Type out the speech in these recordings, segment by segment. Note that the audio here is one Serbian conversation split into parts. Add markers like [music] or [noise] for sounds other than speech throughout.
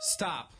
Stop.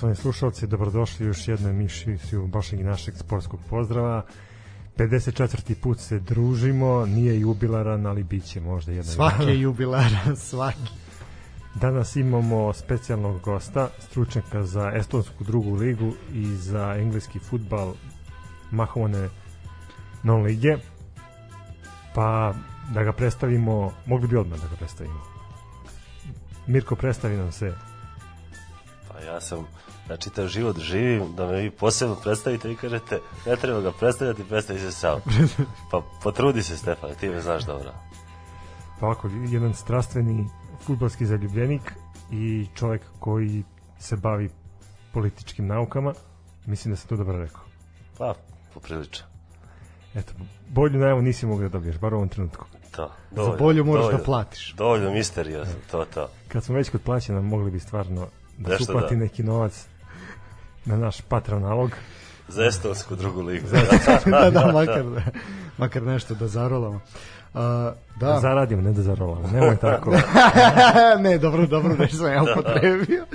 Poštovani slušalci, dobrodošli u još jednu emisiju vašeg i našeg sportskog pozdrava. 54. put se družimo, nije jubilaran, ali bit će možda jedan Svaki je jubilaran, [laughs] svaki. Danas imamo specijalnog gosta, stručnjaka za estonsku drugu ligu i za engleski futbal mahovane non lige. Pa da ga predstavimo, mogli bi odmah da ga predstavimo. Mirko, predstavi nam se. Pa ja sam, ja čitav život živim, da me vi posebno predstavite i kažete, ne treba ga predstavljati, predstavi se sam. Pa potrudi se Stefan, ti me znaš dobro. Pa ovako, jedan strastveni futbalski zaljubljenik i čovjek koji se bavi političkim naukama. Mislim da sam to dobro rekao. Pa, poprilično. Eto, bolju najavu nisi mogao da dobiješ, bar u ovom trenutku. To, Za bolju moraš da dovoljno- platiš. Dovoljno misteriozno, to, to. Kad smo već kod plaćena, mogli bi stvarno da Nešto se uplati da. neki novac na naš Patreon nalog. Za estonsku drugu ligu. [laughs] da, da, makar, makar nešto da zarolamo. Uh, Da. da, zaradimo, ne da zarolamo. Nemoj tako. [laughs] ne, dobro, dobro, nešto sam ja upotrebio,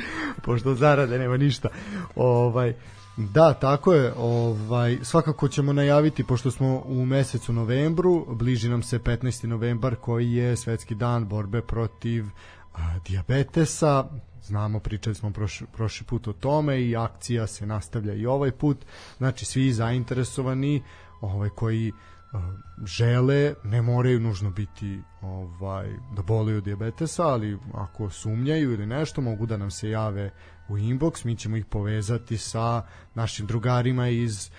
pošto zarade nema ništa. Ovaj, da, tako je. Ovaj, svakako ćemo najaviti, pošto smo u mesecu novembru, bliži nam se 15. novembar koji je svetski dan borbe protiv a, diabetesa. Znamo, pričali smo prošli, prošli put o tome i akcija se nastavlja i ovaj put. Znači, svi zainteresovani ovaj, koji a, žele, ne moraju nužno biti ovaj da boluju dijabetesa, ali ako sumnjaju ili nešto, mogu da nam se jave u inbox, mi ćemo ih povezati sa našim drugarima iz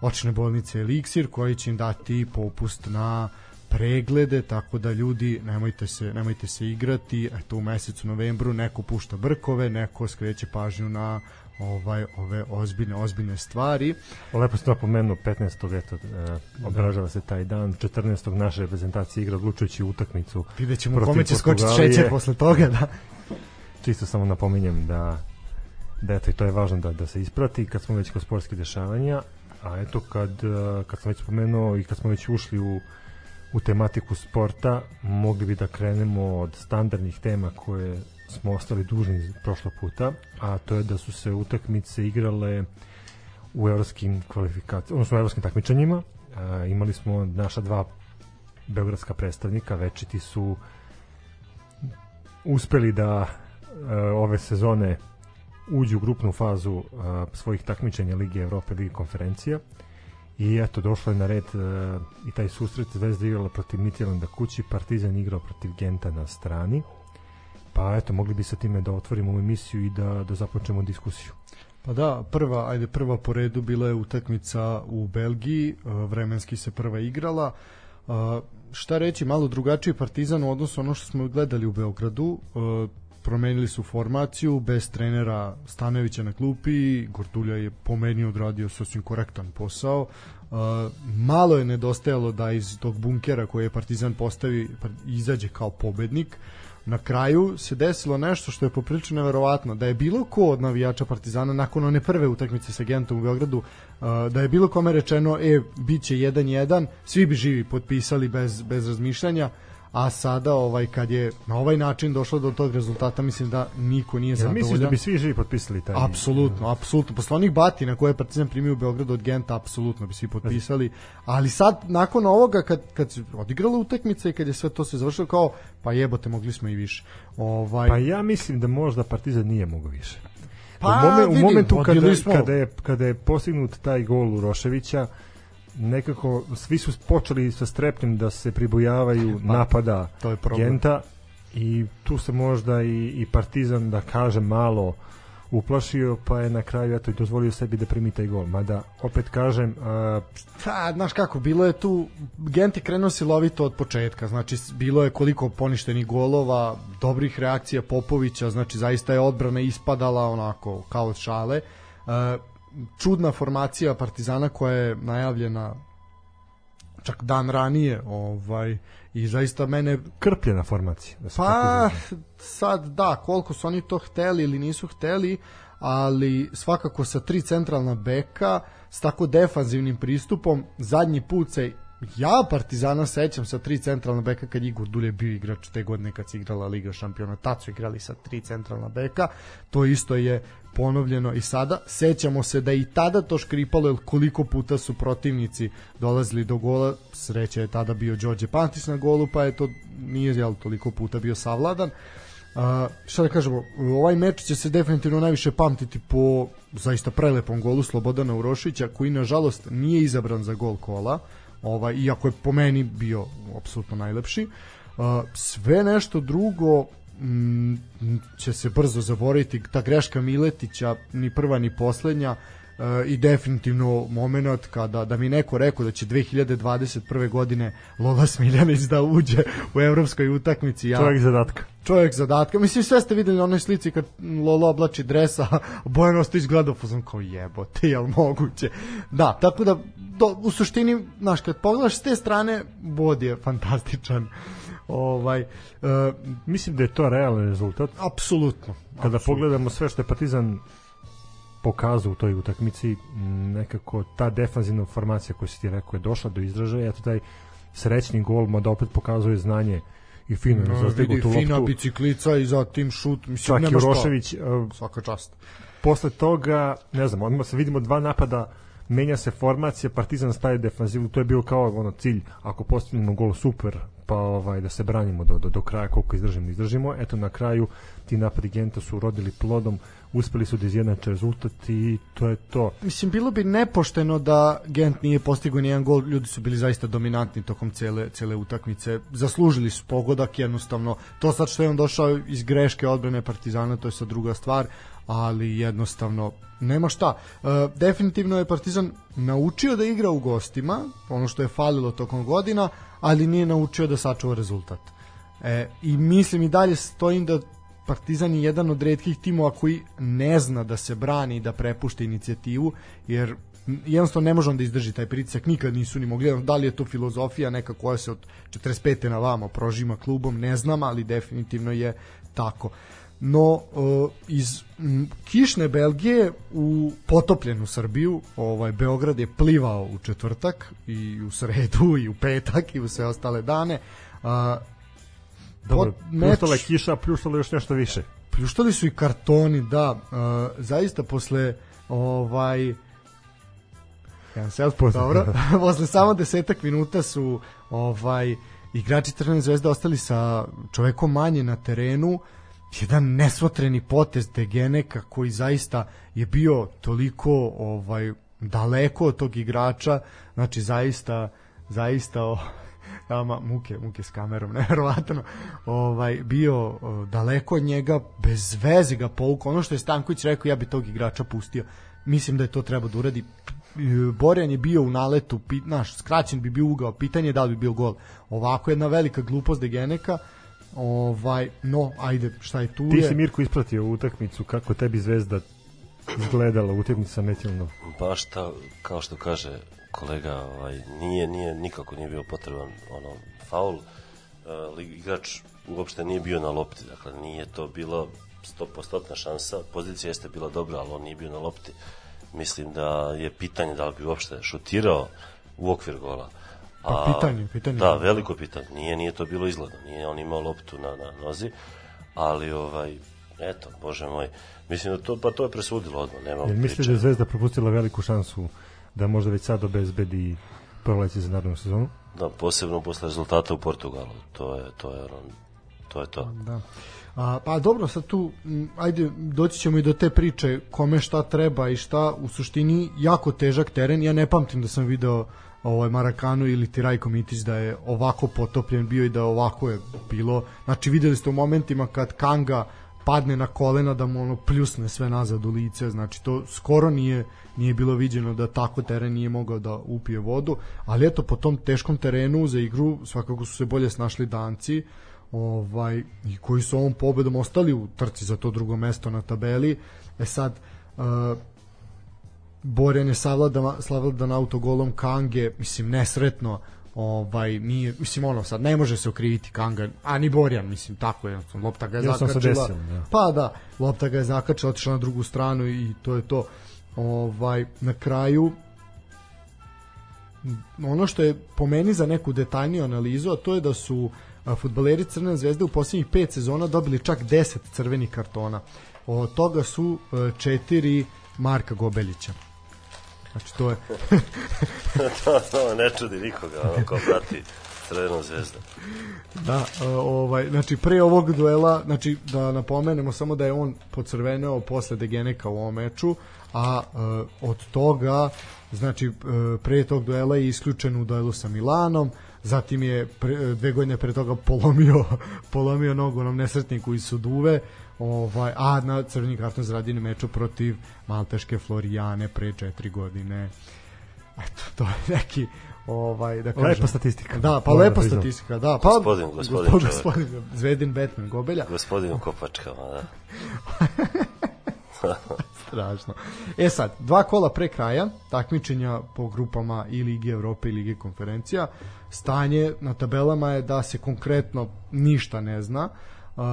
očne bolnice Elixir koji će im dati popust na preglede, tako da ljudi nemojte se, nemojte se igrati, eto u mesecu novembru neko pušta brkove, neko skreće pažnju na ovaj ove ozbiljne ozbiljne stvari. Lepo ste napomenuo 15. eto, e, obeležava se taj dan. 14. naša reprezentacija igra odlučujući utakmicu. Vidjet ćemo Protiv kome će skočiti šećer posle toga, da. Čisto samo napominjem da da eto i to je važno da, da se isprati kad smo već kod sportskih dešavanja a eto kad, e, kad sam već spomenuo i kad smo već ušli u, u tematiku sporta mogli bi da krenemo od standardnih tema koje smo ostali dužni iz prošlog puta a to je da su se utakmice igrale u evropskim kvalifikacijama odnosno u evropskim takmičenjima. E, imali smo naša dva beogradska predstavnika večiti su uspeli da e, ove sezone uđu u grupnu fazu e, svojih takmičenja Lige Evrope, Lige konferencija i eto došlo je na red e, i taj susret Zvezda igrala protiv Midtjylanda kući, Partizan igrao protiv Genta na strani pa eto mogli bi sa time da otvorimo ovu emisiju i da, da započnemo diskusiju Pa da, prva, ajde prva po redu bila je utakmica u Belgiji, e, vremenski se prva igrala. E, Šta reći, malo drugačiji Partizan u odnosu ono što smo gledali u Beogradu. E, Promenili su formaciju, bez trenera Stanovića na klupi, Gordulja je po meni odradio sasvim korektan posao. E, Malo je nedostajalo da iz tog bunkera koji je Partizan postavi izađe kao pobednik na kraju se desilo nešto što je poprilično neverovatno da je bilo ko od navijača Partizana nakon one prve utakmice sa Gentom u Beogradu uh, da je bilo kome rečeno e biće 1-1 svi bi živi potpisali bez bez razmišljanja a sada ovaj kad je na ovaj način došlo do tog rezultata mislim da niko nije zadovoljan misliš da bi svi živi potpisali taj Apsolutno, apsolutno. Posle onih batina koje je Partizan primio u Beogradu od Genta, apsolutno bi svi potpisali. Ali sad, nakon ovoga, kad, kad se odigrala utakmica i kad je sve to se završilo, kao, pa jebote, mogli smo i više. Ovaj, Pa ja mislim da možda Partizan nije mogao više. Pa, u, momen, u momentu vodili kada, kada, je, kada je postignut taj gol Uroševića, nekako svi su počeli sa strepnjem da se pribojavaju [laughs] napada Pa, to je problem. Genta i tu se možda i, i Partizan da kaže malo uplašio pa je na kraju eto i dozvolio sebi da primi taj gol mada opet kažem a, znaš kako, bilo je tu, Gent je krenuo silovito od početka, znači bilo je koliko poništenih golova, dobrih reakcija Popovića, znači zaista je odbrana ispadala onako kao od šale. Čudna formacija Partizana koja je najavljena čak dan ranije, ovaj i zaista mene krpljena formacija da Pa sad da, koliko su oni to hteli ili nisu hteli, ali svakako sa tri centralna beka, s tako defanzivnim pristupom, zadnji put se ja Partizana sećam sa tri centralna beka kad Igor Dulje bio igrač te godine kad se igrala Liga šampiona, tad su igrali sa tri centralna beka, to isto je ponovljeno i sada. Sećamo se da i tada to škripalo, jer koliko puta su protivnici dolazili do gola, sreća je tada bio Đorđe Pantis na golu, pa je to nije jel, toliko puta bio savladan. Uh, šta da kažemo, ovaj meč će se definitivno najviše pamtiti po zaista prelepom golu Slobodana Urošića, koji nažalost nije izabran za gol kola, ovaj, iako je po meni bio apsolutno najlepši. Uh, sve nešto drugo mm, će se brzo zaboraviti, ta greška Miletića, ni prva ni poslednja, e, i definitivno moment kada da mi neko rekao da će 2021. godine Lola Smiljanić da uđe u evropskoj utakmici ja čovjek zadatka čovjek zadatka. Mislim, sve ste videli na onoj slici kad Lolo oblači dresa, Bojan Ostojić gleda fuzon kao jebote, jel moguće? Da, tako da do, u suštini, znaš, kad pogledaš s te strane, bod je fantastičan. Ovaj, e, Mislim da je to realan rezultat. apsolutno. Kada apsolutno. pogledamo sve što je Partizan pokazao u toj utakmici, nekako ta defanzivna formacija koju si ti rekao je došla do izražaja, eto taj srećni gol mu da opet pokazuje znanje i fino je No, zastegao vidi, tu fina loptu. biciklica i zatim šut, mislim, Čak nema šta. Urošević, e, Svaka čast. posle toga, ne znam, odmah se vidimo dva napada, menja se formacija, Partizan staje defanzivu, to je bio kao ono cilj, ako postignemo gol super, pa ovaj da se branimo do, do, do kraja koliko izdržimo, izdržimo. Eto na kraju ti napadi Genta su rodili plodom, uspeli su da izjednače rezultat i to je to. Mislim, bilo bi nepošteno da Gent nije postigao nijedan gol, ljudi su bili zaista dominantni tokom cele, cele utakmice, zaslužili su pogodak jednostavno, to sad što je on došao iz greške odbrane Partizana, to je sad druga stvar, ali jednostavno nema šta. E, definitivno je Partizan naučio da igra u gostima, ono što je falilo tokom godina, ali nije naučio da sačuva rezultat. E, I mislim i dalje stojim da Partizan je jedan od redkih timova koji ne zna da se brani i da prepušta inicijativu, jer jednostavno ne može da izdrži taj pritisak, nikad nisu ni mogli, da li je to filozofija neka koja se od 45. na vamo prožima klubom, ne znam, ali definitivno je tako. No, e, iz m, kišne Belgije u potopljenu Srbiju, ovaj Beograd je plivao u četvrtak i u sredu i u petak i u sve ostale dane. A, Dobro, meč- pljuštala je kiša, pljuštala još nešto više. pljuštali su i kartoni, da, uh, zaista posle ovaj jedan self dobro, [laughs] posle samo desetak minuta su ovaj igrači Crvene zvezde ostali sa čovekom manje na terenu jedan nesmotreni potez Degeneka koji zaista je bio toliko ovaj daleko od tog igrača znači zaista zaista o, ama muke, muke s kamerom, [laughs] neverovatno. Ovaj bio o, daleko od njega, bez veze ga povukao. Ono što je Stanković rekao, ja bi tog igrača pustio. Mislim da je to treba da uradi. Borjan je bio u naletu, pi, naš, skraćen bi bio ugao, pitanje je da li bi bio gol. Ovako jedna velika glupost Degeneka. Ovaj, no, ajde, šta je tu Ti je. si Mirko ispratio utakmicu, kako tebi zvezda izgledala utakmica sa Metilnom. baš ta, kao što kaže kolega, ovaj, nije, nije, nikako nije bio potreban ono, faul. Uh, igrač uopšte nije bio na lopti, dakle nije to bilo 100% šansa, pozicija jeste bila dobra, ali on nije bio na lopti. Mislim da je pitanje da li bi uopšte šutirao u okvir gola. Pa pitanje, pitanje. Da, veliko pitanje. Nije, nije to bilo izgledno. Nije on imao loptu na, na nozi, ali ovaj, eto, bože moj, mislim da to, pa to je presudilo odmah, nema Jel misliš da je Zvezda propustila veliku šansu da možda već sad obezbedi proleće za narednu sezonu? Da, posebno posle rezultata u Portugalu. To je to je ono, to je to. Da. A, pa dobro, sad tu, ajde, doći ćemo i do te priče kome šta treba i šta, u suštini jako težak teren, ja ne pamtim da sam video ovaj Marakanu ili Tirajko Mitić da je ovako potopljen bio i da ovako je bilo, znači videli ste u momentima kad Kanga padne na kolena da mu ono pljusne sve nazad u lice, znači to skoro nije nije bilo viđeno da tako teren nije mogao da upije vodu, ali eto po tom teškom terenu za igru svakako su se bolje snašli danci ovaj i koji su ovom pobedom ostali u trci za to drugo mesto na tabeli. E sad uh, Borjan je savladan, savladan autogolom Kange, mislim nesretno ovaj nije mislim ono sad ne može se okriviti Kanga a ni Borjan mislim tako je lopta ga je se zakačila desilo, da. pa da lopta ga je zakačila otišla na drugu stranu i to je to ovaj na kraju ono što je po meni za neku detaljniju analizu, a to je da su fudbaleri Crvene zvezde u posljednjih pet sezona dobili čak 10 crvenih kartona. Od toga su e, četiri Marka Gobeljića. Znači to je [laughs] to, to ne čudi nikoga, ono, ko prati Crvenu zvezdu. da, e, ovaj znači pre ovog duela, znači da napomenemo samo da je on pocrveneo posle Degeneka u ovom meču, a e, od toga znači e, pre tog duela je isključen u duelu sa Milanom, zatim je pre, dve godine pre toga polomio [laughs] polomio nogu onom nesretniku iz Suduve, ovaj, a na crveni karton zaradio na meču protiv Malteške Florijane pre četiri godine. Eto, to je neki ovaj da kažem. Lepa statistika. Da, pa Moram lepa priznam. statistika, da. Pa Gospodin, gospodin čovjek. gospodin, Zvedin Batman Gobelja. Gospodin u kopačkama, da. [laughs] Strašno. E sad, dva kola pre kraja, takmičenja po grupama i Lige Evrope i Lige konferencija, stanje na tabelama je da se konkretno ništa ne zna. Uh,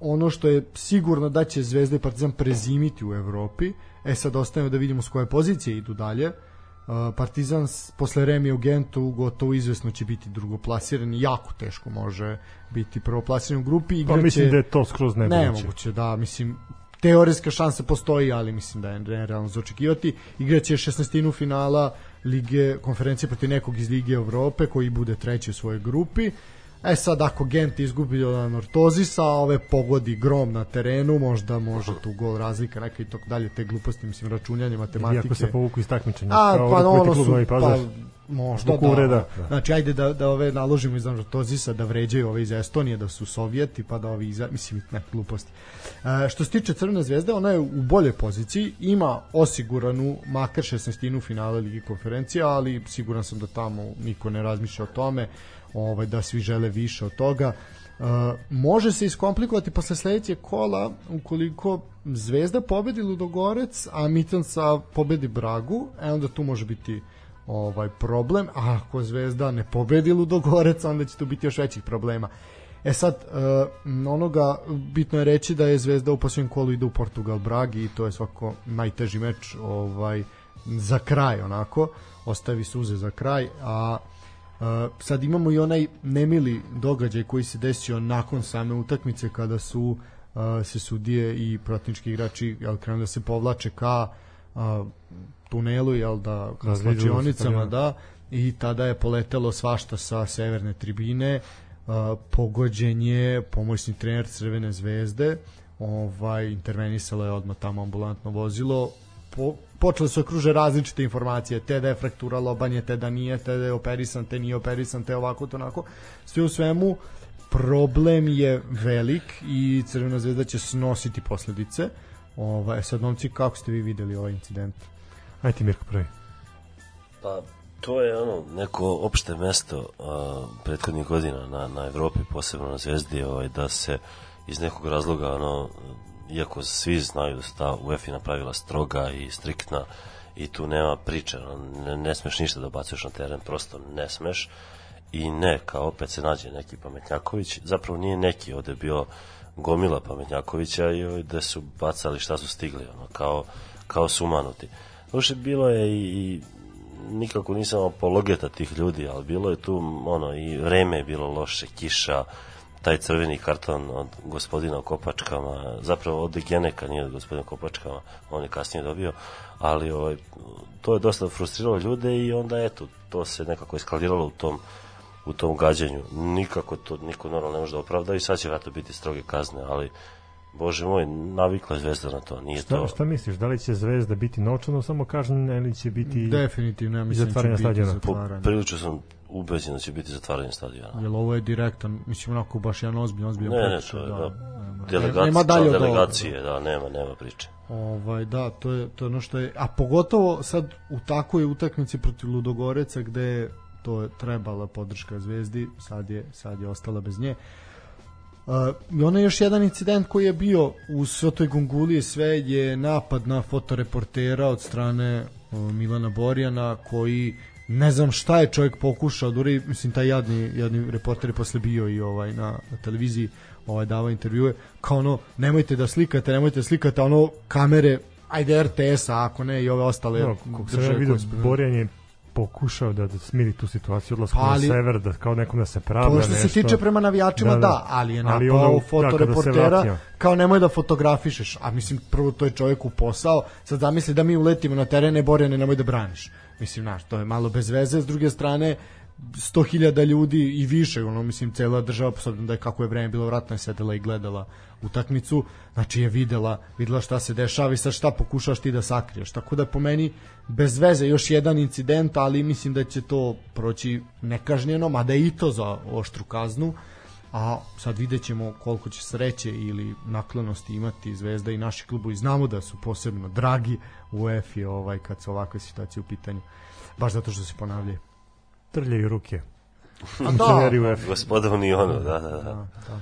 ono što je sigurno da će Zvezda i Partizan prezimiti u Evropi. E sad ostavimo da vidimo s koje pozicije idu dalje. Uh, Partizan posle Remi u Gentu gotovo izvesno će biti drugoplasiran jako teško može biti prvoplasiran u grupi. Pa Igraće... mislim da je to skroz nemoguće. Nemoguće, da, mislim, teoretska šansa postoji, ali mislim da je nerealno za očekivati. Igraće 16. finala Lige konferencije protiv nekog iz Lige Evrope koji bude treći u svojoj grupi. E sad, ako Gent izgubi od Nortozisa, a ove pogodi grom na terenu, možda može tu gol razlika, neka i tako dalje, te gluposti, mislim, računjanje, matematike. Iako se povuku iz takmičenja. A, pa rukometni ono su, Pazar. pa, možda da. uvreda, da. Znači, ajde da, da ove naložimo iz Rotozisa da vređaju ove iz Estonije, da su Sovjeti, pa da ovi iz, mislim, ne, gluposti. E, što se tiče Crvene zvezde, ona je u boljoj poziciji, ima osiguranu makar 16. finale Ligi konferencija, ali siguran sam da tamo niko ne razmišlja o tome, ovaj, da svi žele više od toga. Uh, može se iskomplikovati posle sledećeg kola ukoliko Zvezda pobedi Ludogorec, a Mitanca pobedi Bragu, e onda tu može biti ovaj problem, a ako Zvezda ne pobedi Ludogorec, onda će tu biti još većih problema. E sad, uh, onoga, bitno je reći da je Zvezda u posljednjem kolu ide u Portugal Bragi i to je svako najteži meč ovaj, za kraj onako, ostavi suze za kraj, a Uh, sad imamo i onaj nemili događaj koji se desio nakon same utakmice kada su uh, se sudije i protivnički igrači jel, krenuli da se povlače ka uh, tunelu jel da ka slačionicama da i tada je poletelo svašta sa severne tribine. Uh, pogođen je pomoćni trener Crvene zvezde ovaj intervenisalo je odmah tamo ambulantno vozilo po, počele su da kruže različite informacije, te da je fraktura lobanje, te da nije, te da je operisan, te nije operisan, te ovako, to onako. Sve u svemu, problem je velik i Crvena zvezda će snositi posledice. Ovaj, sad, momci, kako ste vi videli ovaj incident? Ajde ti Mirko prvi. Pa to je ono neko opšte mesto a, prethodnih godina na, na Evropi, posebno na Zvezdi, ovaj, da se iz nekog razloga, ono, iako svi znaju da su ta UEFA pravila stroga i striktna i tu nema priče, ne, ne smeš ništa da bacuješ na teren, prosto ne smeš i ne, kao opet se nađe neki pametnjaković, zapravo nije neki, ovde bio gomila pametnjakovića i da su bacali šta su stigli, ono, kao, kao sumanuti. Doše bilo je i, i nikako nisam apologeta tih ljudi, ali bilo je tu ono i vreme je bilo loše, kiša, taj crveni karton od gospodina Kopačkama, zapravo od Geneka, nije od gospodina Kopačkama, on je kasnije dobio, ali ovaj, to je dosta frustriralo ljude i onda eto, to se nekako eskaliralo u tom u tom gađanju. Nikako to niko normalno ne može da opravda i sad će vratno biti stroge kazne, ali Bože moj, navikla je zvezda na to, nije Šta, to... šta misliš, da li će Zvezda biti novčano samo kažnjena ili će biti... Definitivno, ja mislim da će zatvaranje biti stadiona. Po, zatvaranje. prilično sam ubeđen da će biti zatvaranje stadiona. Jer ovo je direktan, mislim onako baš jedan ozbiljan, ozbiljan Ne, ne, to je, da. Nema- Delegacija, nema dalje od delegacije, da, nema, nema priče. Ovaj da, to je to je ono što je a pogotovo sad u takoj utakmici protiv Ludogoreca gde je to je trebala podrška Zvezdi, sad je sad je ostala bez nje. Uh, I ono je još jedan incident koji je bio u sve toj gunguliji sve je napad na fotoreportera od strane uh, Milana Borjana koji ne znam šta je čovjek pokušao da uradi, mislim taj jadni, jadni reporter je posle bio i ovaj na, na televiziji ovaj davao intervjue kao ono nemojte da slikate, nemojte da slikate ono kamere ajde RTS-a ako ne i ove ostale No, kako sam ja vidio, Borjan je pokušao da, da smiri tu situaciju odlaskom Pa, ali- na sever, da kao nekom da se pravda To što nešto. se tiče prema navijačima, da, Da, da, da. ali je Ali napao onda, da, da, se fotoreportera vratio. kao nemoj da fotografišeš. A mislim, prvo to je čovjeku posao, sad zamisli da mi uletimo na terene, Borjane, nemoj da braniš. Mislim, znaš, to je malo bez veze, s druge strane, 100.000 ljudi i više, ono, mislim, cela država, posebno da je kako je vreme bilo vratno je sedela i gledala utakmicu, znači je videla, videla šta se dešava i sad šta pokušaš ti da sakriješ. Tako da po meni bez veze još jedan incident, ali mislim da će to proći nekažnjeno, mada je i to za oštru kaznu, a sad vidjet ćemo koliko će sreće ili naklonosti imati Zvezda i naši klubovi. Znamo da su posebno dragi u UEFA ovaj, kad su ovakve situacije u pitanju. Baš zato što se ponavljaju. Trljaju ruke. A [laughs] Funkcioneri UEFA. Gospoda Unionu, da, da, da. da, da.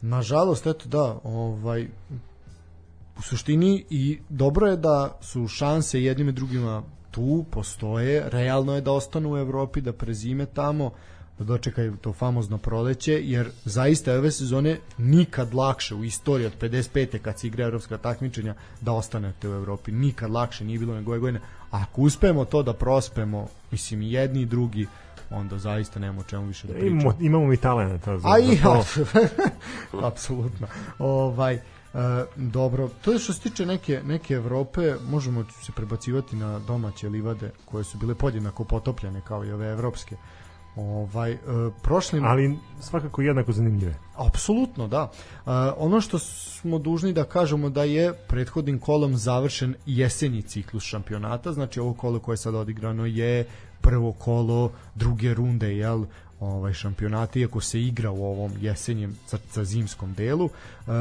Nažalost, eto da, ovaj u suštini i dobro je da su šanse jednim i drugima tu, postoje, realno je da ostanu u Evropi, da prezime tamo, da dočekaju to famozno proleće, jer zaista ove sezone nikad lakše u istoriji od 55. kad se igra evropska takmičenja da ostanete u Evropi. Nikad lakše nije bilo nego ove godine. A ako uspemo to da prospemo, mislim jedni i drugi, onda zaista nemamo čemu više da pričamo. Imamo, imamo mi talenta. Za, A i, to. [laughs] apsolutno. Ovaj, e, dobro, to je što se tiče neke, neke Evrope, možemo se prebacivati na domaće livade koje su bile podjednako potopljene kao i ove evropske. Ovaj, e, prošlim... Ali svakako jednako zanimljive. Apsolutno, da. Uh, ono što smo dužni da kažemo da je prethodnim kolom završen jesenji ciklus šampionata, znači ovo kolo koje je sad odigrano je prvo kolo druge runde, jel, ovaj šampionata iako se igra u ovom jesenjem sa, sa zimskom delu. Uh,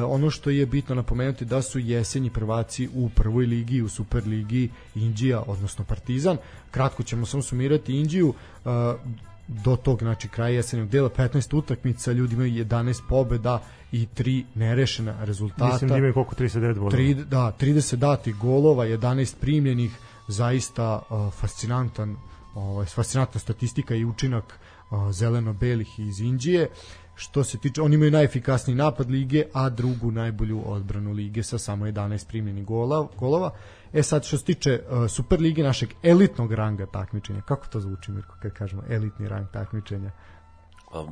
ono što je bitno napomenuti da su jesenji prvaci u prvoj ligi, u Superligi Indija, odnosno Partizan. Kratko ćemo samo sumirati Indiju. Uh, do tog znači kraja jesenjeg dela 15 utakmica ljudi imaju 11 pobeda i 3 nerešena rezultata Mislim da imaju koliko 39 bodova. Tri, da, 30 dati golova, 11 primljenih, zaista uh, fascinantan ovaj fascinantna statistika i učinak uh, zeleno-belih iz Indije. Što se tiče, oni imaju najefikasniji napad lige, a drugu najbolju odbranu lige sa samo 11 primljenih gola, golova. E sad što se tiče uh, Super lige našeg elitnog ranga takmičenja, kako to zvuči Mirko kad kažemo elitni rang takmičenja? Pa,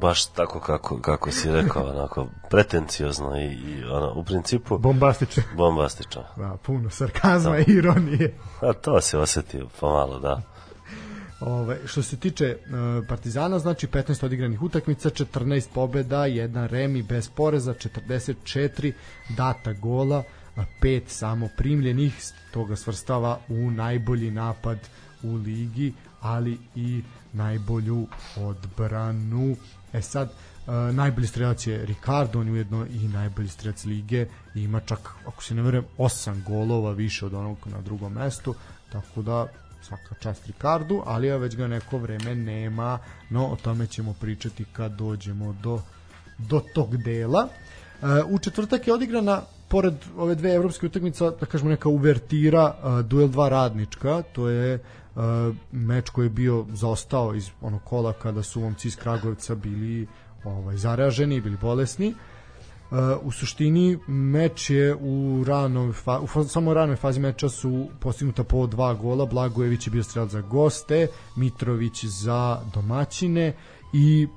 baš tako kako, kako si rekao, onako pretenciozno i, i ono, u principu Bombastično. bombastično. Da, puno sarkazma i ironije. [laughs] A to se osjeti pomalo, da. Ove, što se tiče uh, Partizana, znači 15 odigranih utakmica, 14 pobeda, jedan remi bez poreza, 44 data gola, 5 samo primljenih, toga svrstava u najbolji napad u ligi, ali i najbolju odbranu. E sad, uh, najbolji strelac je Ricardo, on je ujedno i najbolji strelac lige i ima čak, ako se ne verujem, 8 golova više od onog na drugom mestu, tako da svaka čast Ricardu, ali ja već ga neko vreme nema, no o tome ćemo pričati kad dođemo do, do tog dela. Uh, u četvrtak je odigrana pored ove dve evropske utakmice, da kažemo neka uvertira, uh, duel dva radnička, to je uh, meč koji je bio zaostao iz onog kola kada su momci iz Kragujevca bili ovaj zaraženi, bili bolesni. Uh, u suštini meč je u ranoj fa, u samo ranoj fazi meča su postignuta po dva gola Blagojević je bio strelac za goste Mitrović za domaćine i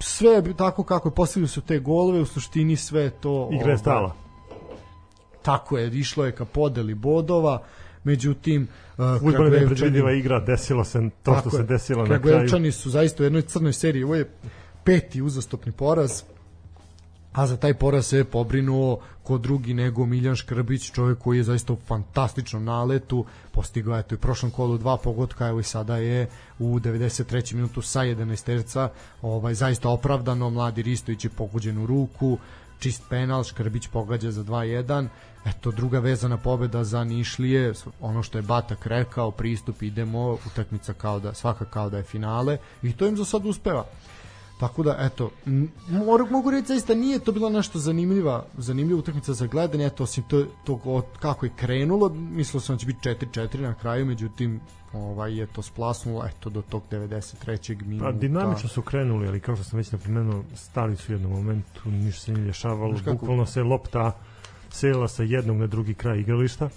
sve je tako kako je postigli su te golove u suštini sve to Igra ovaj, je stala. Tako je išlo je ka podeli bodova međutim uh, Fudbal je Kragujevčani- nepredvidiva igra, desilo se to što se desilo na kraju. Kragujevčani su zaista u jednoj crnoj seriji, ovo je peti uzastopni poraz, a za taj poraz se je pobrinuo ko drugi nego Miljan Škrbić, čovjek koji je zaista u fantastičnom naletu, postigao je to i prošlom kolu dva pogotka, evo i sada je u 93. minutu sa 11 terca, ovaj, zaista opravdano, mladi Ristović je pogođen u ruku, čist penal, Škrbić pogađa za 2-1, eto druga vezana pobeda za Nišlije, ono što je Batak rekao, pristup idemo, utakmica kao da, svaka kao da je finale i to im za sad uspeva. Tako da, eto, mogu, mogu reći zaista nije to bila nešto zanimljiva, zanimljiva utakmica za gledanje, eto, osim to, to od, kako je krenulo, mislio sam da će biti 4-4 na kraju, međutim, ovaj je to splasnulo, eto, do tog 93. minuta. Pa dinamično su krenuli, ali kao što sam već napomenuo, stali su u jednom momentu, ništa se nije dešavalo, bukvalno se lopta selila sa jednog na drugi kraj igrališta,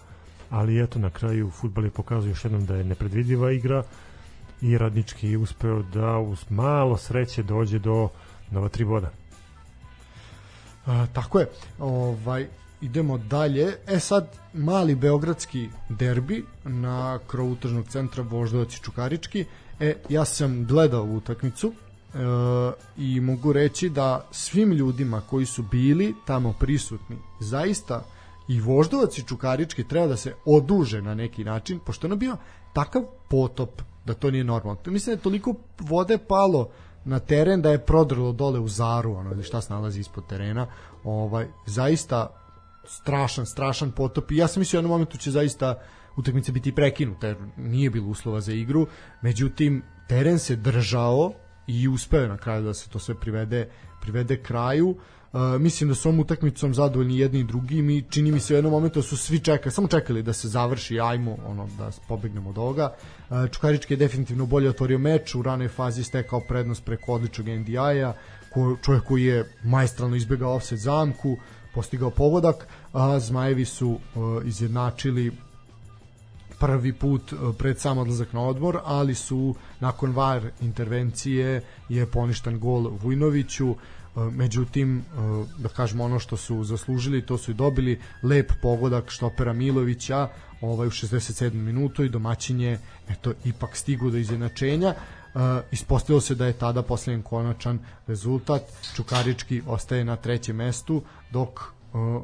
ali eto na kraju futbal je pokazao još jednom da je nepredvidiva igra i radnički uspeo da uz malo sreće dođe do nova tri boda. A, tako je. Ovaj idemo dalje. E sad mali beogradski derbi na krovu tržnog centra Voždovac i Čukarički. E ja sam gledao utakmicu e, i mogu reći da svim ljudima koji su bili tamo prisutni zaista i Voždovac i Čukarički treba da se oduže na neki način pošto ono bio takav potop da to nije normalno. Mislim da je toliko vode palo na teren da je prodrlo dole u zaru ono ili šta se nalazi ispod terena ovaj zaista strašan strašan potop i ja sam mislio u jednom momentu će zaista utakmica biti prekinuta jer nije bilo uslova za igru međutim teren se držao i uspeo na kraju da se to sve privede privede kraju Uh, mislim da su ovom utakmicom zadovoljni jedni i drugi i čini mi se u jednom momentu da su svi čekali, samo čekali da se završi, ajmo ono, da pobegnemo od ovoga. Čukarički je definitivno bolje otvorio meč, u ranoj fazi stekao prednost preko odličnog NDI-a, čovjek koji je majstralno izbjegao offset zamku, postigao pogodak, a Zmajevi su uh, izjednačili prvi put uh, pred sam odlazak na odmor, ali su nakon VAR intervencije je poništen gol Vujnoviću, međutim, uh, da kažemo ono što su zaslužili, to su i dobili lep pogodak štopera Milovića ovaj, u 67. minutu i domaćin je eto, ipak stigu do izjednačenja. Uh, ispostavilo se da je tada posljednjen konačan rezultat. Čukarički ostaje na trećem mestu, dok uh,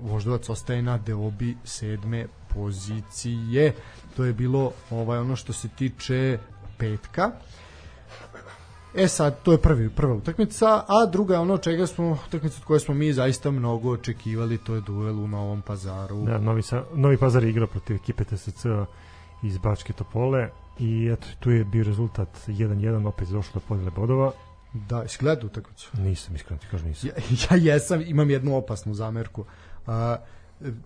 Voždovac ostaje na deobi sedme pozicije. To je bilo ovaj ono što se tiče petka. E sad, to je prvi, prva utakmica, a druga je ono čega smo, utakmica od koje smo mi zaista mnogo očekivali, to je duel u Novom pazaru. Da, Novi, Sa, Novi Pazar je igrao protiv ekipe TSC iz Bačke Topole i eto, tu je bio rezultat 1-1, opet došlo do podele bodova. Da, si gledao utakmicu? Nisam, iskreno ti kažem, nisam. Ja, ja jesam, imam jednu opasnu zamerku. A,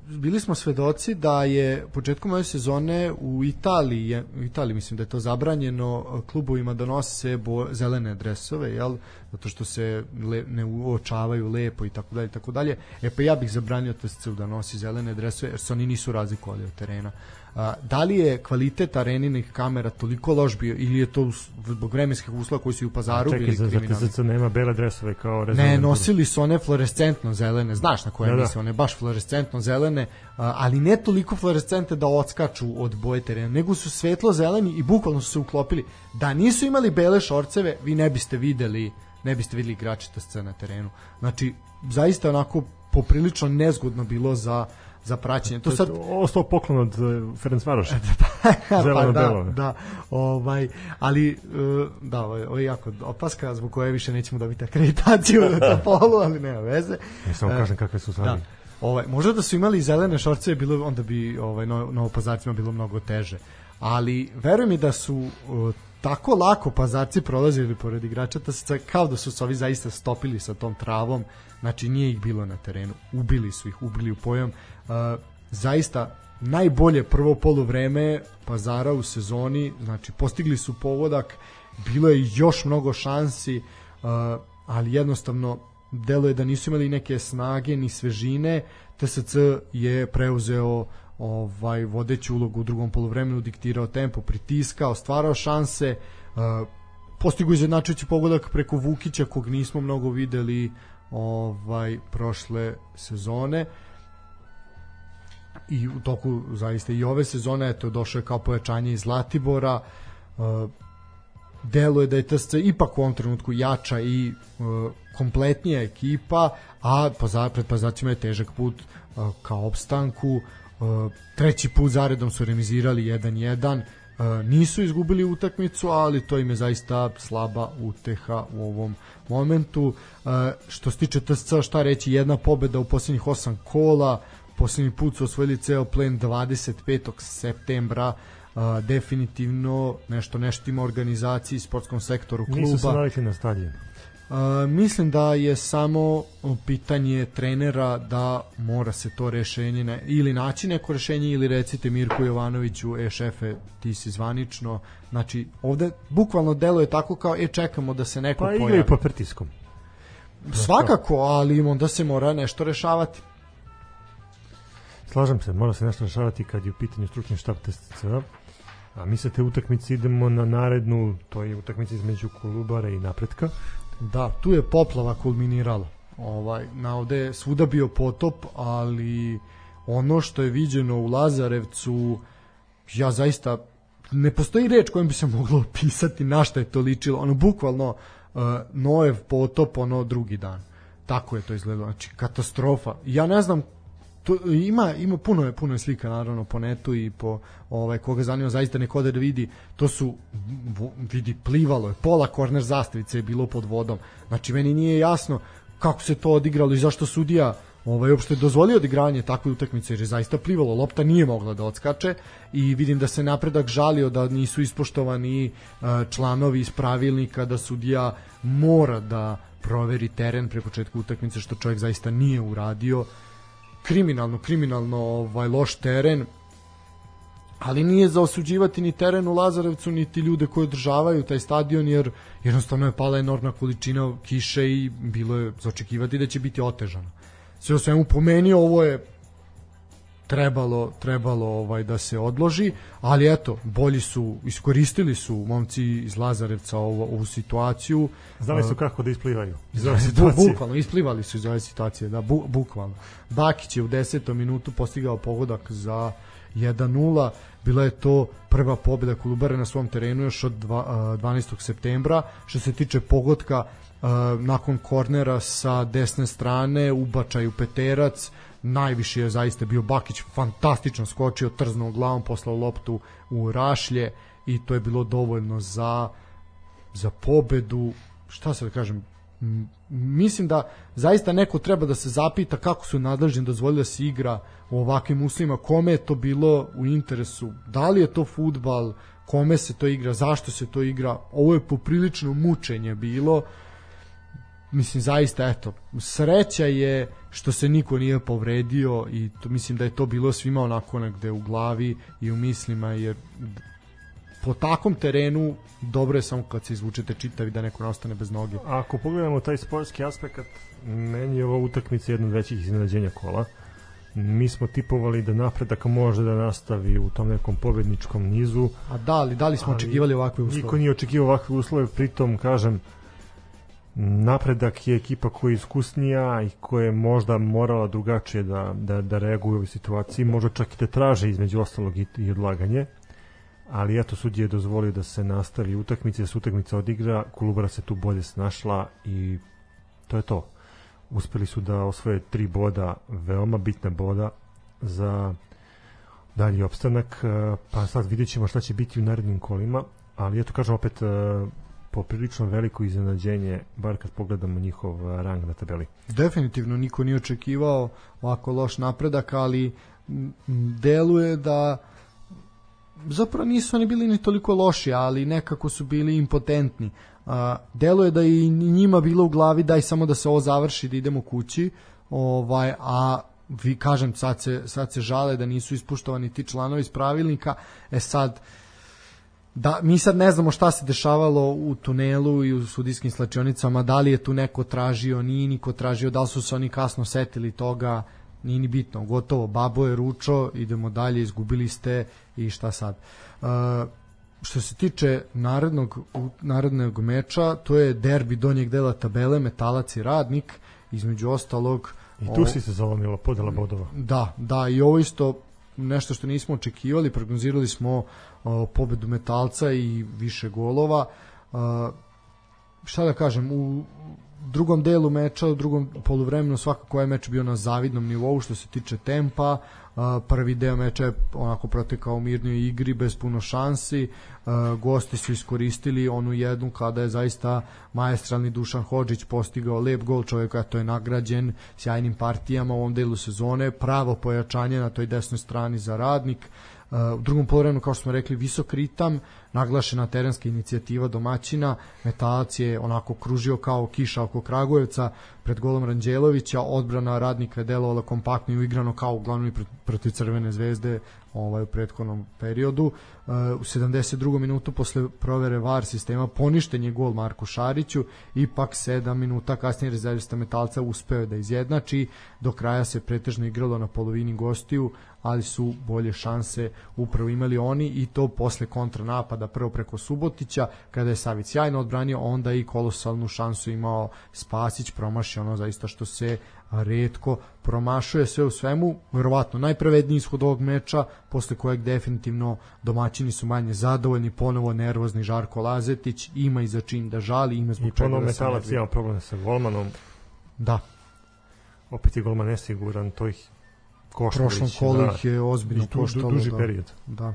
bili smo svedoci da je početkom ove sezone u Italiji, u Italiji mislim da je to zabranjeno klubovima da nose bo, zelene dresove, jel? zato što se le, ne uočavaju lepo i tako dalje tako dalje. E pa ja bih zabranio TSC da nosi zelene dresove jer se oni nisu razlikovali od terena. A, da li je kvalitet areninih kamera toliko loš bio ili je to zbog vremenskih uslova koji su i u pazaru Čekaj, bili kriminalni? TSC nema bele dresove kao rezervne. Ne, nosili su one fluorescentno zelene, znaš na koje Da, da. mislim, one baš fluorescentno zelene, a, ali ne toliko fluorescentne da odskaču od boje terena, nego su svetlo zeleni i bukvalno su se uklopili. Da nisu imali bele šorceve, vi ne biste videli ne biste videli igrače TSC na terenu. Znači, zaista onako poprilično nezgodno bilo za za praćenje. To sad Ostao poklon od uh, Ferenc Varoša. [laughs] pa, Zeleno da, belo. da, ovaj, ali e, da, ovo je, ovo je jako opaska zbog koje više nećemo dobiti akreditaciju na [laughs] Topolu, ali nema veze. Ja samo E, kažem kakve su Da. stvari. Ovaj, možda da su imali zelene šorce, bilo, onda bi ovaj, no, novopazarcima bilo mnogo teže. Ali veruj mi da su o, tako lako pazarci prolazili pored igrača TSC kao da su se ovi zaista stopili sa tom travom. Znači nije ih bilo na terenu. Ubili su ih, ubili u pojam. Uh, zaista najbolje prvo poluvreme pazara u sezoni znači postigli su pogodak. Bilo je još mnogo šansi uh, ali jednostavno deluje da nisu imali neke snage ni svežine. TSC je preuzeo ovaj vodeću ulogu u drugom poluvremenu, diktirao tempo, pritiskao, stvarao šanse, uh, postigu izjednačujući pogodak preko Vukića kog nismo mnogo videli ovaj prošle sezone i u toku zaista i ove sezone eto došao je kao pojačanje iz Zlatibora uh, deluje da je TSC ipak u ovom trenutku jača i uh, kompletnija ekipa, a pa pred pazacima je težak put uh, ka opstanku. Uh, treći put zaredom su remizirali 1-1. Uh, nisu izgubili utakmicu, ali to im je zaista slaba uteha u ovom momentu. Uh, što se tiče TSC, šta reći, jedna pobeda u posljednjih 8 kola, posljednji put su osvojili ceo plen 25. septembra, definitivno nešto ima organizaciji sportskom sektoru kluba. Nisu se navikli na stadion. Uh, mislim da je samo pitanje trenera da mora se to rešenje ne, ili naći neko rešenje ili recite Mirku Jovanoviću e šefe ti si zvanično znači ovde bukvalno deluje tako kao e čekamo da se neko Pa pojavi igraju pod pritiskom. svakako ali onda se mora nešto rešavati Slažem se, mora se nešto rešavati kad je u pitanju stručni štab TSC. A mi sa te utakmice idemo na narednu, to je utakmica između Kolubara i Napretka. Da, tu je poplava kulminirala. Ovaj, na ovde je svuda bio potop, ali ono što je viđeno u Lazarevcu, ja zaista ne postoji reč kojom bi se moglo [laughs] opisati na šta je to ličilo. Ono, bukvalno, uh, Noev potop, ono, drugi dan. Tako je to izgledalo. Znači, katastrofa. Ja ne znam to, ima ima puno je puno je slika naravno po netu i po ovaj koga zanima zaista neko da vidi to su vidi plivalo je pola korner zastavice je bilo pod vodom. Znači meni nije jasno kako se to odigralo i zašto sudija ovaj uopšte dozvolio odigranje takve utakmice jer je zaista plivalo lopta nije mogla da odskače i vidim da se napredak žalio da nisu ispoštovani e, članovi iz pravilnika da sudija mora da proveri teren pre početka utakmice što čovjek zaista nije uradio kriminalno kriminalno ovaj loš teren ali nije za osuđivati ni teren u Lazarevcu niti ljude koji održavaju taj stadion jer jednostavno je pala enormna količina kiše i bilo je za očekivati da će biti otežano. Sve o svemu po meni ovo je trebalo trebalo ovaj da se odloži, ali eto, bolji su iskoristili su momci iz Lazarevca ovo, ovu situaciju. Znali su kako da isplivaju [laughs] iz Da, ove bu, situacije. bukvalno, isplivali su iz ove situacije, da, bu, bukvalno. Bakić je u 10. minutu postigao pogodak za 1-0, bila je to prva pobjeda Kolubare na svom terenu još od dva, a, 12. septembra. Što se tiče pogotka, nakon kornera sa desne strane, ubačaju peterac, najviše je zaista bio Bakić, fantastično skočio, trznuo glavom, poslao loptu u rašlje i to je bilo dovoljno za za pobedu, šta sad da kažem, mislim da zaista neko treba da se zapita kako su nadležni dozvolili da se igra u ovakvim uslovima, kome je to bilo u interesu, da li je to futbal, kome se to igra, zašto se to igra, ovo je poprilično mučenje bilo, mislim zaista eto sreća je što se niko nije povredio i to mislim da je to bilo svima onako negde u glavi i u mislima jer po takvom terenu dobro je samo kad se izvučete čitavi da neko ne ostane bez noge. Ako pogledamo taj sportski aspekt, meni je ova utakmica jedna od većih iznenađenja kola. Mi smo tipovali da napredak može da nastavi u tom nekom pobedničkom nizu. A da li, da li smo Ali očekivali ovakve uslove? Niko nije očekivao ovakve uslove, pritom kažem napredak je ekipa koja je iskusnija i koja je možda morala drugačije da, da, da reaguje u ovoj situaciji, možda čak i da traže između ostalog i, i odlaganje. Ali eto sudija je dozvolio da se nastavi utakmica, da se utakmica odigra, Kolubara se tu bolje snašla i to je to. Uspeli su da osvoje tri boda, veoma bitna boda za dalji opstanak, pa sad vidjet ćemo šta će biti u narednim kolima, ali eto kažem opet poprilično veliko iznenađenje, bar kad pogledamo njihov e, rang na tabeli. Definitivno niko nije očekivao ovako loš napredak, ali deluje da zapravo nisu oni bili ni toliko loši, ali nekako su bili impotentni. Deluje da i njima bilo u glavi daj samo da se ovo završi, da idemo kući, ovaj, a vi kažem sad se, sad se žale da nisu ispuštovani ti članovi iz pravilnika, e sad da mi sad ne znamo šta se dešavalo u tunelu i u sudijskim slačionicama, da li je tu neko tražio, nije niko tražio, da li su se oni kasno setili toga, nije ni bitno, gotovo, babo je ručo, idemo dalje, izgubili ste i šta sad. Uh, što se tiče narednog, narednog meča, to je derbi donjeg dela tabele, metalac i radnik, između ostalog I ovo- tu si se zalomila podela bodova. Da, da, i ovo isto nešto što nismo očekivali, prognozirali smo pobedu Metalca i više golova. Šta da kažem, u drugom delu meča, u drugom poluvremenu svakako je meč bio na zavidnom nivou što se tiče tempa. Prvi deo meča je onako protekao u mirnoj igri bez puno šansi. Gosti su iskoristili onu jednu kada je zaista maestralni Dušan Hodžić postigao lep gol čovjeka, to je nagrađen sjajnim partijama u ovom delu sezone, pravo pojačanje na toj desnoj strani za radnik. U drugom poluvremenu kao što smo rekli visok ritam, naglašena terenska inicijativa domaćina, Metalac je onako kružio kao kiša oko Kragujevca pred golom Ranđelovića, odbrana radnika je delovala kompaktno i uigrano kao uglavnom i pr- protiv Crvene zvezde ovaj, u prethodnom periodu. Uh, u 72. minutu posle provere VAR sistema poništen je gol Marku Šariću, ipak 7 minuta kasnije rezervista Metalca uspeo da izjednači, do kraja se pretežno igralo na polovini gostiju, ali su bolje šanse upravo imali oni i to posle kontranapada prvo preko Subotića kada je Savić sjajno odbranio onda i kolosalnu šansu imao Spasić promašio ono zaista što se redko promašuje sve u svemu. Verovatno najpravedniji ishod ovog meča posle kojeg definitivno domaćini su manje zadovoljni ponovo nervozni Žarko Lazetić ima i za čin da žali ima zbog čega da se Metalac ima problem sa golmanom, da. Opet je golman nesiguran, to ih košta prošlom već, kolu da, ih je ozbiljno i koštalo du, duži da. period. Da.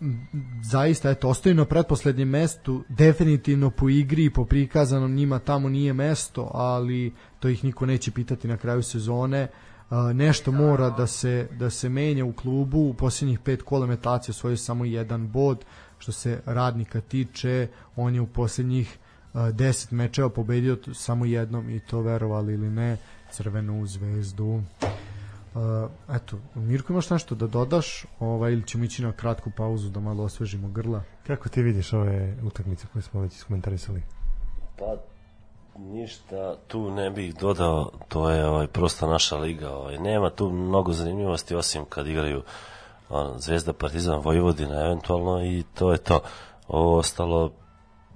M, zaista, eto, ostaju na pretposlednjem mestu, definitivno po igri i po prikazanom njima tamo nije mesto, ali to ih niko neće pitati na kraju sezone. A, nešto mora da se, da se menja u klubu, u posljednjih pet kola metacija osvojio samo jedan bod, što se radnika tiče, on je u posljednjih 10 mečeva pobedio samo jednom i to verovali ili ne crvenu zvezdu uh, eto, Mirko imaš nešto da dodaš ovaj, ili ćemo ići na kratku pauzu da malo osvežimo grla Kako ti vidiš ove utakmice koje smo već iskomentarisali? Pa ništa tu ne bih dodao, to je ovaj prosto naša liga, ovaj nema tu mnogo zanimljivosti osim kad igraju on, Zvezda, Partizan, Vojvodina eventualno i to je to. Ovo ostalo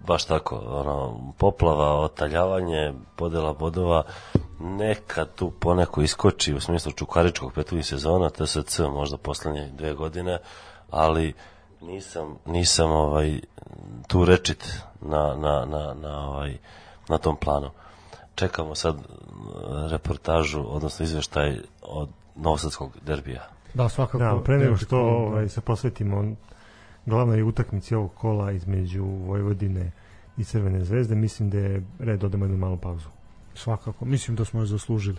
baš tako, ono, poplava, otaljavanje, podela bodova, neka tu poneko iskoči u smislu Čukaričkog petuvih sezona, TSC možda poslednje dve godine, ali nisam, nisam ovaj, tu rečit na, na, na, na, ovaj, na tom planu. Čekamo sad e, reportažu, odnosno izveštaj od Novosadskog derbija. da svakako Da, pre nego što ovaj, se posvetimo glavnoj utakmici ovog kola između Vojvodine i Crvene zvezde, mislim da je red da odemo jednu malu pauzu. svakako, mislim da smo je zaslužili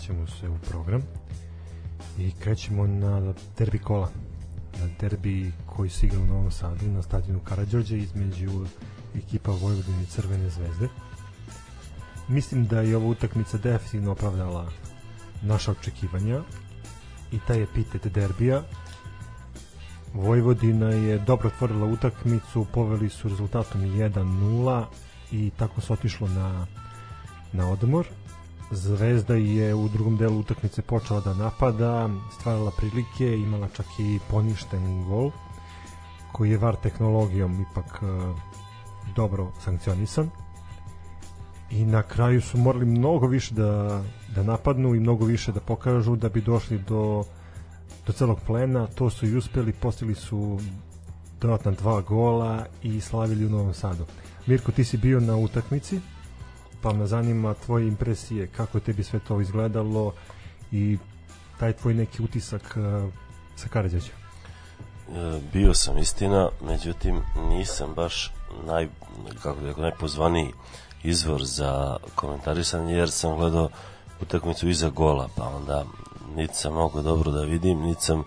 vraćamo se u program i krećemo na derbi kola. Na derbi koji se igra u Novom Sadu na stadionu Karadžorđe između ekipa Vojvodine i Crvene zvezde. Mislim da je ova utakmica definitivno opravdala naša očekivanja i taj epitet derbija Vojvodina je dobro otvorila utakmicu, poveli su rezultatom 1-0 i tako se otišlo na, na odmor. Zvezda je u drugom delu utakmice počela da napada, stvarala prilike, imala čak i poništen gol koji je VAR tehnologijom ipak e, dobro sankcionisan. I na kraju su morali mnogo više da, da napadnu i mnogo više da pokažu da bi došli do do celog plena, to su i uspeli, postigli su dodatna dva gola i slavili u Novom Sadu. Mirko, ti si bio na utakmici, pa me zanima tvoje impresije, kako tebi sve to izgledalo i taj tvoj neki utisak uh, sa Karadžađa. E, bio sam istina, međutim nisam baš naj, kako da rekao, najpozvaniji izvor za komentarisanje jer sam gledao utakmicu iza gola, pa onda niti sam mnogo dobro da vidim, niti sam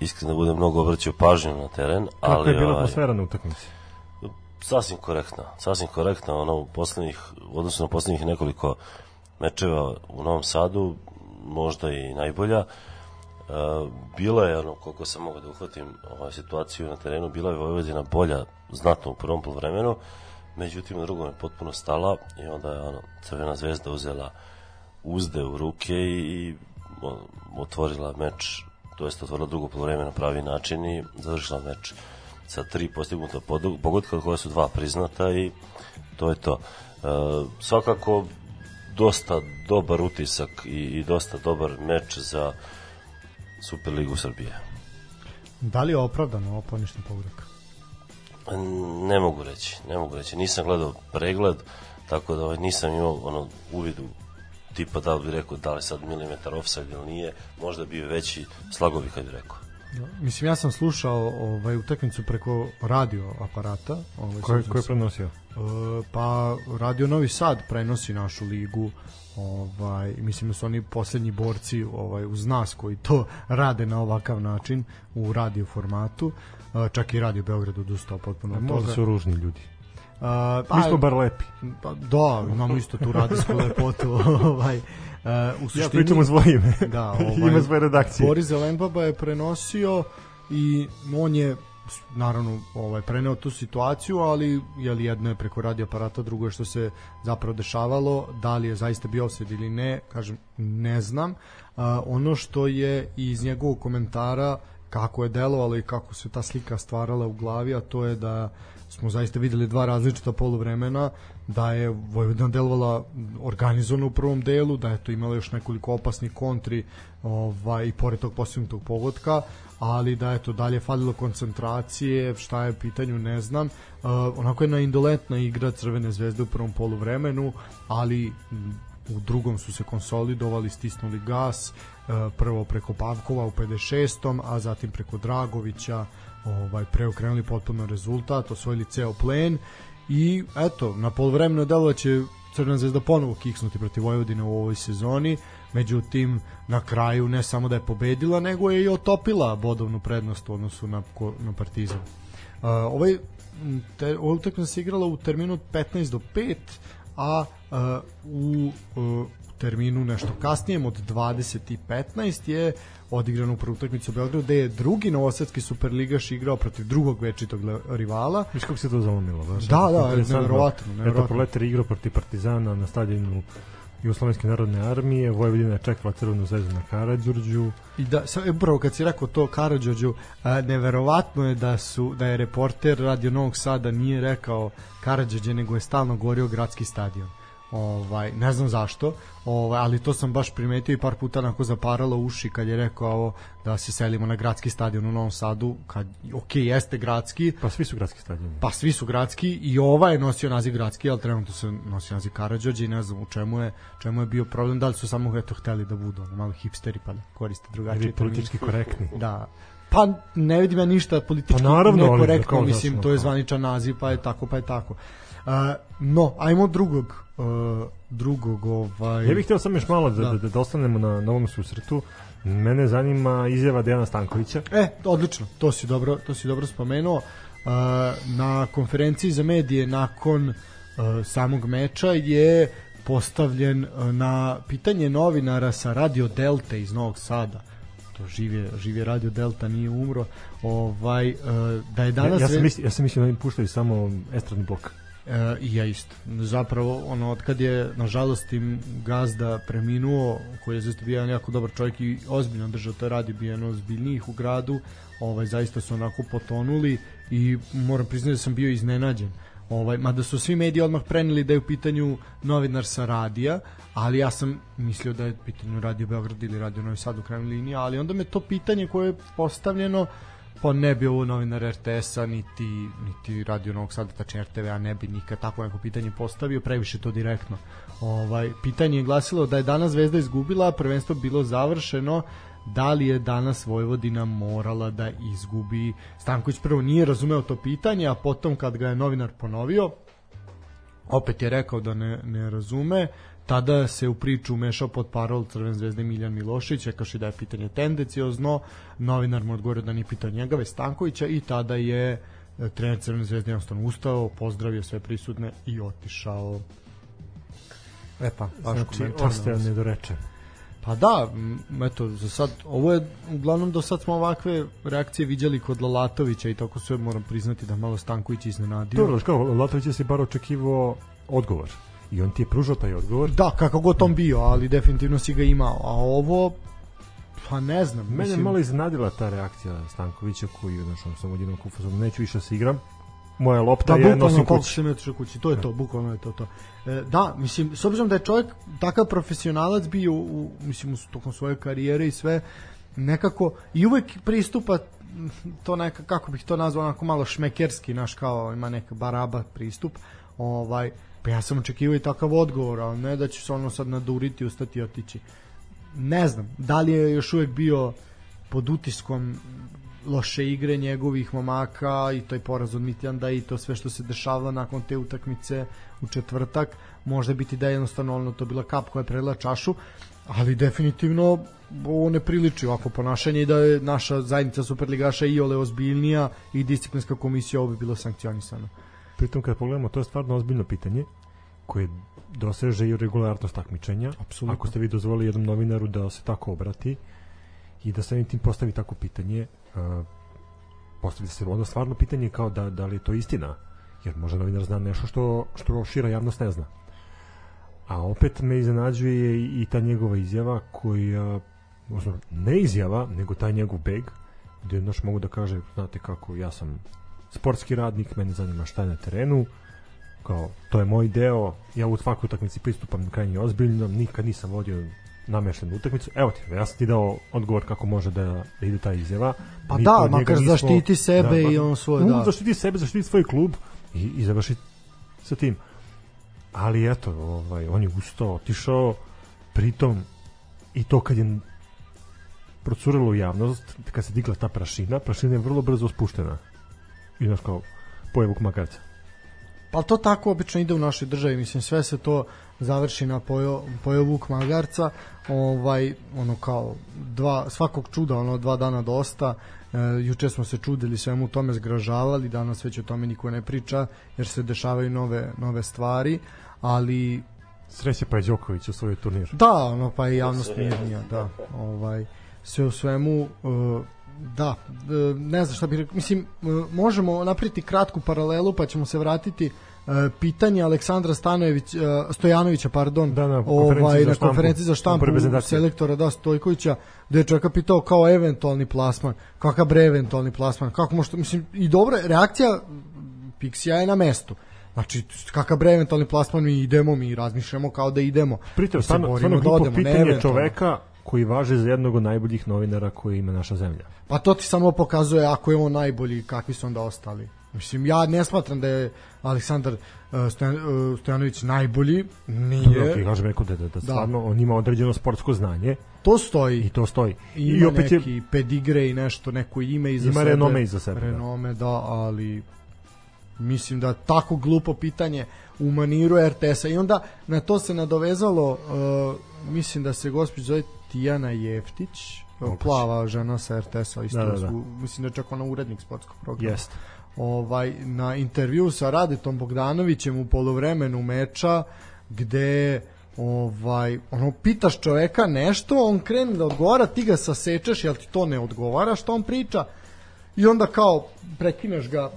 iskreno da budem mnogo obraćao pažnju na teren, Kako ali je bila ovaj, atmosfera na utakmici? Sasvim korektna, sasvim korektna, ono u poslednjih, u odnosu na poslednjih nekoliko mečeva u Novom Sadu, možda i najbolja. E, bila je, ono, koliko sam mogao da uhvatim ovaj, situaciju na terenu, bila je Vojvodina bolja znatno u prvom polovremenu, međutim drugom je potpuno stala i onda je ono, Crvena zvezda uzela uzde u ruke i, i otvorila meč, to jest otvorila drugo polovreme na pravi način i završila meč sa tri postignuta pogotka koja su dva priznata i to je to. E, svakako dosta dobar utisak i, i dosta dobar meč za Superligu Srbije. Da li je opravdano ovo poništen pogodak? Ne mogu reći, ne mogu reći. Nisam gledao pregled, tako da ovaj, nisam imao ono uvidu tipa da bi rekao da li sad milimetar offside ili nije, možda bi bio veći slagovi kad bi rekao. Mislim, ja sam slušao ovaj, utakmicu preko radio aparata. Ovaj, Ko je, sećam ko je prenosio? E, pa Radio Novi Sad prenosi našu ligu ovaj mislim da su oni poslednji borci ovaj uz nas koji to rade na ovakav način u radio formatu E, čak i Radio Beograd odustao potpuno od Možda toga su ružni ljudi. A, Mi smo bar lepi. pa, da, imamo isto tu radijsku lepotu [laughs] ovaj, e, u Ja suštini pričam u svoje ime. [laughs] [laughs] Da, ovaj, Ima svoje redakcije. Boris Zelenbaba je prenosio i on je naravno ovaj preneo tu situaciju, ali je li jedno je preko radio aparata, drugo je što se zapravo dešavalo, da li je zaista bio offside ili ne, kažem ne znam. A, ono što je iz njegovog komentara kako je delovalo i kako se ta slika stvarala u glavi, a to je da smo zaista videli dva različita poluvremena, da je Vojvodina delovala organizovano u prvom delu, da je to imala još nekoliko opasnih kontri ovaj, i pored tog postignutog pogotka, ali da je to dalje falilo koncentracije, šta je u pitanju ne znam. Uh, onako jedna indolentna igra Crvene zvezde u prvom poluvremenu, ali m, u drugom su se konsolidovali, stisnuli gas, uh, prvo preko Pavkova u 56. a zatim preko Dragovića, ovaj preokrenuli potpuno rezultat, osvojili ceo plen i eto, na poluvremenu je delo će Crvena zvezda ponovo kiksnuti protiv Vojvodine u ovoj sezoni, međutim na kraju ne samo da je pobedila, nego je i otopila bodovnu prednost u odnosu na, na Partizan. Ovaj te, ova utakmica se igrala u terminu od 15 do 5, a u uh, terminu nešto kasnijem od 20 i 15 je odigrana upravo utakmica u Beogradu gde je drugi novosadski superligaš igrao protiv drugog večitog rivala Viš kako se to zalomilo, baš. Da, da, neverovatno, neverovatno. Eto, Proletar igrao protiv Partizana na stadionu Jugoslovenske narodne armije, Vojvodina je čekala crvenu zvezdu na Karadžurđu. I da, sa, upravo kad si rekao to Karadžođu, a, neverovatno je da su da je reporter Radio Novog Sada nije rekao Karadžođe, nego je stalno govorio gradski stadion. Ovaj, ne znam zašto, ovaj, ali to sam baš primetio i par puta onako zaparalo uši kad je rekao ovo, da se selimo na gradski stadion u Novom Sadu, kad, ok, jeste gradski, Pa svi su gradski stadioni. pa svi su gradski i ova je nosio naziv gradski, ali trenutno se nosi naziv Karadžođe i ne znam u čemu je, čemu je bio problem, da li su samo eto hteli da budu ono, malo hipsteri pa da koriste drugačije Ili politički korektni. Da. Pa ne vidim ja ništa politički Pa naravno, ali nekorektno, kao mislim, zašto, to je zvaničan naziv, pa je tako, pa je tako. No, ajmo drugog uh, drugog ovaj Ja bih htio samo još malo da, Da. da, da, ostanemo na, na ovom susretu. Mene zanima izjava Dejana Stankovića. E, odlično, to si dobro, to si dobro spomenuo. Uh, na konferenciji za medije nakon uh, samog meča je postavljen na pitanje novinara sa Radio Delta iz Novog Sada to živje, živje Radio Delta nije umro ovaj, da je Ja, danas ja, sam ve- mislio, ja sam mislio da im puštaju samo estradni blok. E, i ja isto. Zapravo, ono, od kad je, nažalost, im gazda preminuo, koji je zaista bio jedan jako dobar čovjek i ozbiljno držao to radi, bio jedan ozbiljnijih u gradu, ovaj, zaista su onako potonuli i moram priznati da sam bio iznenađen. Ovaj, mada su svi mediji odmah preneli da je u pitanju novinar sa radija, ali ja sam mislio da je u pitanju Radio Beograd ili Radio Novi Sad u krajnjoj liniji, ali onda me to pitanje koje je postavljeno pa ne bi ovo novinar RTS-a niti, niti Radio Novog Sada tačnije RTV-a ne bi nikad tako neko pitanje postavio previše to direktno. Ovaj, pitanje je glasilo da je danas Zvezda izgubila prvenstvo bilo završeno da li je danas Vojvodina morala da izgubi? Stanković prvo nije razumeo to pitanje a potom kad ga je novinar ponovio opet je rekao da ne, ne razume tada se u priču umešao pod parol Crven zvezde Miljan Milošić rekaoši da je pitanje tendenciozno novinar mu odgovorio da nije pitao njega već Stankovića i tada je e, trener Crvene zvezde jednostavno ustao pozdravio sve prisutne i otišao E pa, vaš Znači, komentar. ostaje nedorečen. Pa da, eto, za sad, ovo je, uglavnom do sad smo ovakve reakcije viđali kod Lalatovića i tako sve moram priznati da malo Stanković iznenadio. Dobro, kao, Latović je se bar očekivao odgovor. I on ti je pružao taj odgovor. Da, kako god on bio, ali definitivno si ga imao. A ovo, pa ne znam. Mene je malo iznadila ta reakcija Stankovića koji je znaš, on sam odjednom kufazom, neću više da se igram. Moja lopta Da, je bukvalno nosim kući. mi otišao kući, to je to, bukvalno je to to. E, da, mislim, s obzirom da je čovjek takav profesionalac bio, u, mislim, u, tokom svoje karijere i sve, nekako, i uvek pristupa to neka, kako bih to nazvao, onako malo šmekerski, naš kao ima neka baraba pristup, ovaj, pa ja sam očekivao i takav odgovor, ali ne da će se ono sad naduriti, ustati i otići. Ne znam, da li je još uvek bio pod utiskom loše igre njegovih momaka i taj poraz od Mitjanda i to sve što se dešava nakon te utakmice u četvrtak može biti da je jednostavno ono to bila kap koja je prelila čašu ali definitivno ovo ne priliči ovako ponašanje i da je naša zajednica superligaša i ole ozbiljnija i disciplinska komisija ovo bi bilo sankcionisano Pritom kad pogledamo, to je stvarno ozbiljno pitanje koje doseže i regularnost takmičenja. Apsolutno. Ako ste vi dozvolili jednom novinaru da se tako obrati i da samim tim postavi tako pitanje, uh, postavi se onda stvarno pitanje kao da, da li je to istina, jer možda novinar zna nešto što, što šira javnost ne zna. A opet me iznenađuje i, ta njegova izjava koja, možda ne izjava, nego taj njegov beg, gde znaš, mogu da kaže, znate kako, ja sam sportski radnik, mene zanima šta je na terenu, kao, to je moj deo, ja u svakoj utakmici pristupam krajnje ozbiljno, nikad nisam vodio nameštenu utakmicu. Evo ti, ja sam ti dao odgovor kako može da, da ide ta izjava. Pa Niko da, makar nismo- zaštiti sebe pa- i on svoj, u, da. Zaštiti sebe, zaštiti svoj klub i, i završi sa tim. Ali eto, ovaj, on je ustao, otišao, pritom i to kad je procurilo u javnost, kad se digla ta prašina, prašina je vrlo brzo spuštena. I znaš kao, pojevuk makarca. Pa to tako obično ide u našoj državi, mislim sve se to završi na pojo, pojo Vuk Magarca, ovaj ono kao dva svakog čuda, ono dva dana dosta. E, juče smo se čudili svemu tome zgražavali, danas već o tome niko ne priča jer se dešavaju nove nove stvari, ali Sreće pa je Đoković u svoj turnir. Da, ono pa i javnost mirnija, da. Ovaj sve u svemu uh, da, uh, ne znam šta bih rekao, mislim uh, možemo napraviti kratku paralelu pa ćemo se vratiti uh, pitanje Aleksandra Stanojević, Stojanovića, pardon, Da, na konferenciji ovaj, za na štampu, konferenciji za štampu selektora da Stojkovića, gde je čovjeka pitao kao eventualni plasman, kakav bre eventualni plasman, kako možete, mislim, i dobra reakcija Pixija je na mestu. Znači, kakav bre eventualni plasman mi idemo, mi razmišljamo kao da idemo. Pritom, Mi se stvarno, stvarno da odemo, pitanje čoveka koji važe za jednog od najboljih novinara koji ima naša zemlja. Pa to ti samo pokazuje ako je on najbolji, kakvi su onda ostali. Mislim, ja ne smatram da je Aleksandar uh, Stojan, uh, Stojanović najbolji, Dobro, ti nije. kažem rekao da, da, da stvarno on ima određeno sportsko znanje To stoji. i to stoji. I, I opet je neki pedigre i nešto, neko ime iza Ima sebe. renome iza sebe, da. Renome, da, ali Mislim da tako glupo pitanje u maniru RTS-a i onda na to se nadovezalo uh, mislim da se gospođa zove Tijana Jeftić plava žena sa RTS-a isto Da, da, da. mislim da je čak ona urednik sportskog programa Jeste. ovaj, na intervju sa Radetom Bogdanovićem u polovremenu meča gde ovaj ono pitaš čoveka nešto on krene da odgovara ti ga sasečeš jel ti to ne odgovara što on priča i onda kao prekineš ga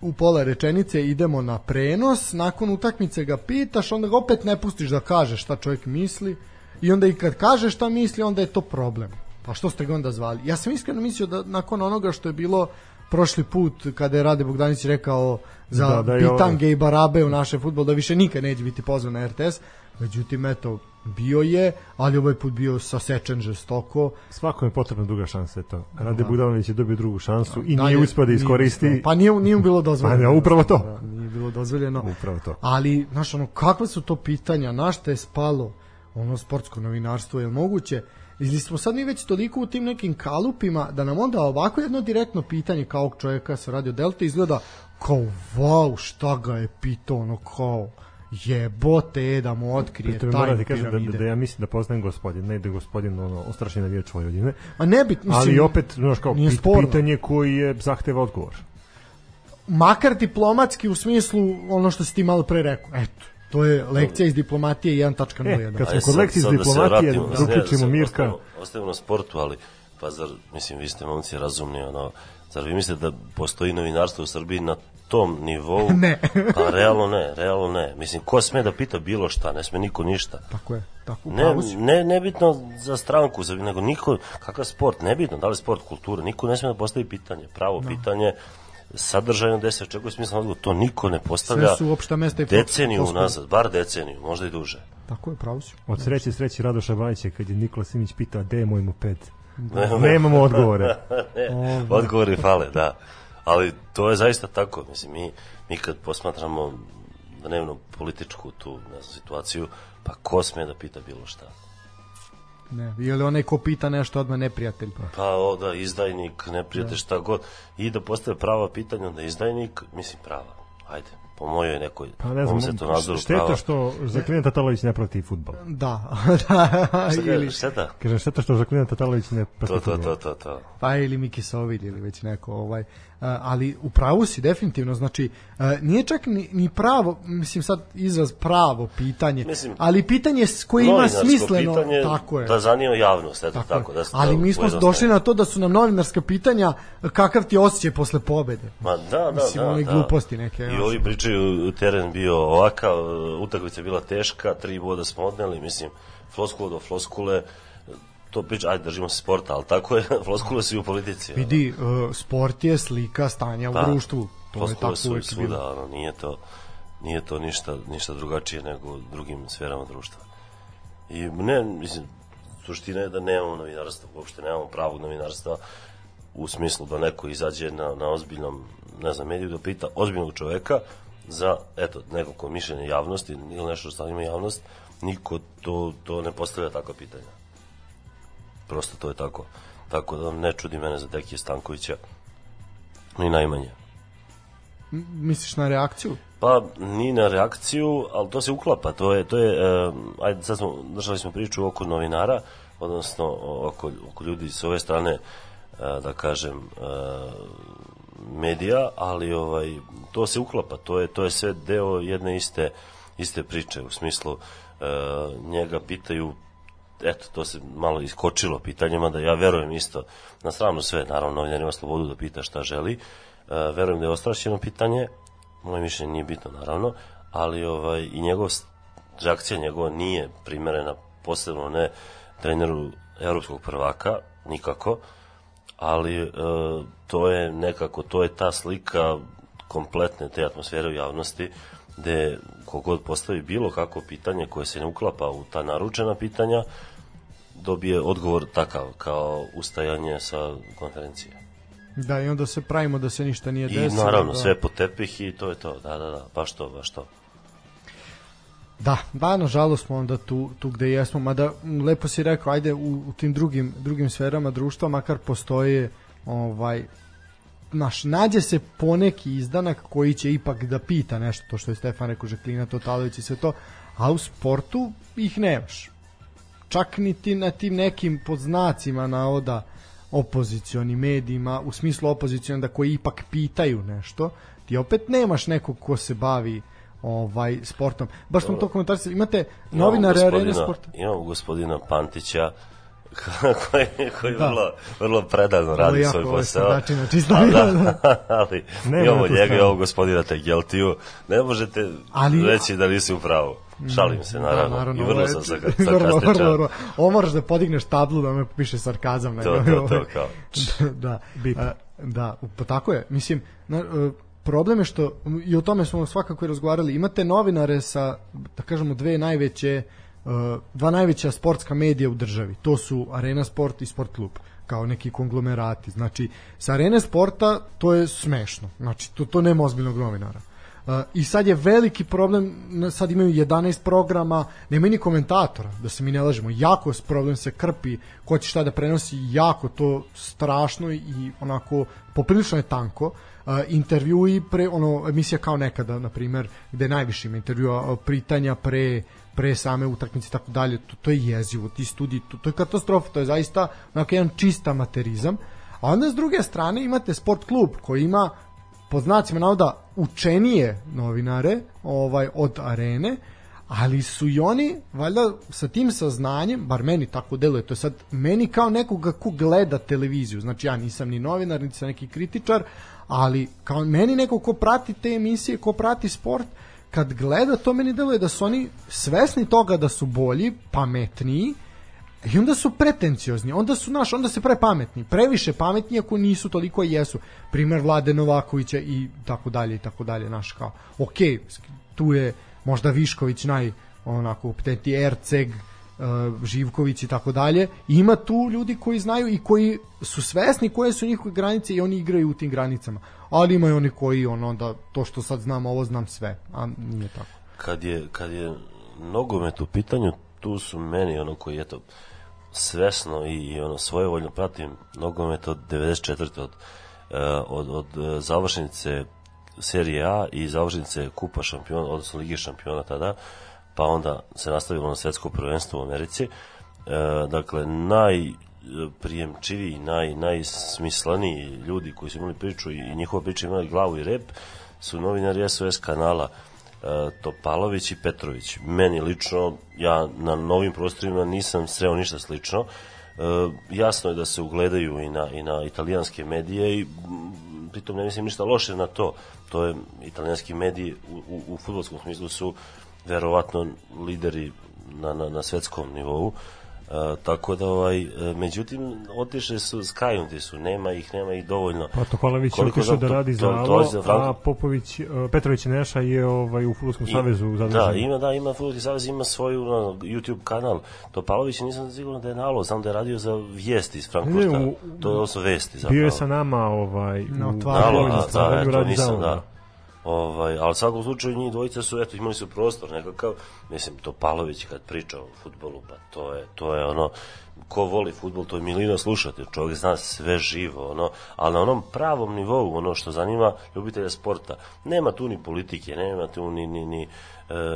u pola rečenice idemo na prenos, nakon utakmice ga pitaš, onda ga opet ne pustiš da kaže šta čovjek misli i onda i kad kaže šta misli, onda je to problem. Pa što ste ga onda zvali? Ja sam iskreno mislio da nakon onoga što je bilo prošli put kada je Rade Bogdanić rekao za Da, da, da je ovo- bitange i barabe u naše futbol da više nikad neće biti pozvan na RTS međutim eto bio je ali ovaj put bio sasečen žestoko Svako je potrebna druga šansa, eto. Rade Budanović je dobio drugu šansu i Da, nije je- uspio da nije iskoristi. uspeo. Pa nije, nije mu bilo dozvoljeno. Pa ne, upravo to. Da, nije bilo dozvoljeno. Upravo to. Ali, znaš, ono, kakve su to pitanja, na šta je spalo ono sportsko novinarstvo, je moguće? Ili smo sad mi već toliko u tim nekim kalupima da nam onda ovako jedno direktno pitanje kao ovog čovjeka sa Radio Delta izgleda kao, wow, šta ga je pitao, ono, kao, jebote, da mu otkrije Pritom tajnu ti kažem da, da, da ja mislim da poznajem gospodin, ne da je gospodin ono, ostrašen navijač Vojvodine, Ma ne bit, mislim, ali opet, znaš, kao pit, sporno. pitanje koji je zahteva odgovor. makar diplomatski u smislu ono što si ti malo pre rekao. Eto, to je lekcija iz diplomatije 1.01. E, kad smo kod lekcije iz da se diplomatije, da da uključimo Mirka. ostavimo- na sportu, ali pa zar, mislim, vi ste momci razumni, ono, zar vi mislite da postoji novinarstvo u Srbiji na tom nivou? [laughs] Ne. pa realno ne, realno ne. Mislim, ko sme da pita bilo šta, ne sme niko ništa. Tako je, tako, Ne, ne, nebitno za stranku, za, nego niko, kakav sport, nebitno, da li sport, kultura, niko ne sme da postavi pitanje, pravo pitanje, sadržajno gde se očekuje smislan odgovor, to niko ne postavlja Sve su opšta mesta i deceniju floskule. unazad, bar deceniju, možda i duže. Tako je, pravo si. Od sreće sreći Radoša Bajića kad je Nikola Simić pitao gde je moj moped. Ne, Nemamo odgovore. [laughs] ne, odgovori fale, da. Ali to je zaista tako, mislim, mi, mi kad posmatramo dnevno političku tu ne znam, situaciju, pa ko sme da pita bilo šta? Ne, je li onaj ko pita nešto odmah neprijatelj? Pa o, da, izdajnik, neprijatelj, šta god. I da postave prava pitanja, onda izdajnik, mislim prava, ajde, po mojoj nekoj Pa ne znam, mom svetonazoru šteta prava. što Žaklina Tatalović ne prati futbol. Da, [laughs] da, Šta ili, kažeš, šteta? Kažem, šteta što Žaklina Tatalović ne prati To, to, to, to, to. pa ili Miki Sovilj ili već neko ovaj ali u pravu si definitivno znači a, nije čak ni, ni pravo mislim sad izraz pravo pitanje Mislim, ali pitanje s- koje ima smisleno tako je Da zanima javnost, eto Tako, tako. da ali mi smo došli na to da su nam novinarska pitanja kakav ti je osjećaj posle pobede Ma da, da, Mislim, da. one da. gluposti neke, I ovi pričaju, teren bio ovakav, utakmica bila teška, tri boda smo odneli, mislim, floskula do floskule, to priča, ajde, držimo se sporta, ali tako je, [laughs] floskule su i u politici. vidi uh, sport je slika stanja Da. u društvu to je tako su uvek svuda, bilo ono, nije to, nije to ništa, ništa drugačije nego u drugim sferama društva. I ne, mislim, suština je da nemamo novinarstva, uopšte nemamo pravog novinarstva u smislu da neko izađe na, na ozbiljnom, ne znam, mediju da pita ozbiljnog čoveka za, eto, nekako mišljenje javnosti ili nešto što zanima javnost, niko to, to ne postavlja takva pitanja. Prosto to je tako. Tako da ne čudi mene za Dekije Stankovića ni najmanje. Misliš na reakciju Pa ni na reakciju, ali to se uklapa, to je, to je uh, ajde sad smo, držali smo priču oko novinara, odnosno oko, oko ljudi s ove strane, uh, da kažem, uh, medija, ali ovaj, to se uklapa, to je, to je sve deo jedne iste, iste priče, u smislu uh, njega pitaju eto, to se malo iskočilo pitanjima, da ja verujem isto na stranu sve, naravno, novinar ima slobodu da pita šta želi, uh, verujem da je ostrašćeno pitanje, moje mišljenje nije bitno, naravno, ali ovaj, i njegov reakcija njegova nije primerena, posebno ne treneru evropskog prvaka, nikako, ali e, to je nekako, to je ta slika kompletne te atmosfere u javnosti, gde kogod postavi bilo kako pitanje koje se ne uklapa u ta naručena pitanja, dobije odgovor takav, kao ustajanje sa konferencije. da i onda se pravimo da se ništa nije I desilo naravno, da. sve po tepih i to je to, da, da, da, baš to, baš to. Da, da, nažalost smo onda tu, tu gde jesmo, mada lepo si rekao, ajde u, u tim drugim, drugim sferama društva, makar postoje ovaj, naš, nađe se poneki izdanak koji će ipak da pita nešto, to što je Stefan rekao, Žeklina Totalović i sve to, a u sportu ih nemaš. Čak niti na tim nekim podznacima navoda opozicioni medijima, u smislu opozicioni da koji ipak pitaju nešto, ti opet nemaš nekog ko se bavi ovaj sportom. Baš smo to komentarisali. Imate Arene gospodina- sporta. Imamo gospodina Pantića, [laughs] koji, koji Da. vrlo, vrlo predano Ovo radi svoj ovo je posao. [laughs] A, bila, da, [laughs] ali imamo na tu njega i ovog gospodina Tegeltiju. Ne možete Ali- reći da nisi u pravu. Šalim se, naravno. Da, naravno I ovo vrlo je- sam sarka- vrlo, vrlo, sarkastičan. vrlo. Ovo moraš da podigneš tablu da ono piše sarkazam. na To, to, ovaj. to, kao. da, a, da, pa tako je. Mislim, na, e, problem je što, i o tome smo svakako i razgovarali, imate novinare sa, da kažemo, dve najveće, e, dva najveća sportska medija u državi. To su Arena Sport i Sport Klub kao neki konglomerati. Znači, sa Arene Sporta to je smešno. Znači, to, to nema ozbiljnog novinara. Uh, I sad je veliki problem, sad imaju 11 programa, nema ni komentatora, da se mi ne lažemo. Jako problem se krpi, ko će šta da prenosi, jako to strašno i onako poprilično je tanko. Uh, intervjui pre, ono, emisija kao nekada, na primer, gde najviše ima intervjua, uh, pritanja pre pre same utakmice i tako dalje, to, to je jezivo, ti studiji, to, to je katastrofa, to je zaista onako jedan čist amaterizam. A onda s druge strane imate sport klub koji ima pod znacima navoda učenije novinare ovaj od arene, ali su i oni valjda sa tim saznanjem, bar meni tako deluje, to je sad meni kao nekoga ko gleda televiziju, znači ja nisam ni novinar, niti sam neki kritičar, ali kao meni neko ko prati te emisije, ko prati sport, kad gleda to meni deluje da su oni svesni toga da su bolji, pametniji, I onda su pretenciozni, onda su naš, onda se prepametni, previše pametni ako nisu toliko jesu. Primer Vlade Novakovića i tako dalje i tako dalje, naš kao. Ok, tu je možda Višković naj onako upteti Erceg, Živković i tako dalje. Ima tu ljudi koji znaju i koji su svesni koje su njihove granice i oni igraju u tim granicama. Ali ima i oni koji ono da to što sad znam ovo znam sve, a nije tako. kad je, kad je nogomet u pitanju, tu su meni ono koji eto svesno i, i ono svojevoljno pratim nogomet od 94. od, e, od, od e, završnice serije A i završnice kupa šampiona, odnosno lige šampiona tada, pa onda se nastavilo na svetsko prvenstvo u Americi. E, dakle, najprijemčiviji, naj, najsmisleniji ljudi koji su imali priču i njihova priča imali glavu i rep su novinari SOS kanala e, Topalović i Petrović. Meni lično, ja na novim prostorima nisam sreo ništa slično. E, jasno je da se ugledaju i na, i na italijanske medije i mm, pritom ne mislim ništa loše na to. To je italijanski mediji u, u, u futbolskom smislu su verovatno lideri na, na, na svetskom nivou. E, tako da ovaj e, međutim otišli su skajnuti su nema ih nema ih dovoljno Pa je Koliko otišao da to- radi to- za to Alo, je za Franko- a Popović, e, Petrović Neša je ovaj, u Futbolskom I- savezu zadužen. Da, ima, da, ima Futbolski savez, ima svoju no, YouTube kanal. Topalović nisam siguran da je nalo, znam da je radio za vijesti iz Frankfurta. To su vesti zapravo. Bio je sa nama ovaj, Na otvaranju. Da, eto, radi za nisam, da. Ovaj, ali u slučaju njih dvojica su, eto, imali su prostor nekakav, mislim, Topalović kad priča o futbolu, pa to je, to je ono, ko voli futbol, to je milina slušati, čovjek zna sve živo, ono, ali na onom pravom nivou, ono što zanima ljubitelja sporta, nema tu ni politike, nema tu ni, ni, ni e,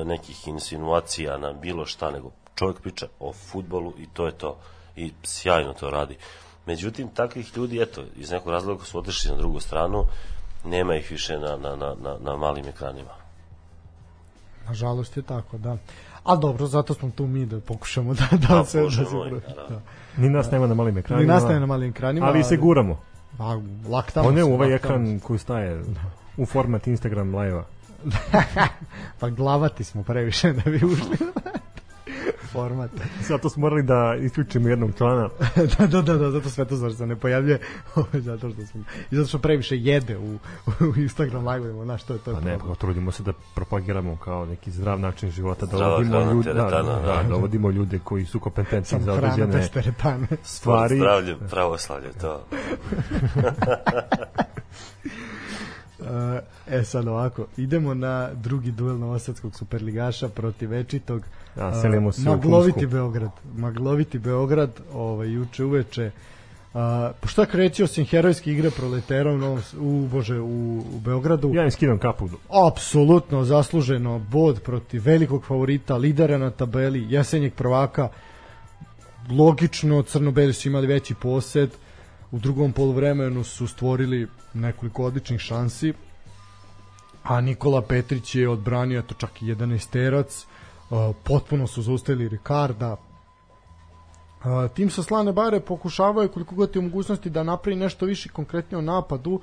nekih insinuacija na bilo šta, nego čovjek priča o futbolu i to je to. I sjajno to radi. Međutim, takvih ljudi, eto, iz nekog razloga su otišli na drugu stranu, nema ih više na, na, na, na, na malim ekranima. Nažalost je tako, da. Ali dobro, zato smo tu mi da pokušamo da, da A, se... Da se moj, da. naravno. Ni nas nema na malim ekranima. Ni nastaje na malim ekranima. Ali se guramo. Pa, laktamo On je u ovaj laktamo ekran koji staje u format Instagram live-a. [laughs] Pa glavati smo previše da bi ušli [laughs] format. [laughs] Zato smo morali da isključimo jednog člana. [laughs] da, da, da, da, zato sve to zašto se ne pojavljuje, [laughs] zato što smo, i zato što previše jede u, u Instagram live-ovima, znaš, to je to. je Pa ne, problem. pa trudimo se da propagiramo kao neki zdrav način života, da hrana, ljude, da, da, da, da. dovodimo ljude koji su kompetentni za određene stvari. Zdravlje, pravoslavlje, to. E sad ovako, idemo na drugi duel Novosadskog superligaša protiv Večitog. Da, selimo se Magloviti. Beograd. Magloviti Beograd, ovaj, juče uveče Uh, šta krećio sam herojske igre proletera u, Novom, u, bože, u, u Beogradu. Ja im skidam kapu. Apsolutno zasluženo bod protiv velikog favorita, lidera na tabeli, jesenjeg prvaka. Logično, crno-beli su imali veći posed. U drugom poluvremenu su stvorili nekoliko odličnih šansi. A Nikola Petrić je odbranio eto čak i 11 terac. Uh, potpuno su zaustavili Ricarda. Uh, tim sa Slane Bare pokušavaju koliko god je u mogućnosti da napravi nešto više konkretnije u napadu,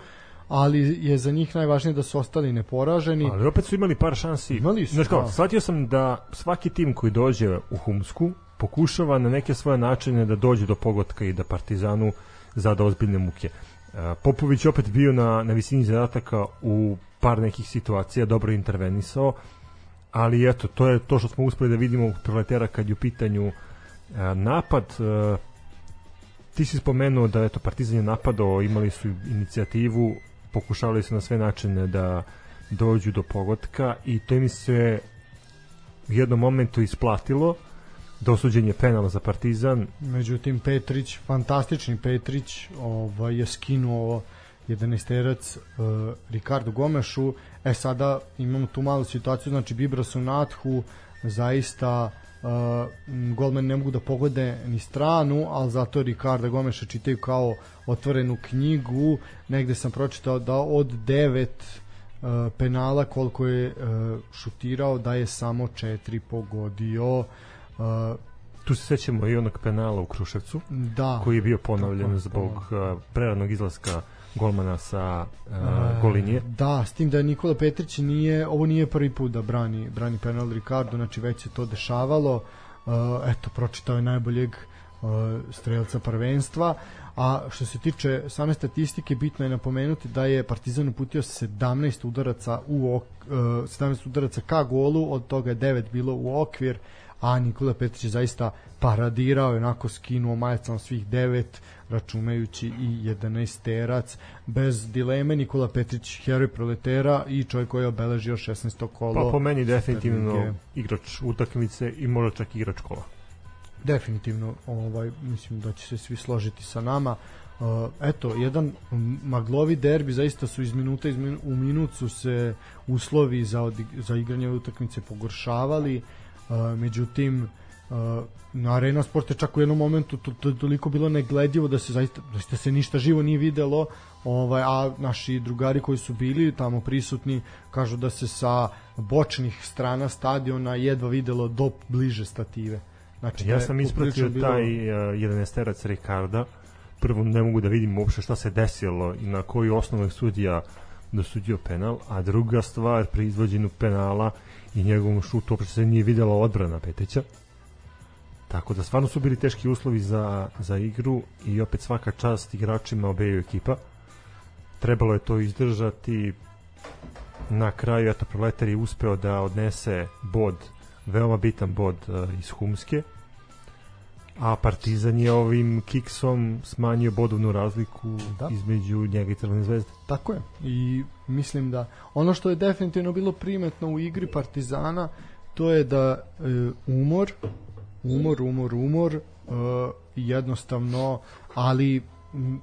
ali je za njih najvažnije da su ostali neporaženi. Ali opet su imali par šansi. Imali su, Znaš kao, da. shvatio sam da svaki tim koji dođe u Humsku pokušava na neke svoje načine da dođe do pogotka i da Partizanu zada ozbiljne muke. E, Popović opet bio na, na visini zadataka u par nekih situacija, dobro intervenisao, ali eto, to je to što smo uspeli da vidimo u proletera kad je u pitanju e, napad. E, ti si spomenuo da eto Partizan je napadao, imali su inicijativu, pokušavali su na sve načine da dođu do pogotka i to im se u jednom momentu isplatilo dosuđen je penal za Partizan Međutim, Petrić, fantastični Petrić, ovaj, je skinuo 11 terac uh, Ricardo Gomešu. E sada imamo tu malu situaciju, znači Bibra su nathu, zaista uh, m, golmani ne mogu da pogode ni stranu, ali zato Ricardo Gomeša čitaju kao otvorenu knjigu. Negde sam pročitao da od devet uh, penala koliko je uh, šutirao da je samo četiri pogodio. Uh, tu se sećamo i onog penala u Kruševcu da. koji je bio ponovljen Tako zbog uh, preranog izlaska golmana sa uh, E, golinije Da, s tim da Nikola Petrić nije, ovo nije prvi put da brani, brani penal Ricardo, znači već se to dešavalo. Uh, eto, pročitao je najboljeg uh, strelca prvenstva. A što se tiče same statistike, bitno je napomenuti da je Partizan uputio 17 udaraca u ok, uh, 17 udaraca ka golu, od toga je 9 bilo u okvir, a Nikola Petrić je zaista paradirao i onako skinuo majacama svih devet računajući i 11 terac bez dileme Nikola Petrić heroj proletera i čovjek koji je obeležio 16. kolo pa po meni definitivno igrač utakmice i možda čak igrač kola. Definitivno ovaj mislim da će se svi složiti sa nama. Uh, eto, jedan maglovi derbi zaista su iz minuta iz min, u minut su se uslovi za, odig- za igranje utakmice pogoršavali. uh, međutim uh, na Arena Sport je čak u jednom momentu to, to, toliko bilo negledljivo da se zaista, zaista se ništa živo nije videlo ovaj, a naši drugari koji su bili tamo prisutni kažu da se sa bočnih strana stadiona jedva videlo do bliže stative. Znači, da ja sam ispratio bilo- taj uh, 11 terac Ricarda. Prvo ne mogu da vidim uopšte šta se desilo i na koji osnovu je sudija dosudio penal, a druga stvar pri izvođenju penala i njegovom šutu uopšte se nije videla odbrana Peteća. Tako da stvarno su bili teški uslovi za, za igru i opet svaka čast igračima obeju ekipa. Trebalo je to izdržati. Na kraju eto Proletar je uspeo da odnese bod, veoma bitan bod uh, iz Humske a Partizan je ovim kiksom smanjio bodovnu razliku Da. između njega i Crvene zvezde. Tako je. I mislim da ono što je definitivno bilo primetno u igri Partizana to je da e, umor umor, umor, umor e, jednostavno ali m,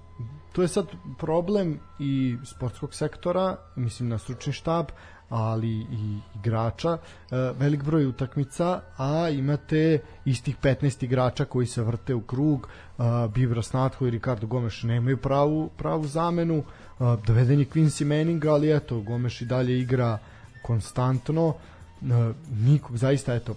to je sad problem i sportskog sektora, mislim na stručni štab, ali i igrača, e, velik broj utakmica, a imate istih 15 igrača koji se vrte u krug, e, Bivra Snatho i Ricardo Gomes nemaju pravu, pravu zamenu, e, doveden je Quincy Manning, ali eto, Gomes i dalje igra konstantno, nikog, zaista, eto,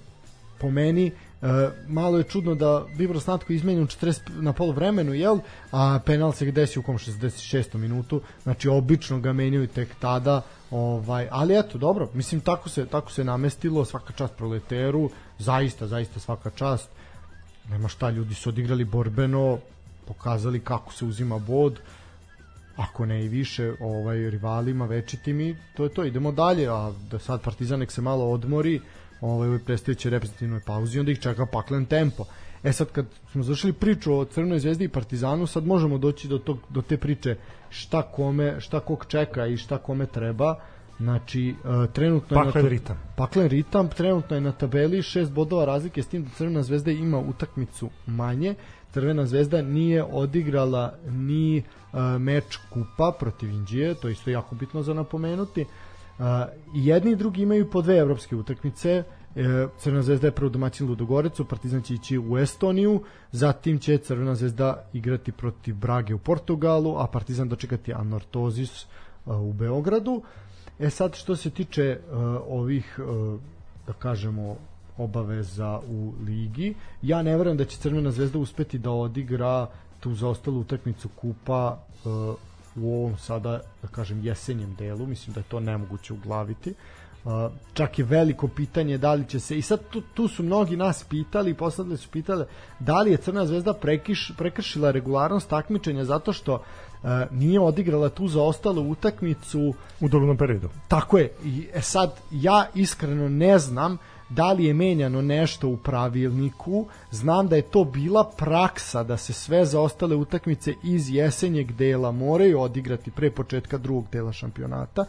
po meni e, malo je čudno da Bibro Snatko izmenjen u 40 na polu vremenu, jel? A penal se desi u kom 66. minutu, znači obično ga menjaju tek tada, ovaj, ali eto, dobro, mislim tako se, tako se namestilo, svaka čast proleteru, zaista, zaista svaka čast, nema šta, ljudi su odigrali borbeno, pokazali kako se uzima bod, ako ne i više ovaj rivalima večitim i to je to idemo dalje a da sad Partizan nek se malo odmori ovaj u ovoj predstojećoj reprezentativnoj pauzi onda ih čeka paklen tempo e sad kad smo završili priču o Crvenoj zvezdi i Partizanu sad možemo doći do tog do te priče šta kome šta kog čeka i šta kome treba Znači, uh, trenutno je na Paklen ta- ritam. Paklen ritam trenutno je na tabeli šest bodova razlike s tim da Crvena zvezda ima utakmicu manje. Crvena zvezda nije odigrala ni uh, meč kupa protiv Indije, to je isto jako bitno za napomenuti. Uh, I jedni i drugi imaju po dve evropske utakmice. E, Crvena zvezda je prvo domaćin Ludogorecu, Partizan će ići u Estoniju, zatim će Crvena zvezda igrati protiv Brage u Portugalu, a Partizan dočekati Anortozis uh, u Beogradu. E sad što se tiče uh, ovih uh, da kažemo obaveza u ligi, ja ne verujem da će Crvena zvezda uspeti da odigra tu zaostalu utakmicu kupa uh, u ovom sada, da kažem, jesenjem delu, mislim da je to nemoguće uglaviti. Uh, čak je veliko pitanje da li će se i sad tu, tu su mnogi nas pitali posledili su pitali da li je Crna zvezda prekiš, prekršila regularnost takmičenja zato što uh, nije odigrala tu zaostalu utakmicu U doglednom periodu. Tako je. I, e sad, ja iskreno ne znam da li je menjano nešto u pravilniku. Znam da je to bila praksa da se sve zaostale utakmice iz jesenjeg dela moraju odigrati pre početka drugog dela šampionata.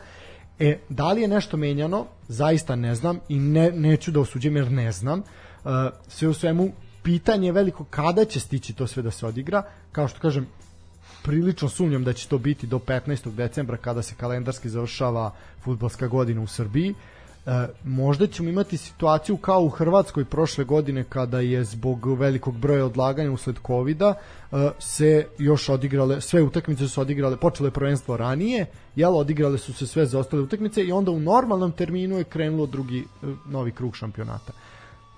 E, da li je nešto menjano? Zaista ne znam i ne, neću da osuđem jer ne znam. E, sve u svemu, pitanje je veliko kada će stići to sve da se odigra. Kao što kažem, prilično sumnjam da će to biti do 15. decembra kada se kalendarski završava futbolska godina u Srbiji. Možda ćemo imati situaciju kao u Hrvatskoj prošle godine kada je zbog velikog broja odlaganja usled kovida e, se još odigrale, sve utakmice su odigrale, počelo je prvenstvo ranije, jel, odigrale su se sve zaostale utakmice i onda u normalnom terminu je krenulo drugi e, novi krug šampionata.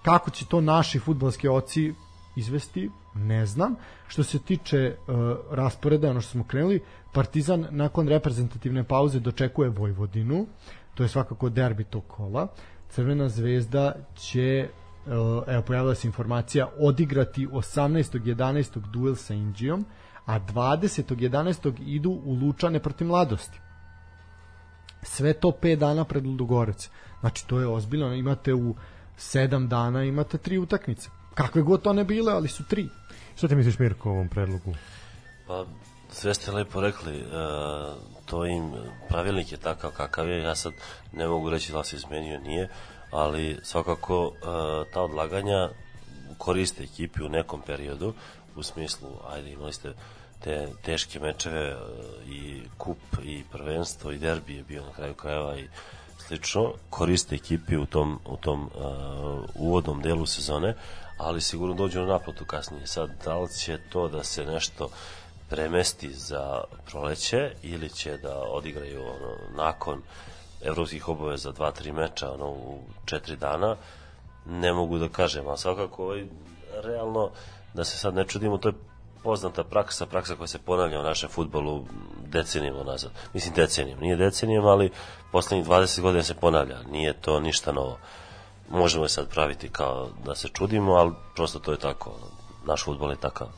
Kako će to naši futbolski oci izvesti, ne znam. Što se tiče uh, rasporeda, ono što smo krenuli, Partizan nakon reprezentativne pauze dočekuje Vojvodinu, to je svakako derbi tog kola. Crvena zvezda će uh, evo pojavila se informacija odigrati 18.11. duel sa Indijom, a 20.11. idu u Lučane protiv mladosti sve to 5 dana pred Ludogorec. Znači to je ozbiljno, imate u 7 dana imate tri utakmice. Kakve god to ne bile, ali su tri. Šta ti misliš Mirko o ovom predlogu? Pa, sve ste lepo rekli, e, to im, pravilnik je takav kakav je, ja sad ne mogu reći da se izmenio, nije, ali svakako e, ta odlaganja koriste ekipi u nekom periodu, u smislu, ajde, imali ste te teške mečeve e, i kup i prvenstvo i derbi je bio na kraju krajeva i slično, koriste ekipi u tom, u tom uh, uvodnom delu sezone, ali sigurno dođu na naplatu kasnije. Sad, da li će to da se nešto premesti za proleće ili će da odigraju ono, nakon evropskih obaveza dva, tri meča ono, u četiri dana, ne mogu da kažem, a svakako ovaj, realno da se sad ne čudimo, to je poznata praksa, praksa koja se ponavlja u našem futbolu decenijama nazad. Mislim decenijama, nije decenijama, ali poslednjih 20 godina se ponavlja, nije to ništa novo. Možemo je sad praviti kao da se čudimo, ali prosto to je tako. Naš futbol je takav.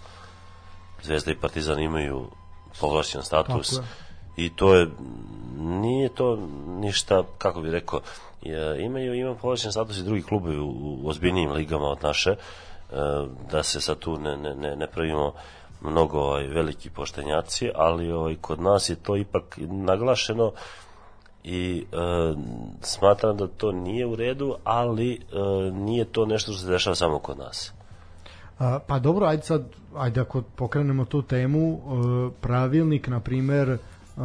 Zvezda i Partizan imaju povlašćen status i to je nije to ništa kako bih rekao imaju ima povlašćen status i drugi klubovi u, u ozbiljnijim ligama od naše e, da se sad tu ne, ne, ne, ne pravimo mnogo ovaj, veliki poštenjaci, ali ovaj, kod nas je to ipak naglašeno i e, smatram da to nije u redu, ali e, nije to nešto što se dešava samo kod nas. Pa dobro, ajde sad, ajde ako pokrenemo tu temu, uh, pravilnik, na primer, uh,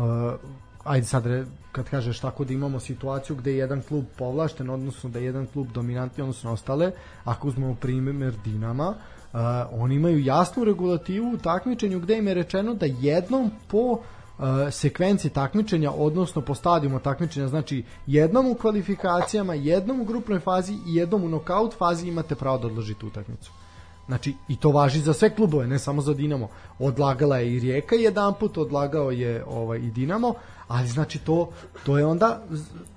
ajde sad, kad kažeš tako da imamo situaciju gde je jedan klub povlašten, odnosno da je jedan klub dominantni, odnosno ostale, ako uzmemo primer Dinama, uh, oni imaju jasnu regulativu u takmičenju gde im je rečeno da jednom po uh, sekvenci takmičenja, odnosno po stadijumu takmičenja, znači jednom u kvalifikacijama, jednom u grupnoj fazi i jednom u nokaut fazi imate pravo da odložite utakmicu. Znači, i to važi za sve klubove, ne samo za Dinamo. Odlagala je i Rijeka jedan put, odlagao je ovaj, i Dinamo, ali znači to, to je onda,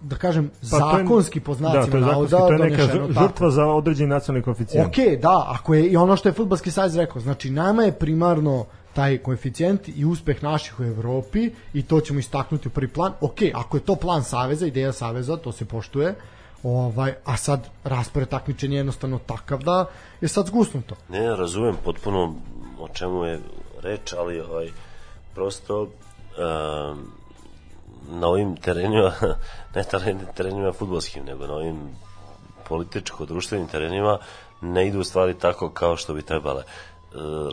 da kažem, Pa zakonski po znacima da, to je zakonski, navoda to je neka tako. žrtva za određeni nacionalni koeficijent. Ok, da, ako je i ono što je futbalski sajz rekao, znači nama je primarno taj koeficijent i uspeh naših u Evropi i to ćemo istaknuti u prvi plan. Ok, ako je to plan saveza, ideja saveza, to se poštuje. Ovaj, a sad raspored takmičenja je jednostavno takav da je sad zgusnuto. Ne, razumem potpuno o čemu je reč, ali ovaj, prosto um, na ovim terenima, [laughs] ne teren- terenima futbolskim, nego na ovim političko-društvenim terenima ne idu stvari tako kao što bi trebale.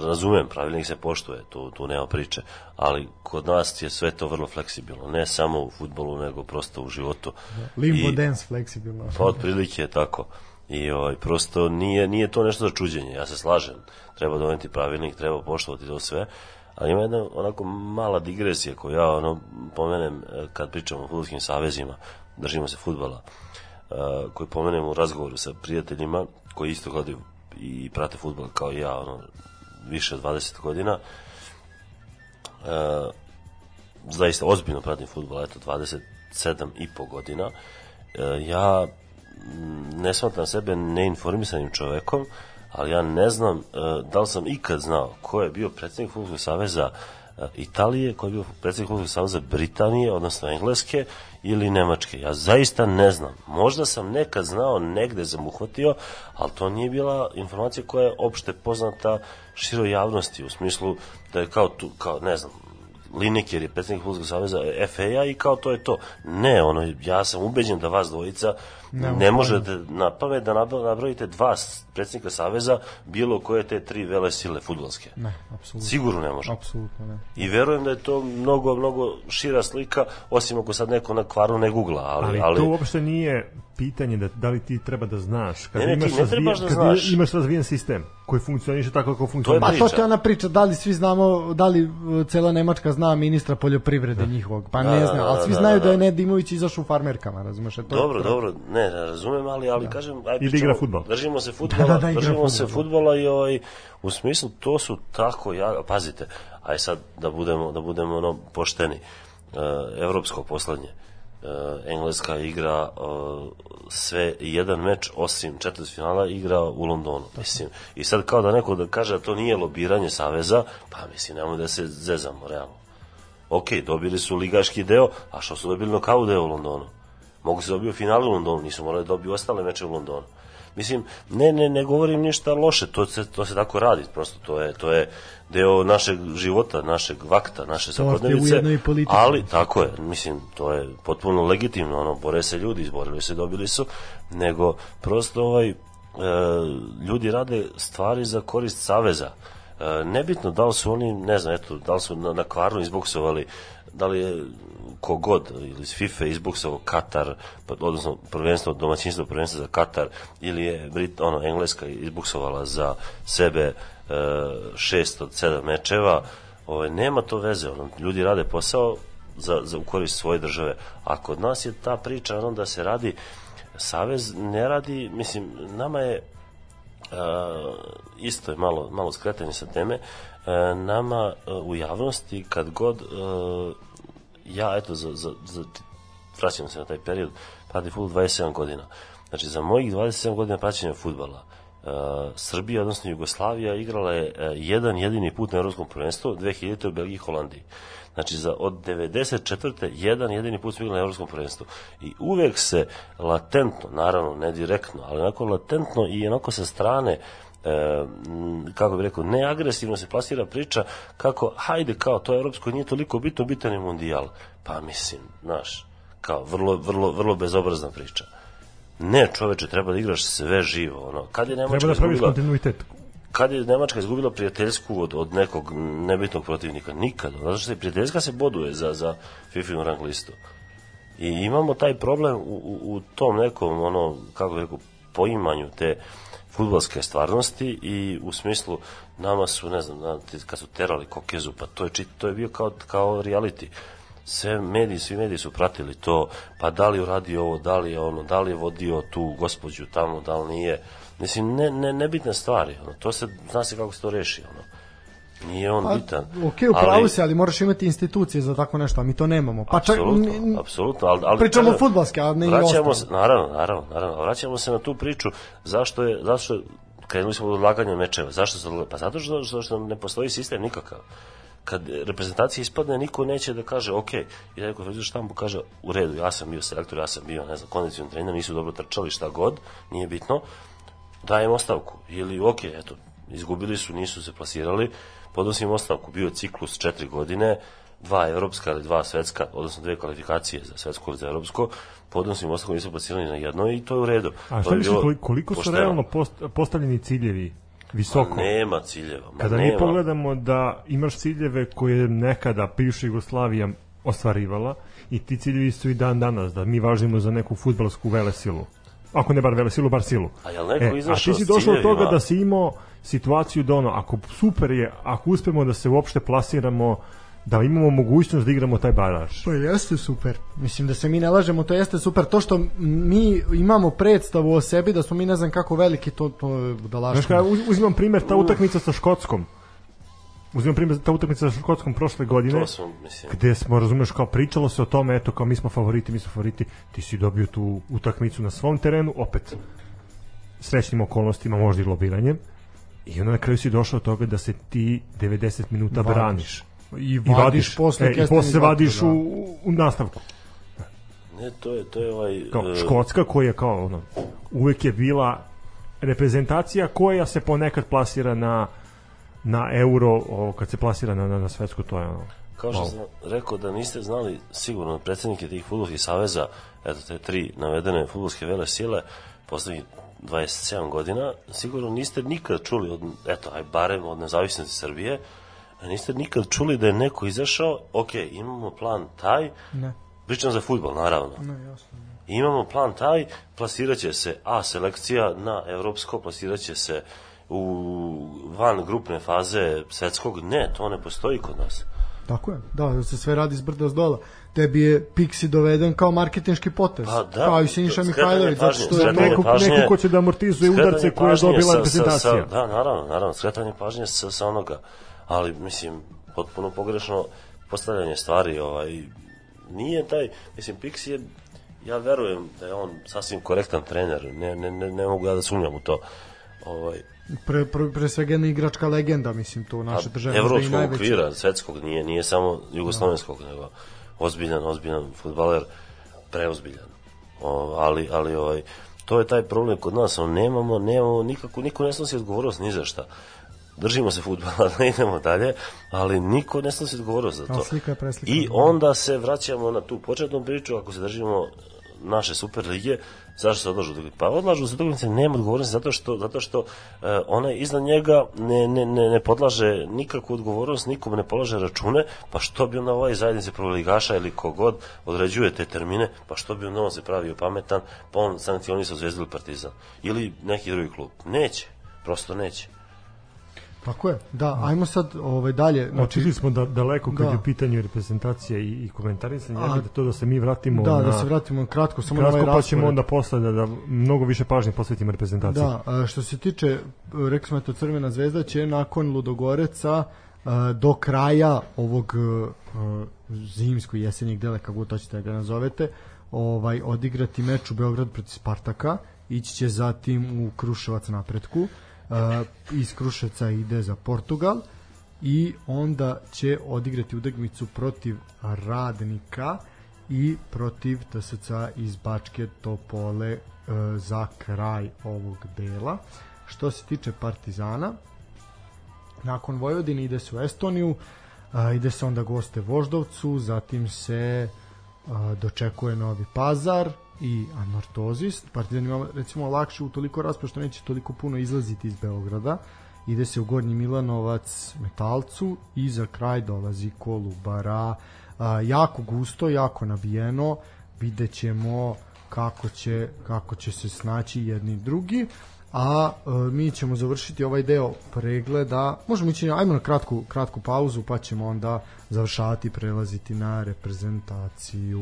Razumem, pravilnik se poštuje, tu, tu nema priče, ali kod nas je sve to vrlo fleksibilno, ne samo u futbolu, nego prosto u životu. Limbo I- dance fleksibilno. Pa otprilike je tako. I ovaj, prosto nije, nije to nešto za čuđenje, ja se slažem. Treba doneti pravilnik, treba poštovati to sve. Ali ima jedna onako mala digresija koju ja ono, pomenem e, kad pričam o futbolskim savezima, držimo se futbala, e, koju pomenem u razgovoru sa prijateljima koji isto gledaju i prate futbol kao ja, ono, više od 20 godina. E, zaista ozbiljno pratim futbol, eto 27 i po godina. E, ja ne smatram sebe neinformisanim čovekom, ali ja ne znam e, da li sam ikad znao ko je bio predsjednik Futbolskog saveza e, Italije, ko je bio predsjednik Futbolskog saveza Britanije, odnosno Engleske ili Nemačke. Ja zaista ne znam. Možda sam nekad znao, negde zamuhvatio, ali to nije bila informacija koja je opšte poznata široj javnosti, u smislu da je kao tu, kao, ne znam, Lineker je predsjednik Futbolskog saveza FA i kao to je to. Ne, ono, ja sam ubeđen da vas dvojica ne, ne možete na pamet da nabrojite dva predsjednika saveza bilo koje te tri vele sile futbolske. Ne, apsolutno. Sigurno ne može. Apsolutno ne. I verujem da je to mnogo, mnogo šira slika, osim ako sad neko na kvaru ne googla, ali, Ali, ali, to uopšte nije pitanje da, da li ti treba da znaš. Kad Ne, ne, imaš ne razvijen- da kad znaš. imaš razvijen sistem koji funkcioniše tako kako funkcioniše. Pa to ti je ona priča, da li svi znamo, da li uh, cela Nemačka zna ministra poljoprivrede njihovog, pa ne Da, znam, da, ali svi da, znaju da, da je da. Nedimović izašao u farmerkama, razumeš? e, To je Dobro, to. dobro, ne, ne razumem, ali, ali kažem, aj, da igra pričamo, fudbal. Držimo se [laughs] futbola, Da, da, da, držimo se fudbal, da. futbola i ovaj, u smislu, to su tako, ja, pazite, aj sad da budemo, da budemo ono, pošteni, e, evropsko poslednje, e, Engleska igra e, sve jedan meč osim četvrtfinala igra u Londonu mislim i sad kao da neko da kaže da to nije lobiranje saveza pa mislim nemoj da se zezamo realno ok, dobili su ligaški deo, a što su dobili nokau deo u Londonu? Mogu se dobiju finale u Londonu, nisu morali da dobiju ostale meče u Londonu. Mislim, ne, ne, ne govorim ništa loše, to se, to se tako radi, prosto to je, to je deo našeg života, našeg vakta, naše svakodnevice, ali tako je, mislim, to je potpuno legitimno, ono, bore se ljudi, izborili se, dobili su, nego prosto ovaj, e, ljudi rade stvari za korist saveza. E, nebitno da li su oni, ne znam, eto, da li su na, na kvarnu izboksovali, da li je kogod ili iz FIFA izboksovao Katar, pa, odnosno prvenstvo, domaćinstvo prvenstvo za Katar, ili je Brit, ono, Engleska izboksovala za sebe e, šest od sedam mečeva, ovaj, nema to veze, ono, ljudi rade posao za, za u korist svoje države. A kod nas je ta priča ono da se radi Savez ne radi, mislim, nama je Uh, isto je malo, malo skretanje sa teme, uh, nama uh, u javnosti kad god uh, ja, eto, za, za, za, vraćam se na taj period, pratim futbol 27 godina. Znači, za mojih 27 godina praćenja futbala, Srbija, odnosno Jugoslavija, igrala je uh, jedan jedini put na Evropskom prvenstvu, 2000. u Belgiji i Holandiji. Znači, za, od 94. jedan jedini put smo igrali na Evropskom prvenstvu. I uvek se latentno, naravno, ne direktno, ali onako latentno i onako sa strane e, kako bih rekao, neagresivno se plasira priča kako, hajde, kao, to evropsko nije toliko bitno, bitan je mundijal. Pa mislim, znaš, kao, vrlo, vrlo, vrlo bezobrazna priča. Ne, čoveče, treba da igraš sve živo. Ono. Kad je Nemačka Treba da praviš izgubila- kontinuitet. kad je Nemačka izgubila prijateljsku od, od nekog nebitnog protivnika? Nikad. Zato što se prijateljska se boduje za, za FIFA rang listu. I imamo taj problem u, u, u tom nekom, ono, kako bih rekao, poimanju te futbalske stvarnosti i u smislu nama su, ne znam, kad su terali Kokezu, pa to je, čit, to je bio kao, kao reality. Sve mediji, svi mediji su pratili to, pa da li uradio ovo, da li je ono, da li je vodio tu gospođu tamo, da li nije. Mislim, ne, ne, nebitne stvari, ono, to se, zna se kako se to reši, ono. Nije on Pa, bitan. ok, upravo si, ali moraš imati institucije za tako nešto, a mi to nemamo. Pa čak, Apsolutno, n- apsolutno, ali, ali Pričamo fudbalski, a ne i ostalo. se, naravno, naravno, naravno, vraćamo se na tu priču zašto je, zašto je, krenuli smo od odlaganja mečeva, zašto se odlaga? Pa zato što, što ne postoji sistem nikakav. Kad reprezentacija ispadne, niko neće da kaže, ok, i da neko dođe štampu kaže, u redu, ja sam bio selektor, ja sam bio, ne znam, kondicijon trener, nisu dobro trčali, šta god, nije bitno, dajem ostavku. Ili, ok, eto, izgubili su, nisu se plasirali, podnosim ostavku, bio ciklus četiri godine, dva evropska ili dva svetska, odnosno dve kvalifikacije za svetsko ili za evropsko, podnosim ostalo nisu plasirani na jedno i to je u redu. A šta misliš, bilo koliko, koliko su pošteno. realno post, postavljeni ciljevi visoko? Pa nema ciljeva. Ma Kada nema. mi pogledamo da imaš ciljeve koje je nekada bivša Jugoslavija ostvarivala i ti ciljevi su i dan danas, da mi važimo za neku futbalsku velesilu. Ako ne bar velesilu, bar silu. A jel neko E, a ti si došao do toga da si imao situaciju da ono, ako super je, ako uspemo da se uopšte plasiramo, da imamo mogućnost da igramo taj baraž. Pa jeste super. Mislim da se mi ne lažemo, to jeste super. To što mi imamo predstavu o sebi da smo mi ne znam kako veliki, to, to je Znaš budalaština. kada uz- uzimam primjer ta utakmica sa Škotskom. Uzimam primjer ta utakmica sa Škotskom prošle godine. To smo, mislim, gde smo, razumeš, kao pričalo se o tome, eto, kao mi smo favoriti, mi smo favoriti, ti si dobio tu utakmicu na svom terenu, opet srećnim okolnostima, možda i lobiranjem, i onda na kraju si došao do toga da se ti 90 minuta Vadiš. braniš. I vadiš posle e, i posle vadiš da. u, u nastavku. ne, to je, to je ovaj... Kao e, Škotska koja kao ono, uvek je bila reprezentacija koja se ponekad plasira na na euro, ovo, kad se plasira na, na, na svetsku, to je ono, Kao što Wow. sam rekao da niste znali sigurno predsednike tih futbolskih saveza, eto te tri navedene futbolske vele sile, poslednjih 27 godina, sigurno niste nikad čuli, od, eto, aj barem od nezavisnosti Srbije, a niste nikad čuli da je neko izašao, ok, imamo plan taj, Ne. pričam za futbol, naravno. Ne, jasno. Imamo plan taj, plasirat će se A selekcija na evropsko, plasirat će se u van grupne faze svetskog, ne, to ne postoji kod nas. Tako je, da, da se sve radi s brda s dola. Tebi je Pixi doveden kao marketinški potez. Pa da, kao i Siniša Mihajlović, zato što je neko, pažnje- neko ko će da amortizuje udarce koje je dobila sa- reprezentacija. Sa, da, naravno, naravno, skretanje pažnje sa, sa onoga, ali mislim, potpuno pogrešno postavljanje stvari, ovaj, nije taj, mislim, Pixi je, ja verujem da je on sasvim korektan trener, ne, ne, ne, ne mogu ja da sumnjam u to, ovaj, pre, pre, pre svega jedna igračka legenda, mislim, to naše države. evropskog najveća. okvira, svetskog, nije, nije samo jugoslovenskog, nego ozbiljan, ozbiljan futbaler, preozbiljan. O, ali, ali ovaj, to je taj problem kod nas, on nemamo, nemamo nikako, niko ne snosi odgovornost ni za šta. Držimo se futbala, ne [laughs] idemo dalje, ali niko ne snosi odgovornost za to. Slika preslika. I onda se vraćamo na tu početnu priču, ako se držimo naše super lige, zašto se odlažu utakmice? Pa odlažu se utakmice, nema odgovornosti zato što, zato što e, onaj iznad njega ne, ne, ne, ne podlaže nikakvu odgovornost, nikom ne polaže račune, pa što bi onda ovaj zajednice prvoligaša ili kogod određuje te termine, pa što bi onda on se pravio pametan, pa on sankcionisao Zvezdu ili Partizan ili neki drugi klub. Neće, prosto neće. Tako je, da, ajmo sad ovaj, dalje. Znači, Otišli smo da, daleko kad Da. je u pitanju reprezentacija i, i komentarisanje, ja da to da se mi vratimo da, na... da se vratimo kratko, samo na Kratko ovaj pa ćemo onda posle da, da mnogo više pažnje posvetimo reprezentaciji. Da, a, što se tiče, rekli smo eto Crvena zvezda će nakon Ludogoreca a, do kraja ovog a, zimskog jesenjeg dela, kako god hoćete da ga nazovete, ovaj odigrati meč u Beograd protiv Spartaka, ići će zatim u Kruševac napretku, iz Kruševca ide za Portugal i onda će odigrati utakmicu protiv Radnika i protiv TSC iz Bačke Topole e, za kraj ovog dela. Što se tiče Partizana, nakon Vojvodine ide se u Estoniju, ide se onda goste Voždovcu, zatim se dočekuje Novi Pazar i Anortozis. Partizan ima recimo lakše u toliko raspored što neće toliko puno izlaziti iz Beograda. Ide se u Gornji Milanovac Metalcu i za kraj dolazi Kolubara. A, jako gusto, jako nabijeno. Vidjet ćemo kako će, kako će se snaći jedni drugi a e, mi ćemo završiti ovaj deo pregleda. Možemo ići, ajmo na kratku, kratku pauzu, pa ćemo onda završavati prelaziti na reprezentaciju.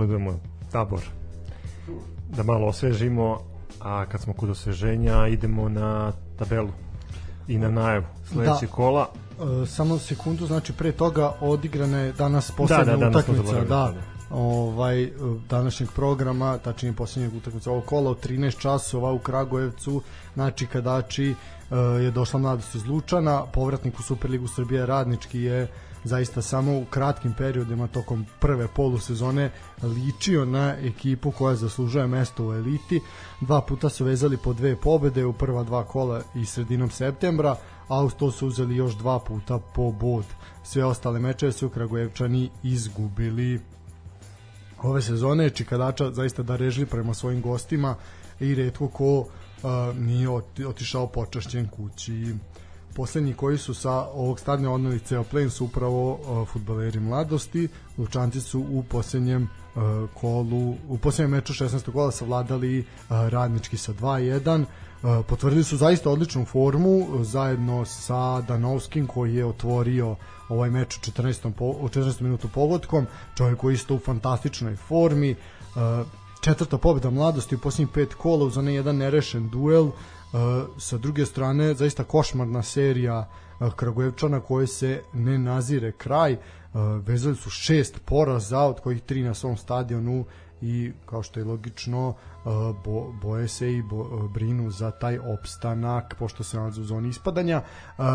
konsolidujemo tabor, da malo osvežimo, a kad smo kod osveženja idemo na tabelu i na najavu sledeće Da. kola. E, samo sekundu, znači pre toga odigrana je danas poslednja da, smo utakmica, da, da. ovaj e, današnjeg programa, tačnije poslednjeg utakmica ovog kola od 13 časova u Kragujevcu, znači kadači e, je došla mladost iz Lučana, povratnik u Superligu Srbije radnički je zaista samo u kratkim periodima tokom prve polusezone ličio na ekipu koja zaslužuje mesto u eliti. Dva puta su vezali po dve pobede u prva dva kola i sredinom septembra, a uz to su uzeli još dva puta po bod. Sve ostale mečeve su Kragujevčani izgubili ove sezone Čikadača zaista da režili prema svojim gostima i redko ko uh, nije oti- otišao počašćen kući. Poslednji koji su sa ovog stadiona odneli ceo plen su upravo uh, futbaleri mladosti. Lučanci su u poslednjem uh, kolu, u poslednjem meču 16. kola savladali uh, radnički sa 2-1. Uh, potvrdili su zaista odličnu formu uh, zajedno sa Danovskim koji je otvorio ovaj meč u 14. Po, u 14. minutu pogodkom čovjek koji isto u fantastičnoj formi uh, četvrta pobjeda mladosti u posljednjih pet kola uz onaj jedan nerešen duel uh, sa druge strane zaista košmarna serija uh, Kragujevčana koje se ne nazire kraj uh, vezali su šest poraza od kojih tri na svom stadionu i kao što je logično bo, boje se i bo, brinu za taj opstanak pošto se nalaze u zoni ispadanja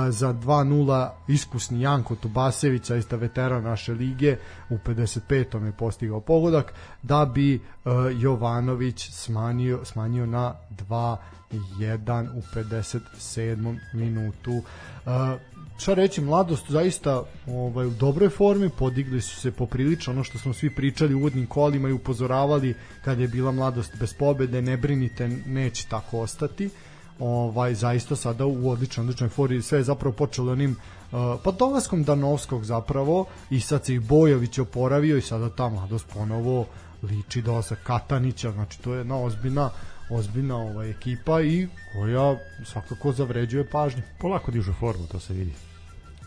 za 2-0 iskusni Janko Tubasević zaista veteran naše lige u 55. je postigao pogodak da bi Jovanović smanjio, smanjio na 2-1 u 57. minutu uh, šta reći, mladost zaista ovaj, u dobroj formi, podigli su se poprilično, ono što smo svi pričali u uvodnim kolima i upozoravali kad je bila mladost bez pobede, ne brinite, neće tako ostati. Ovaj zaista sada u odličnoj odličnoj formi sve je zapravo počelo onim pa dolaskom Danovskog zapravo i sad se i Bojović oporavio i sada ta mladost ponovo liči dosta Katanića, znači to je jedna ozbiljna ozbiljna ovaj ekipa i koja svakako zavređuje pažnju. Polako dižu formu, to se vidi.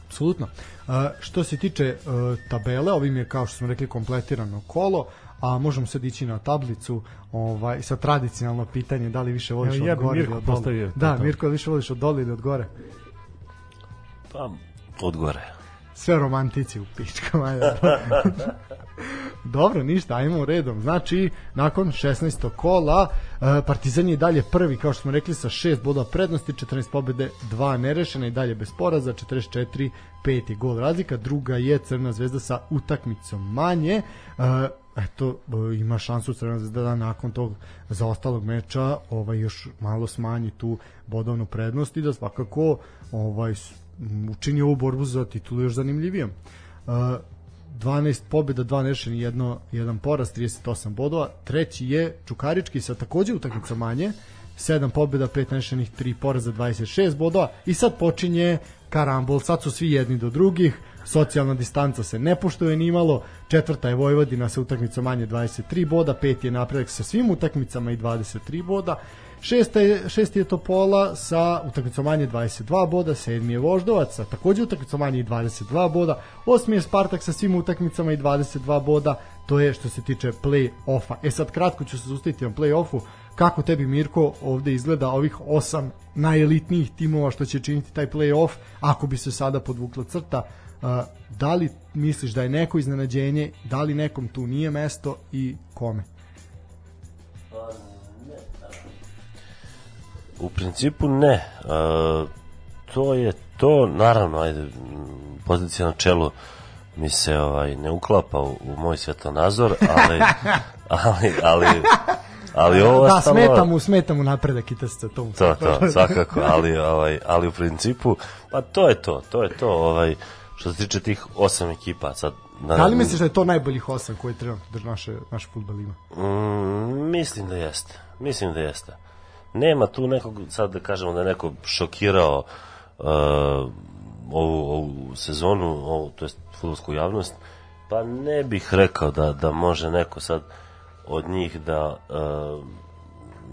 Apsolutno. Uh, što se tiče uh, tabele, ovim je kao što smo rekli kompletirano kolo, a možemo sad ići na tablicu ovaj, sa tradicionalno pitanje da li više voliš od ja bi gore ili od dole. Da, to. Mirko, više voliš od dole ili od gore? Pa, od gore. Sve romantici u pičkama. [laughs] Dobro, ništa, ajmo redom. Znači, nakon 16. kola, e, Partizan je dalje prvi, kao što smo rekli, sa 6 boda prednosti, 14 pobede, 2 nerešena i dalje bez poraza, 44, 5 je gol razlika. Druga je Crna zvezda sa utakmicom manje. E, eto, e, ima šansu Crvena zvezda da nakon tog zaostalog meča ovaj još malo smanji tu bodovnu prednost i da svakako ovaj učini ovu borbu za titulu još zanimljivijom. Uh, 12 pobjeda, 2 nerešeni, jedno, jedan poraz, 38 bodova. Treći je Čukarički sa takođe utakmica manje, 7 pobjeda, 5 nerešenih, 3 poraza, 26 bodova. I sad počinje karambol, sad su svi jedni do drugih, socijalna distanca se ne poštuje ni malo, četvrta je Vojvodina sa utakmicom manje 23 boda, peti je napredak sa svim utakmicama i 23 boda, Šesta je, šesti je Topola sa utakmicom manje 22 boda, sedmi je Voždovac sa takođe utakmicom manje i 22 boda, osmi je Spartak sa svim utakmicama i 22 boda, to je što se tiče play-offa. E sad kratko ću se zustaviti na play-offu, kako tebi Mirko ovde izgleda ovih osam najelitnijih timova što će činiti taj play-off, ako bi se sada podvukla crta, da li misliš da je neko iznenađenje, da li nekom tu nije mesto i kome? U principu ne. E, to je to, naravno, ajde, pozicija na čelu mi se ovaj ne uklapa u, u moj svetonazor, ali [laughs] ali ali ali ovo da, ostalo- smeta mu, smeta mu napredak i to to. to, to, svakako, ali, ovaj, ali u principu, pa to je to, to je to, ovaj, što se tiče tih osam ekipa, sad, na, Da li misliš da je to najboljih osam koje trenutno drž naše, naš futbal ima? Mm, mislim da jeste. Mislim da jeste. Nema tu nekog, sad da kažemo da je neko šokirao uh, ovu, ovu sezonu, ovu, to jest futbolsku javnost, pa ne bih rekao da, da može neko sad od njih da uh,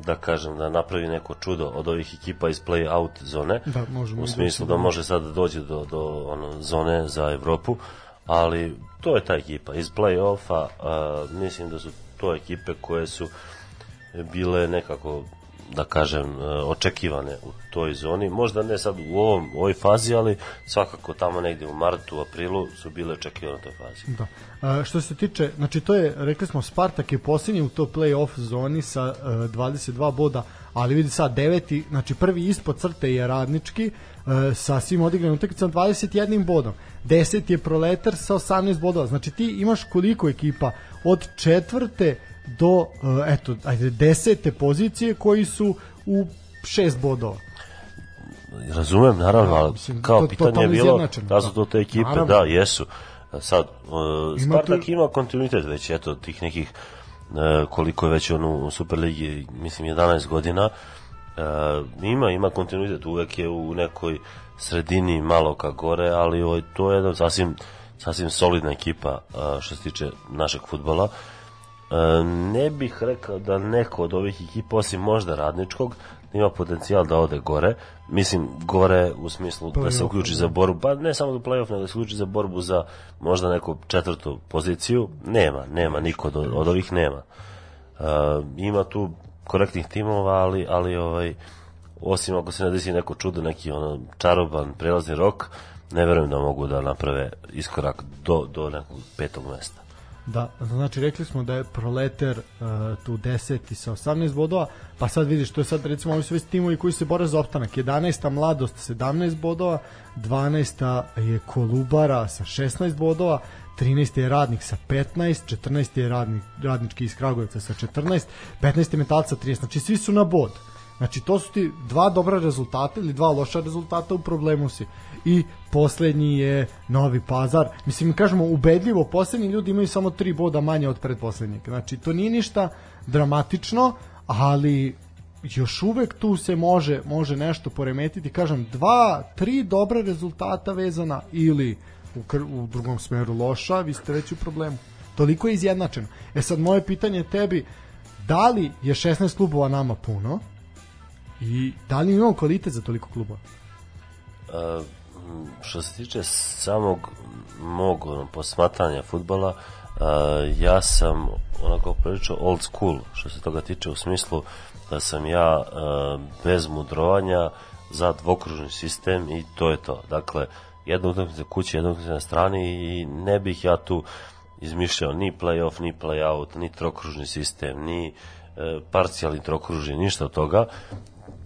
da kažem da napravi neko čudo od ovih ekipa iz play-out zone Da, možemo u smislu da može sad da dođe do, do ono, zone za Evropu ali to je ta ekipa. Iz play-offa a, mislim da su to ekipe koje su bile nekako da kažem, e, očekivane u toj zoni. Možda ne sad u ovom, ovoj fazi, ali svakako tamo negde u martu, aprilu su bile očekivane u toj fazi. Da. A, što se tiče, znači to je, rekli smo, Spartak je posljednji u to play-off zoni sa uh, 22 boda, ali vidi sad deveti, znači prvi ispod crte je radnički uh, sa svim odigranim utakmicama 21 bodom. Deset je proletar sa 18 bodova. Znači ti imaš koliko ekipa od četvrte do uh, eto ajde desete pozicije koji su u šest bodova. Razumem, naravno, Da, ali mislim, kao to- pitanje je totalno bilo da su to te ekipe, Naravno. da, jesu. Sad, uh, Ima Spartak tu- ima kontinuitet već, eto, tih nekih uh, koliko je već on u Superligi, mislim 11 godina, uh, ima, ima kontinuitet, uvek je u nekoj sredini malo ka gore, ali ovaj, to je jedna sasvim, sasvim solidna ekipa uh, što se tiče našeg futbola. E, ne bih rekao da neko od ovih ekipa, osim možda radničkog, ima potencijal da ode gore. Mislim, gore u smislu da se uključi za borbu, pa ne samo za play-off, nego da se uključi za borbu za možda neku četvrtu poziciju. Nema, nema, niko od, od ovih nema. E, ima tu korektnih timova, ali, ali ovaj, osim ako se ne desi neko čudo, neki ono čaroban prelazni rok, ne verujem da mogu da naprave iskorak do, do nekog petog mesta. Da, znači rekli smo da je Proleter uh, tu 10 sa 18 bodova, pa sad vidiš, to je sad recimo ovi su već timovi koji se bore za opstanak. 11. Mladost 17 bodova, 12. je Kolubara sa 16 bodova, 13. je Radnik sa 15, 14. je radnik, Radnički iz Kragujevca sa 14, 15. je Metalca sa 13, znači svi su na bod. Znači to su ti dva dobra rezultata ili dva loša rezultata u problemu si. I poslednji je Novi Pazar. Mislim, kažemo, ubedljivo, poslednji ljudi imaju samo tri boda manje od predposlednjeg. Znači, to nije ništa dramatično, ali još uvek tu se može može nešto poremetiti. Kažem, dva, tri dobra rezultata vezana ili u, u drugom smeru loša, vi ste već u problemu. Toliko je izjednačeno. E sad, moje pitanje tebi, da li je 16 klubova nama puno i da li imamo kvalitet za toliko klubova? Uh, što se tiče samog mog ono, posmatranja futbala, uh, ja sam onako prilično old school što se toga tiče u smislu da sam ja uh, bez mudrovanja za dvokružni sistem i to je to. Dakle, jedna utakmica kući, jedna utakmica na strani i ne bih ja tu izmišljao ni play-off, ni play-out, ni trokružni sistem, ni e, parcijalni trokružni, ništa od toga.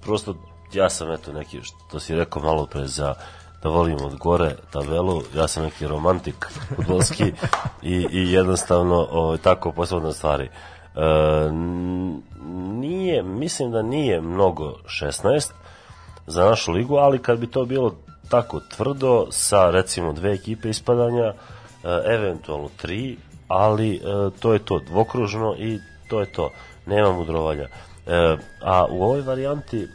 Prosto ja sam eto neki, što si rekao malo pre za da volim od gore tabelu, ja sam neki romantik futbolski i, i jednostavno o, tako posebno stvari. E, nije, mislim da nije mnogo 16 za našu ligu, ali kad bi to bilo tako tvrdo sa recimo dve ekipe ispadanja, e, eventualno tri, ali e, to je to, dvokružno i to je to, nema mudrovanja. E, a u ovoj varijanti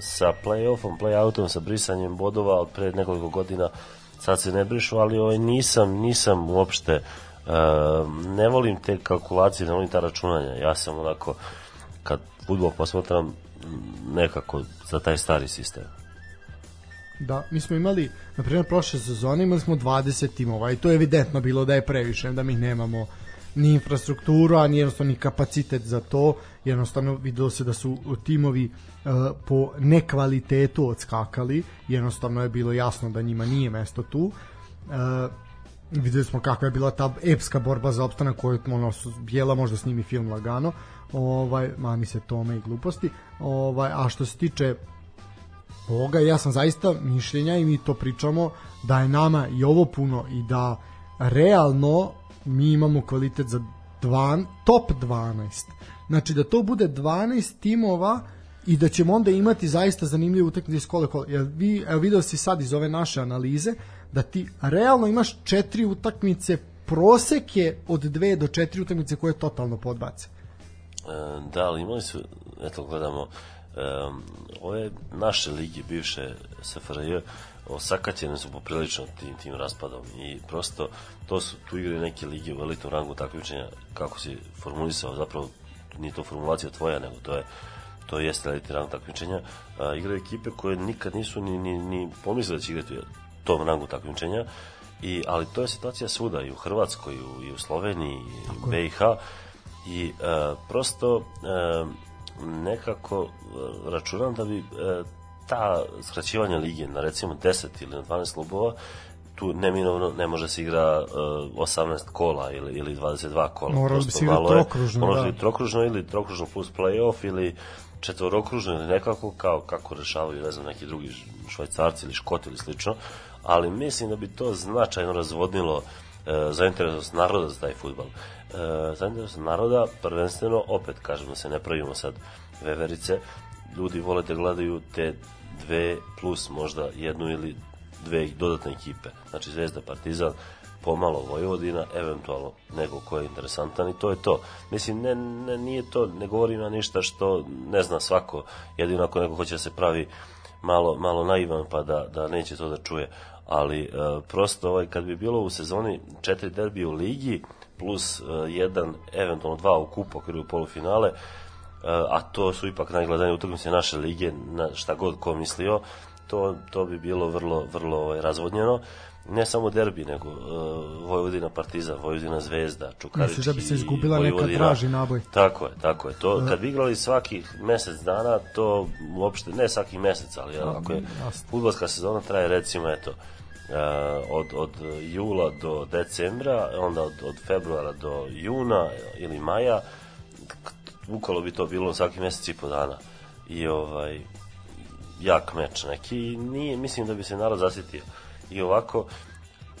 sa play-offom, play-outom, sa brisanjem bodova od pre nekoliko godina sad se ne brišu, ali ovaj, nisam, nisam uopšte e, ne volim te kalkulacije, ne volim ta računanja. Ja sam onako, kad futbol posmatram, nekako za taj stari sistem. Da, mi smo imali, na primjer, prošle sezone imali smo 20 timova i to je evidentno bilo da je previše, da mi nemamo ni infrastrukturu, a ni jednostavno ni kapacitet za to. Jednostavno videlo se da su timovi uh, po nekvalitetu odskakali, jednostavno je bilo jasno da njima nije mesto tu. Uh, videli smo kakva je bila ta epska borba za opstanak koju ono, su bijela možda snimi film lagano ovaj, mani se tome i gluposti ovaj, a što se tiče ovoga ja sam zaista mišljenja i mi to pričamo da je nama i ovo puno i da realno mi imamo kvalitet za dvan, top 12 znači da to bude 12 timova i da ćemo onda imati zaista zanimljive utakmice iz kola kola. Jer vi, evo video si sad iz ove naše analize da ti realno imaš četiri utakmice prosek je od dve do četiri utakmice koje totalno podbace. E, da, ali imali su, eto gledamo, um, ove naše lige, bivše SFRJ, osakaćene su poprilično tim, tim raspadom i prosto to su, tu igraju neke lige u elitnom rangu takmičenja, kako si formulisao, zapravo nije to formulacija tvoja, nego to je to jeste elitni rang takmičenja, a, igraju ekipe koje nikad nisu ni, ni, ni pomislili da će igrati u tom rangu takmičenja. I, ali to je situacija svuda, i u Hrvatskoj, i u, i u Sloveniji, i u BiH. I e, prosto e, nekako e, računam da bi e, ta skraćivanja lige na recimo 10 ili na 12 klubova tu neminovno ne može se igra uh, 18 kola ili, ili 22 kola. Moralo bi se igrati trokružno, Moralo da. trokružno ili trokružno plus play-off ili četvorokružno ili nekako kao kako rešavaju ne znam neki drugi švajcarci ili škoti ili slično ali mislim da bi to značajno razvodnilo e, zainteresovanost naroda za taj futbal. E, zainteresovanost naroda prvenstveno opet kažem da se ne pravimo sad veverice ljudi vole da gledaju te dve plus možda jednu ili dve dodatne ekipe znači Zvezda Partizan pomalo Vojvodina, eventualno nego ko je interesantan i to je to. Mislim, ne, ne, nije to, ne govorim ja ništa što ne zna svako, jedino ako neko hoće da se pravi malo, malo naivan pa da, da neće to da čuje. Ali e, prosto ovaj, kad bi bilo u sezoni četiri derbija u ligi plus e, jedan, eventualno dva u kupu okviru polufinale, e, a to su ipak najgledanije utakmice naše lige, na šta god ko mislio, to, to bi bilo vrlo, vrlo ovaj, razvodnjeno. Ne samo derbi, nego uh, Vojvodina Partizan, Vojvodina Zvezda, Čukarički, Misliš da bi se izgubila neka draži naboj? Tako je, tako je. To, kad bi igrali svakih mesec dana, to uopšte, ne svakih mesec, ali ako je futbolska sezona traje recimo, eto, uh, od, od jula do decembra, onda od, od februara do juna ili maja, bukvalo bi to bilo svaki mesec i po dana. I ovaj, jak meč neki nije, mislim da bi se narod zasjetio. I ovako,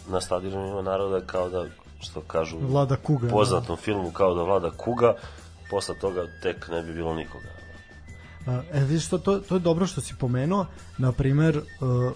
na stadionu ima naroda kao da, što kažu, Vlada kuga, poznatom filmu kao da vlada kuga, posle toga tek ne bi bilo nikoga. E, vidiš što, to, to je dobro što si pomenuo. Na uh,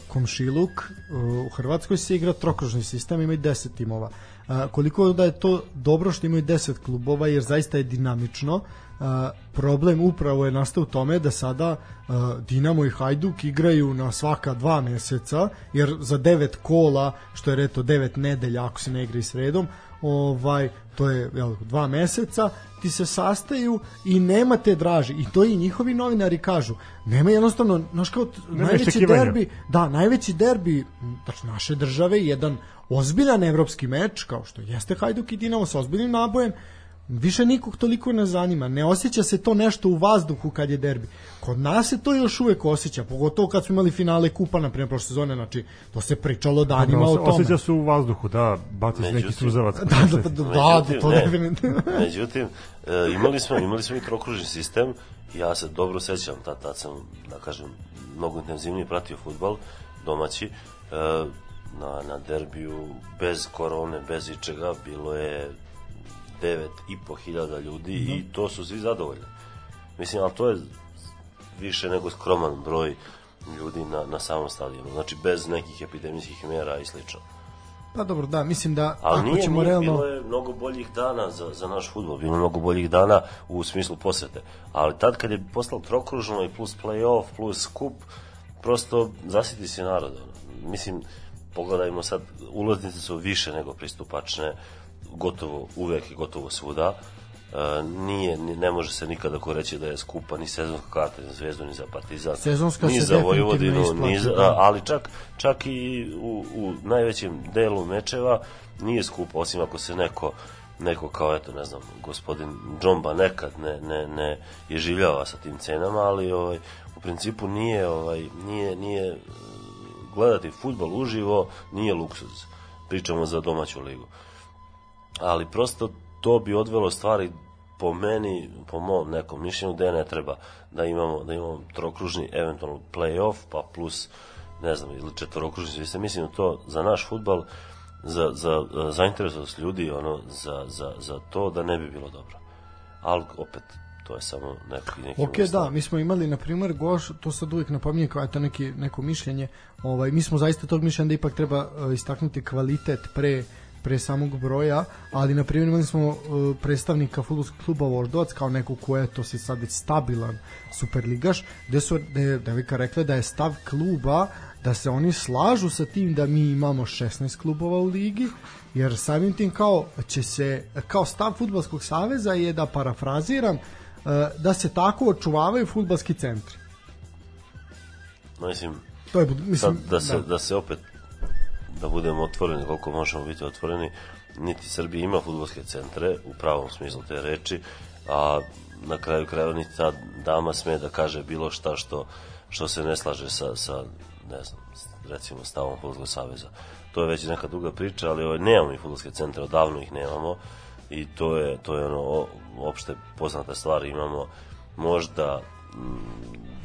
Komšiluk uh, u Hrvatskoj se igra trokružni sistem, ima i 10 timova. A, koliko da je to dobro što imaju 10 klubova, jer zaista je dinamično. A, problem upravo je nastao u tome da sada a, Dinamo i Hajduk igraju na svaka dva meseca, jer za 9 kola, što je reto 9 nedelja ako se ne igra i sredom, ovaj to je jel, dva meseca ti se sastaju i nema te draži. I to i njihovi novinari kažu. Nema jednostavno znaš kao t- najveći derbi da najveći derbi znači naše države jedan ozbiljan evropski meč kao što jeste Hajduk i Dinamo sa ozbiljnim nabojem više nikog toliko ne zanima ne osjeća se to nešto u vazduhu kad je derbi kod nas se to još uvek osjeća pogotovo kad smo imali finale kupa na primjer prošle sezone znači to se pričalo danima o Os- tome Osjeća se u vazduhu, da, baci se neki suzavac. [laughs] da, da, da, da, da, to ne. definitivno Međutim, e, imali smo, imali smo i trokružni sistem, ja se dobro sećam, tad, tad sam, da kažem, mnogo intenzivnije pratio futbal, domaći, e, na, na derbiju, bez korone, bez ičega, bilo je devet i po hiljada ljudi i to su svi zadovoljni. Mislim, ali to je više nego skroman broj ljudi na, na samom stadionu, znači bez nekih epidemijskih mera i slično. Pa dobro, da, mislim da Ali ako nije, ćemo nije, realno... bilo je mnogo boljih dana za, za naš futbol, bilo je mnogo boljih dana u smislu posete. Ali tad kad je postalo trokružno i plus play-off, plus kup, prosto zasiti se narod. ono. Mislim, pogledajmo sad, ulaznice su više nego pristupačne, gotovo uvek i gotovo svuda. E, nije, ni- ne može se nikada ko reći da je skupa ni sezonska karta ni za Zvezdu, ni za Partizan, Sezonska ni za Vojvodinu, isplati, ni za, da. ali čak, čak i u, u najvećem delu mečeva nije skupo, osim ako se neko neko kao eto ne znam gospodin Džomba nekad ne, ne, ne je življava sa tim cenama ali ovaj u principu nije ovaj nije nije gledati fudbal uživo nije luksuz pričamo za domaću ligu ali prosto to bi odvelo stvari po meni, po mom nekom mišljenju da ne treba da imamo da imamo trokružni eventualno play-off pa plus ne znam ili četvorokružni sistem mislim to za naš fudbal za, za e, zainteresovanost ljudi ono za, za, za to da ne bi bilo dobro. Ali opet to je samo neki, neki Ok, da, mi smo imali, na primjer, Goš, to sad uvijek napominje kao eto neki, neko mišljenje, ovaj, mi smo zaista tog mišljenja da ipak treba uh, istaknuti kvalitet pre pre samog broja, ali na primjer imali smo uh, predstavnika fudbalskog kluba Voždovac kao neko ko je to se sad već stabilan superligaš, gde su je devika rekla da je stav kluba da se oni slažu sa tim da mi imamo 16 klubova u ligi, jer samim tim kao će se kao stav fudbalskog saveza je da parafraziram uh, da se tako očuvavaju fudbalski centri. Mislim To je mislim sad da se, da. se opet da budemo otvoreni koliko možemo biti otvoreni, niti Srbija ima futbolske centre u pravom smislu te reči, a na kraju krajeva niti ta dama sme da kaže bilo šta što, što se ne slaže sa, sa ne znam, recimo stavom Futbolskog saveza. To je već neka druga priča, ali ovaj, nemamo mi futbolske centre, odavno ih nemamo. I to je, to je ono opšte poznata stvar, imamo možda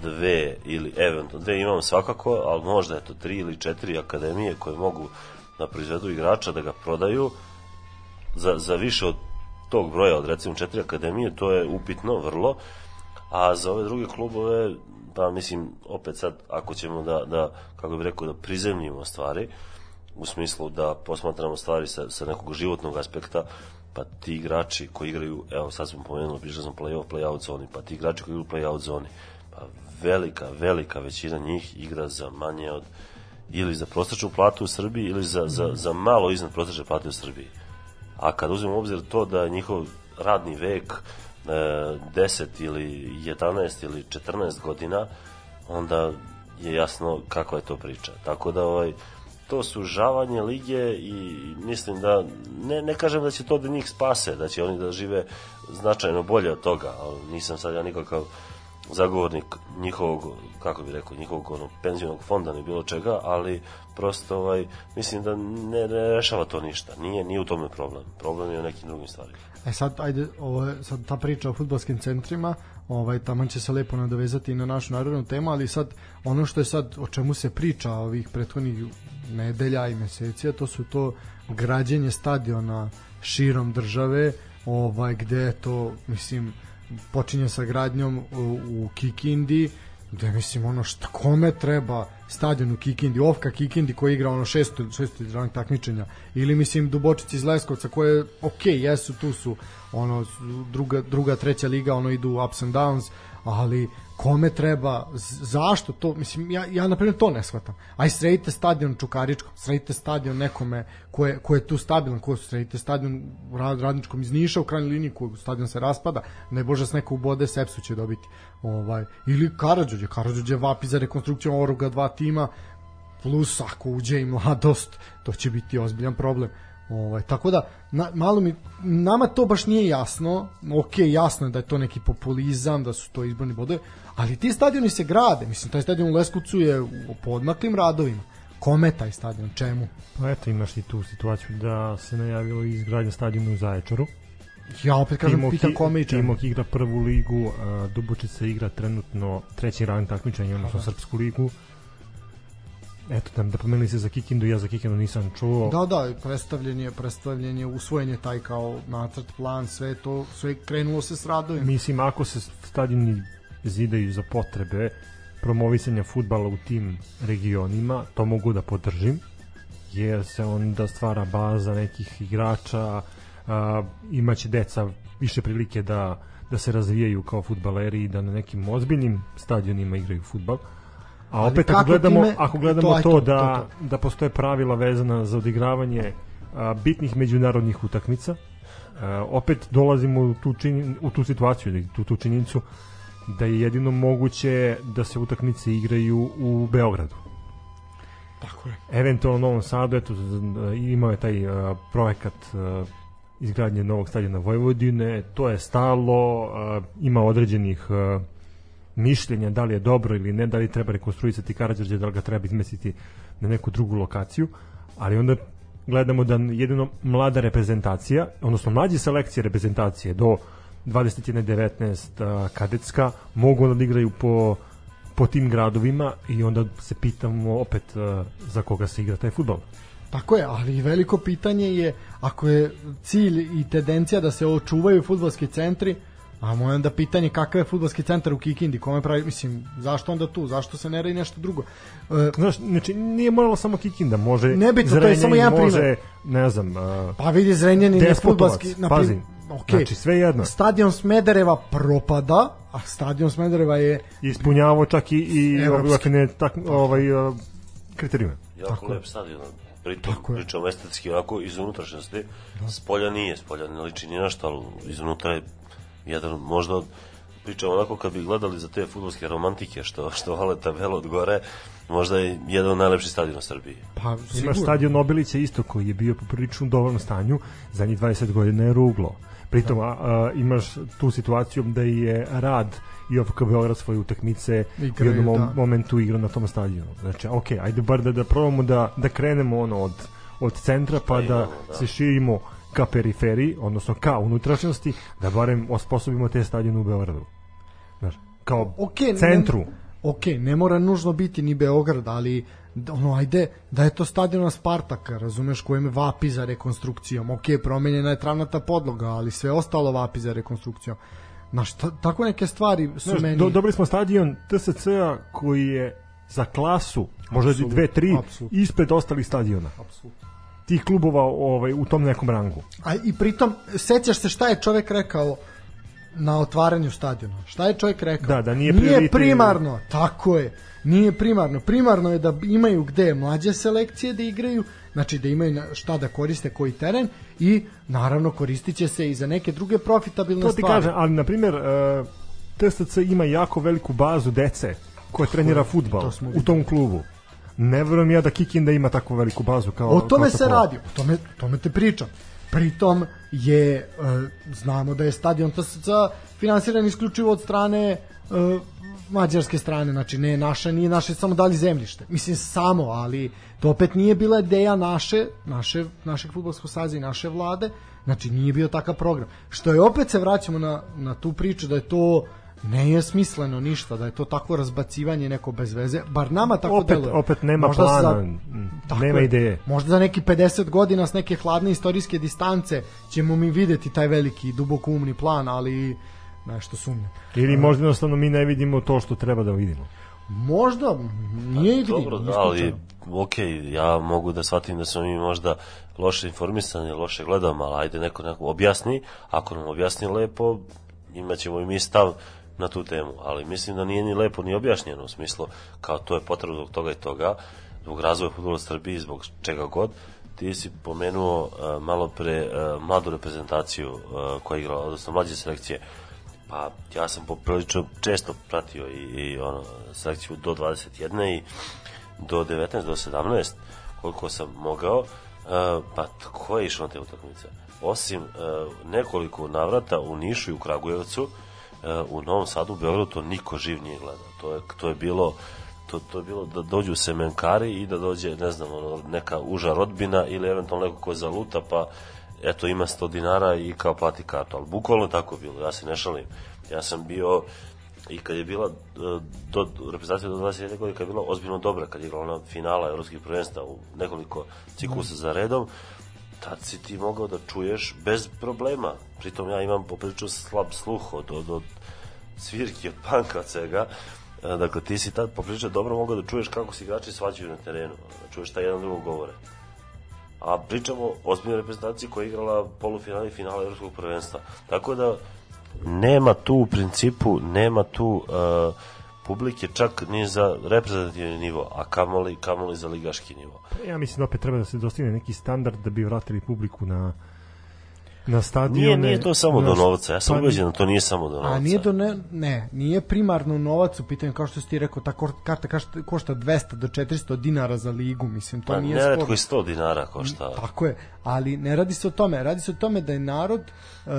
dve ili eventualno dve imamo svakako, ali možda eto tri ili četiri akademije koje mogu da proizvedu igrača, da ga prodaju. Za, za više od tog broja, od recimo četiri akademije, to je upitno vrlo, a za ove druge klubove, pa mislim, opet sad, ako ćemo da, da kako bih rekao, da prizemljimo stvari, u smislu da posmatramo stvari sa, sa nekog životnog aspekta, pa ti igrači koji igraju, evo sad smo pomenuli, pričali smo play-off, play-out zoni, pa ti igrači koji igraju play-out zoni, pa velika, velika većina njih igra za manje od ili za prosječnu platu u Srbiji ili za, za, za malo iznad prosječne plate u Srbiji. A kad uzmemo obzir to da njihov radni vek e, 10 ili 11 ili 14 godina, onda je jasno kakva je to priča. Tako da ovaj, to sužavanje lige i mislim da ne, ne kažem da će to da njih spase, da će oni da žive značajno bolje od toga, ali nisam sad ja nikakav zagovornik njihovog, kako bi rekao, njihovog ono, penzionog fonda ni bilo čega, ali prosto ovaj, mislim da ne, ne rešava to ništa. Nije, nije u tome problem. Problem je u nekim drugim stvarima. E sad, ajde, ovo sad ta priča o futbolskim centrima, ovaj, taman će se lepo nadovezati na našu narodnu temu, ali sad, ono što je sad, o čemu se priča ovih prethodnih nedelja i meseci, a to su to građenje stadiona širom države, ovaj, gde to, mislim, počinje sa gradnjom u, u Kikindi, gde mislim ono šta kome treba stadion u Kikindi, Ofka Kikindi koji igra ono šesto, šesto rang takmičenja. Ili mislim Dubočić iz Leskovca koje ok, jesu tu su ono druga, druga treća liga ono idu ups and downs ali kome treba, zašto to, mislim, ja, ja na primjer to ne shvatam. Aj sredite stadion Čukaričkom, sredite stadion nekome ko je, ko je tu stabilan, ko sredite stadion rad, radničkom iz Niša u krajnjoj liniji, ko stadion se raspada, ne bože s neko ubode, Sepsu će dobiti. Ovaj, ili Karadžođe, Karadžođe vapi za rekonstrukcijom ovoga dva tima, plus ako uđe i mladost, to će biti ozbiljan problem. Ovaj, tako da, na, malo mi, nama to baš nije jasno, ok, jasno je da je to neki populizam, da su to izborni bodovi, ali ti stadioni se grade, mislim, taj stadion u Leskovcu je u podmaklim radovima. Kome taj stadion, čemu? Pa eto imaš i tu situaciju da se najavilo izgradnja stadiona u Zaječaru. Ja opet kažem, Timok, pitam kome i čemu. Timok igra prvu ligu, a, Dubočica igra trenutno treći rang takmičenja, odnosno srpsku ligu. Eto, da, da pomenuli se za Kikindu, ja za Kikindu nisam čuo. Da, da, predstavljen je, predstavljen je, usvojen je taj kao nacrt, plan, sve to, sve krenulo se s radovima. Mislim, ako se stadioni zidaju za potrebe promovisanja futbala u tim regionima, to mogu da podržim, jer se onda stvara baza nekih igrača, a, imaće deca više prilike da, da se razvijaju kao futbaleri i da na nekim ozbiljnim stadionima igraju futbal. A opet kako ako gledamo, time- ako gledamo to, to, to, to, da, to, da postoje pravila vezana za odigravanje a, bitnih međunarodnih utakmica, a, opet dolazimo u tu, čini, u tu situaciju tu, tu činjenicu da je jedino moguće da se utakmice igraju u Beogradu. Tako je. Eventualno u Novom Sadu, eto, imao je taj a, projekat a, izgradnje novog stadiona Vojvodine, to je stalo, a, ima određenih a, mišljenja da li je dobro ili ne, da li treba rekonstruisati Karadžorđe, da li ga treba izmestiti na neku drugu lokaciju, ali onda gledamo da jedino mlada reprezentacija, odnosno mlađe selekcije reprezentacije do 21-19 a, kadetska mogu da igraju po po tim gradovima i onda se pitamo opet za koga se igra taj futbol. Tako je, ali veliko pitanje je ako je cilj i tendencija da se očuvaju futbolski centri, a moje onda pitanje kakav je futbolski centar u Kikindi, kome pravi, mislim, zašto onda tu, zašto se ne radi nešto drugo? E, Znaš, znači nije moralo samo Kikinda, može Nebitno, to je samo jedan može, primer. ne znam, a, pa vidi Zrenjanin je futbolski, na pazi, okay. znači sve jedno. Stadion Smedereva propada, a stadion Smedereva je ispunjavao čak i, i Evropski. evropske tak, ovaj, a, kriterijume. Jako Tako lep stadion. Pritom Tako pričamo estetski onako iz unutrašnjosti. S polja nije, s polja ne liči ni na što, ali iznutra je jedan možda od pričam onako kad bi gledali za te futbolske romantike što, što vole tabelu od gore, možda je jedan od najlepših stadiona u Srbiji. Pa, Imaš sigurno. stadion Nobilića isto koji je bio poprilično u dobrom stanju, za njih 20 godina je ruglo. Pritom a, a, imaš tu situaciju da je rad i OFK Beograd svoje utakmice u jednom mom- da. momentu igra na tom stadionu. Znači, ok, ajde bar da, da probamo da, da krenemo ono od, od centra pa da, imamo, da. se širimo ka periferiji, odnosno ka unutrašnjosti, da barem osposobimo te stadione u Beogradu. Znaš, kao Ok, ne- centru. ok, ne mora nužno biti ni Beograd, ali ono, ajde, da je to stadiona Spartaka, razumeš, kojem vapi za rekonstrukcijom. Ok, promenjena je travnata podloga, ali sve ostalo vapi za rekonstrukcijom. Znaš, ta, tako neke stvari su Znaš, meni... do, dobili smo stadion TSC-a koji je za klasu, možda i Apsolutno, dve, tri, apsolutno. ispred ostalih stadiona. Tih klubova ovaj, u tom nekom rangu. A i pritom, sećaš se šta je čovek rekao na otvaranju stadiona? Šta je čovjek rekao? Da, da nije nije prioritet- primarno, tako je. Nije primarno. Primarno je da imaju gde mlađe selekcije da igraju, znači da imaju šta da koriste koji teren i naravno koristit će se i za neke druge profitabilne To ti stvari. kažem, ali na primjer uh, TSC ima jako veliku bazu dece koja trenira futbal to u tom klubu. Ne verujem ja da Kikinda ima takvu veliku bazu kao O tome kao se radi, o tome, tome te pričam. Pritom je, e, znamo da je stadion TSC finansiran isključivo od strane e, mađarske strane, znači ne naša, nije naše samo dali zemljište. Mislim samo, ali to opet nije bila ideja naše, naše našeg fudbalskog saza i naše vlade, znači nije bio takav program. Što je opet se vraćamo na, na tu priču da je to ne je smisleno ništa, da je to takvo razbacivanje neko bez veze, bar nama tako Opet, deluje. opet nema Možda plana, za- m, Tako nema je. ideje. Možda za neki 50 godina s neke hladne istorijske distance ćemo mi videti taj veliki duboko umni plan, ali nešto sumnjam. Ili možda jednostavno mi ne vidimo to što treba da vidimo. Možda, nije ih Dobro, vidim, da, ali ok, ja mogu da shvatim da smo mi možda loše informisani, loše gledamo, ali ajde neko, neko objasni, ako nam objasni lepo, imaćemo i mi stav na tu temu, ali mislim da nije ni lepo ni objašnjeno u smislu kao to je potrebno zbog toga i toga, zbog razvoja futbola u Srbiji, zbog čega god, ti si pomenuo uh, malo pre uh, mladu reprezentaciju uh, koja je igrala, odnosno mlađe selekcije, Pa ja sam poprilično često pratio i, i ono, selekciju do 21 i do 19, do 17, koliko sam mogao, uh, pa ko je išao na te utakmice? Osim uh, nekoliko navrata u Nišu i u Kragujevcu, uh, u Novom Sadu, u Beogradu, to niko živ nije gledao. To je, to je bilo to, to je bilo da dođu semenkari i da dođe, ne znam, ono, neka uža rodbina ili eventualno neko ko zaluta, pa eto ima 100 dinara i kao plati kartu, ali bukvalno tako bilo, ja se ne šalim. Ja sam bio i kad je bila e, do, reprezentacija do 21. godine, kad je bila ozbiljno dobra, kad je igrala ona finala evropskih prvenstva u nekoliko ciklusa za redom, tad si ti mogao da čuješ bez problema. Pritom ja imam poprilično slab sluh od, od, od svirki, od panka, od svega. E, Dakle, ti si tad poprilično dobro mogao da čuješ kako se igrači svađaju na terenu, da čuješ šta jedan drugog govore. A pričamo o ozbiljnoj reprezentaciji koja je igrala polufinale i finale evropskog prvenstva. Tako da nema tu u principu, nema tu uh, publike čak ni za reprezentativni nivo, a kamoli, kamoli za ligaški nivo. Ja mislim da opet treba da se dostigne neki standard da bi vratili publiku na na stadione. Nije, nije to samo do novca, ja sam pa- ubeđen da to nije samo do novca. A nije do ne, ne, nije primarno novac u pitanju kao što si ti rekao, ta karta košta 200 do 400 dinara za ligu, mislim, to Pa, nije neretko sporno. i 100 dinara košta. Tako je, ali ne radi se o tome, radi se o tome da je narod uh,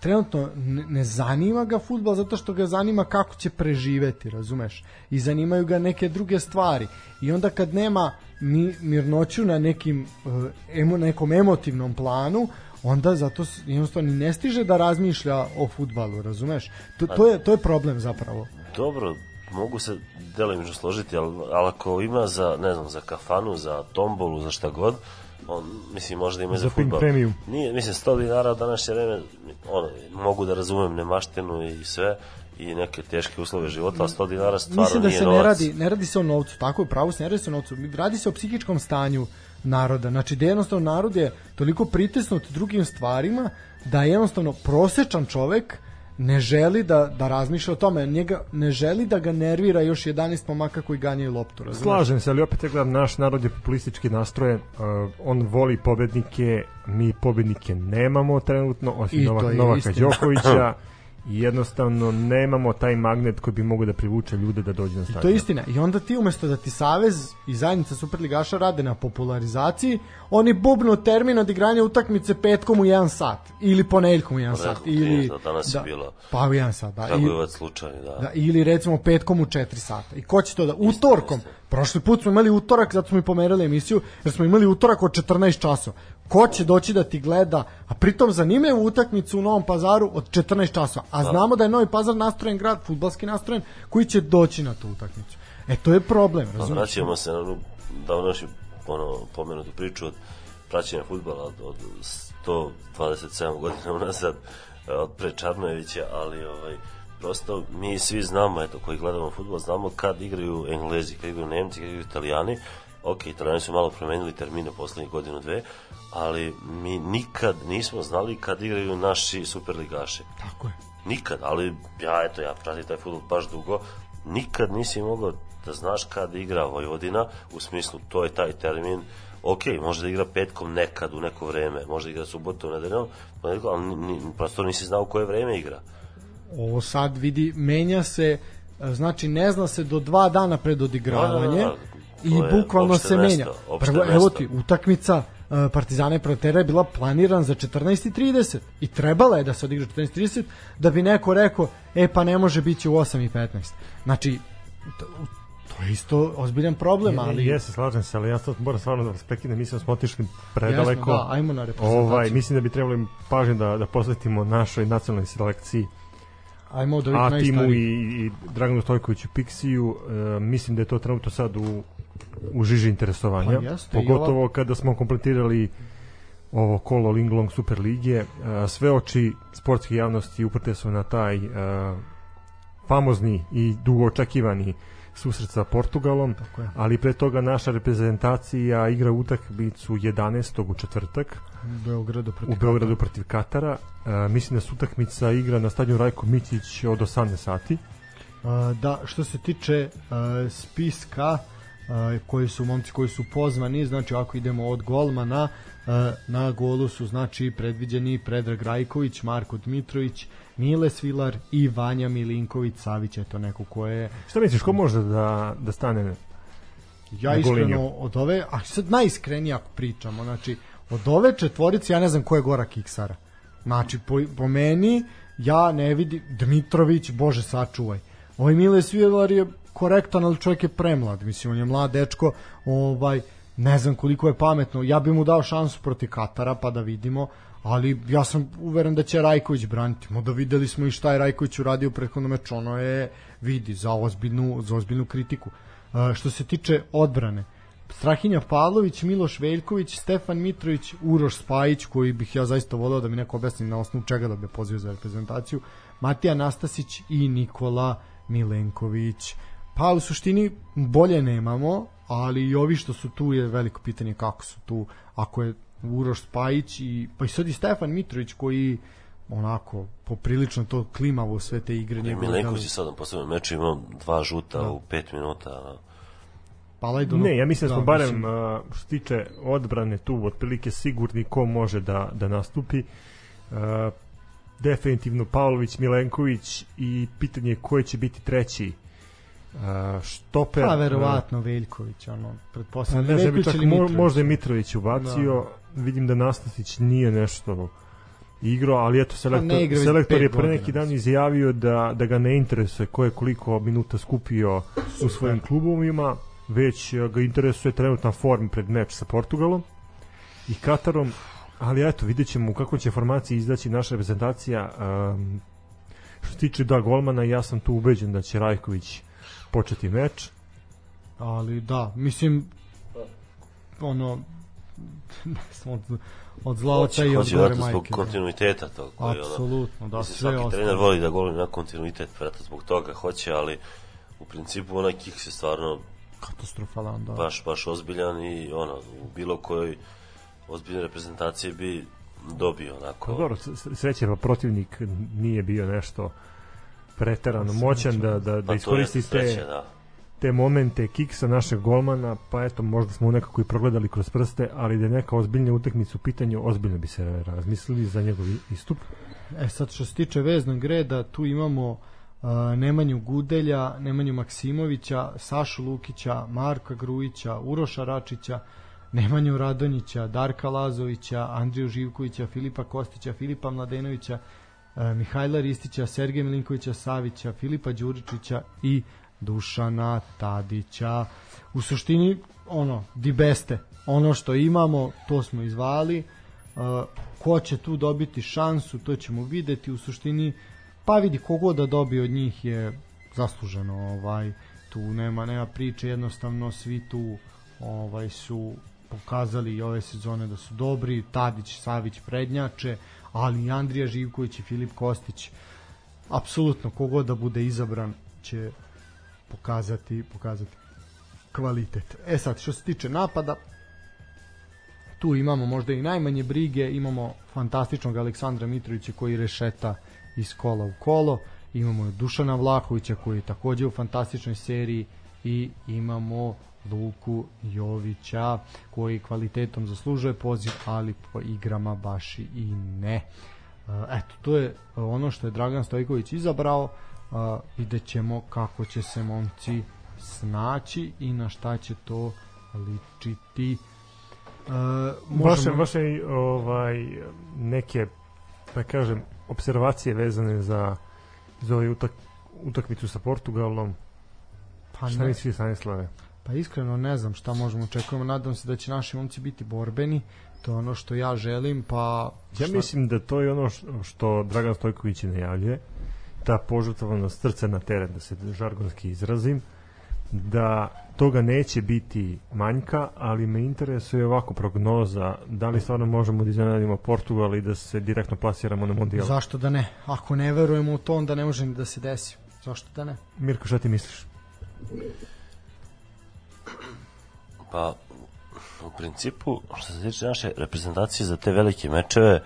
trenutno ne, zanima ga futbol zato što ga zanima kako će preživeti, razumeš? I zanimaju ga neke druge stvari. I onda kad nema mi, mirnoću na nekim uh, emo, nekom emotivnom planu, onda zato jednostavno ni ne stiže da razmišlja o futbalu, razumeš? To, to, je, to je problem zapravo. Dobro, mogu se delimično složiti, ali, ali ako ima za, ne znam, za kafanu, za tombolu, za šta god, on, mislim, možda ima za, fudbal. Premium. Nije, mislim, 100 dinara u današnje vreme, ono, mogu da razumem nemaštinu i sve, i neke teške uslove života, a 100 dinara stvarno Mislim da nije se novac. ne radi, ne radi se o novcu, tako je, pravo se ne radi se o novcu, radi se o psihičkom stanju naroda. Znači da jednostavno narod je toliko pritisnut drugim stvarima da jednostavno prosečan čovek ne želi da, da razmišlja o tome, njega ne želi da ga nervira još 11 momaka koji ganjaju loptu. Razumeš? Slažem se, ali opet ja gledam, naš narod je populistički nastrojen, uh, on voli pobednike, mi pobednike nemamo trenutno, osim Novaka. Đokovića [laughs] i jednostavno nemamo taj magnet koji bi mogao da privuče ljude da dođu na stadion. To je istina. I onda ti umesto da ti Savez i zajednica Superligaša rade na popularizaciji, oni bubnu termin od igranja utakmice petkom u 1 sat ili ponedeljkom u 1 sat. Ili, da, danas je bilo. Pa u 1 sat, da. I, Kragujevac slučajni, da. da. Ili recimo petkom u 4 sata. I ko će to da... Utorkom. Prošli put smo imali utorak, zato smo i pomerali emisiju, jer smo imali utorak od 14 časova. Ko će doći da ti gleda, a pritom zanimljivu utakmicu u Novom pazaru od 14 časova. A znamo da je Novi pazar nastrojen grad, futbalski nastrojen, koji će doći na tu utakmicu. E, to je problem, Pa razumiješ? vraćamo se na onu davno našu ono, pomenutu priču od praćenja futbala od, od 127 godina [laughs] unazad od pre Čarnojevića, ali ovaj, prosto mi svi znamo, eto, koji gledamo futbol, znamo kad igraju Englezi, kad igraju Nemci, kad igraju Italijani, ok, Italijani su malo promenili termine poslednjih godinu, dve, ali mi nikad nismo znali kad igraju naši superligaši. Tako je. Nikad, ali ja, eto, ja pratim taj futbol baš dugo, nikad nisi mogao da znaš kad igra Vojvodina, u smislu to je taj termin, ok, može da igra petkom nekad u neko vreme, može da igra subotom, nedeljom, ali ni, prosto nisi znao u koje vreme igra. Ovo sad vidi, menja se, znači ne zna se do dva dana pred odigravanje Da, da, da. i bukvalno se mesto, menja. Prvo, evo ti, utakmica Partizana i Protera je bila planiran za 14.30 i trebala je da se odigra 14.30 da bi neko rekao, e pa ne može biti u 8.15. Znači, to, to je isto ozbiljan problem, ali... Jesi, slažem se, ali ja sad moram stvarno da vas prekinem, mislim da smo otišli predaleko. Jesmo, da, ajmo na. Ovaj, mislim da bi trebali pažnju da, da posvetimo našoj nacionalnoj selekciji, Ajmo od ovih a timu i, i Draganu Stojkoviću Pixiju. E, mislim da je to trenutno sad u, u žiži interesovanja. Pa jeste, pogotovo kada smo kompletirali ovo kolo Linglong Super Lige. Sve oči sportske javnosti uprte su na taj famozni i dugo očekivani susret sa Portugalom, ali pre toga naša reprezentacija igra utakmicu 11. u četvrtak U Beogradu protiv u Beogradu protiv Katara. E, mislim da se utakmica igra na stadionu Rajko Mićić od 18 sati. Da, što se tiče spiska koji su momci koji su pozvani, znači ako idemo od golmana, na golu su znači predviđeni Predrag Rajković, Marko Dmitrović, Mile Svilar i Vanja Milinković Savić, je to neko ko je Šta misliš, ko može da, da stane ja Na iskreno od ove, a sad najiskrenije ako pričamo, znači od ove četvorice ja ne znam ko je Gora Kiksara. Znači po, po meni ja ne vidim Dmitrović, bože sačuvaj. Ovaj Mile Svilar je korektan, ali čovjek je premlad, mislim on je mlad dečko, ovaj ne znam koliko je pametno. Ja bih mu dao šansu protiv Katara pa da vidimo, ali ja sam uveren da će Rajković braniti. Mo da videli smo i šta je Rajković uradio u prethodnom meču, ono je vidi za ozbiljnu za ozbiljnu kritiku. E, što se tiče odbrane, Strahinja Pavlović, Miloš Veljković, Stefan Mitrović, Uroš Spajić, koji bih ja zaista voleo da mi neko objasni na osnovu čega da bi pozivio za reprezentaciju, Matija Nastasić i Nikola Milenković. Pa u suštini bolje nemamo, ali i ovi što su tu je veliko pitanje kako su tu, ako je Uroš Spajić i pa i sad i Stefan Mitrović koji onako poprilično to klimavo sve te igre njegove Milenković je delu- sad na poslednjem meču imao dva žuta Da. u pet minuta. ono. Palajdunu- Ne, ja mislim da smo da, barem mislim- što se tiče odbrane tu otprilike sigurni ko može da, da nastupi. Uh, definitivno Pavlović, Milenković i pitanje je ko će biti treći uh, štoper. Pa verovatno Veljković, ono, Pa pretpostavljam. ne znam, Veljković čak Mitrović. možda je Mitrović ubacio. Vidim da Nastasić nije nešto igrao, ali eto selektor, Pa ne igra već selektor je pre neki dan izjavio da, da ga ne interesuje ko je koliko minuta skupio u svojim klubovima, već ga interesuje trenutna forma pred meč sa Portugalom i Katarom, ali eto, vidjet ćemo u kakvoj će formaciji izaći naša reprezentacija. Um, što se tiče da golmana, ja sam tu ubeđen da će Rajković početi meč. Ali da, mislim, ono, ne [laughs] znam, od, od zla oca i od gore vjerojatno zbog majke. da. kontinuiteta tog. koji, ono, Apsolutno, da, Mislim, sve svaki trener voli da gol na kontinuitet, vjerojatno zbog toga hoće, ali u principu onaj kiks je stvarno Katastrofalan, da. baš, baš ozbiljan i ono, u bilo kojoj ozbiljnoj reprezentaciji bi dobio onako. Pa dobro, sreće pa protivnik nije bio nešto preterano moćan da, da, da Pa iskoristi te sreće, da. te momente kiksa našeg golmana, pa eto, možda smo nekako i progledali kroz prste, ali da je neka ozbiljna utakmica u pitanju, ozbiljno bi se razmislili za njegov istup. E sad što se tiče veznog reda, tu imamo uh, Nemanju Gudelja, Nemanju Maksimovića, Sašu Lukića, Marka Grujića, Uroša Račića, Nemanju Radonjića, Darka Lazovića, Andriju Živkovića, Filipa Kostića, Filipa Mladenovića, Mihajla Ristića, Sergeja Milinkovića Savića, Filipa Đuričića i Dušana Tadića. U suštini, ono, di beste. Ono što imamo, to smo izvali. Uh, ko će tu dobiti šansu, to ćemo videti. U suštini, pa vidi kogo da dobije od njih je zasluženo ovaj tu nema nema priče jednostavno svi tu ovaj su pokazali i ove sezone da su dobri Tadić, Savić prednjače ali i Andrija Živković i Filip Kostić apsolutno kogod da bude izabran će pokazati pokazati kvalitet. E sad, što se tiče napada, tu imamo možda i najmanje brige, imamo fantastičnog Aleksandra Mitrovića koji rešeta iz kola u kolo, imamo Dušana Vlahovića koji je takođe u fantastičnoj seriji i imamo Luku Jovića koji kvalitetom zaslužuje poziv, ali po igrama baš i ne. Eto, to je ono što je Dragan Stojković izabrao uh, vidjet ćemo kako će se momci snaći i na šta će to ličiti uh, Vaše, vaše ovaj, neke da kažem observacije vezane za za ovaj utak, utakmicu sa Portugalom pa šta misli Stanislave? Pa iskreno ne znam šta možemo očekujemo, nadam se da će naši momci biti borbeni, to je ono što ja želim, pa... Ja šta... mislim da to je ono što Dragan Stojković najavljuje, ta požrtvovanost srca na teren, da se žargonski izrazim, da toga neće biti manjka, ali me interesuje ovako prognoza, da li stvarno možemo da iznenadimo Portugal i da se direktno plasiramo na mondijal? Zašto da ne? Ako ne verujemo u to, onda ne može ni da se desi. Zašto da ne? Mirko, šta ti misliš? Pa, u principu, što se tiče naše reprezentacije za te velike mečeve, e,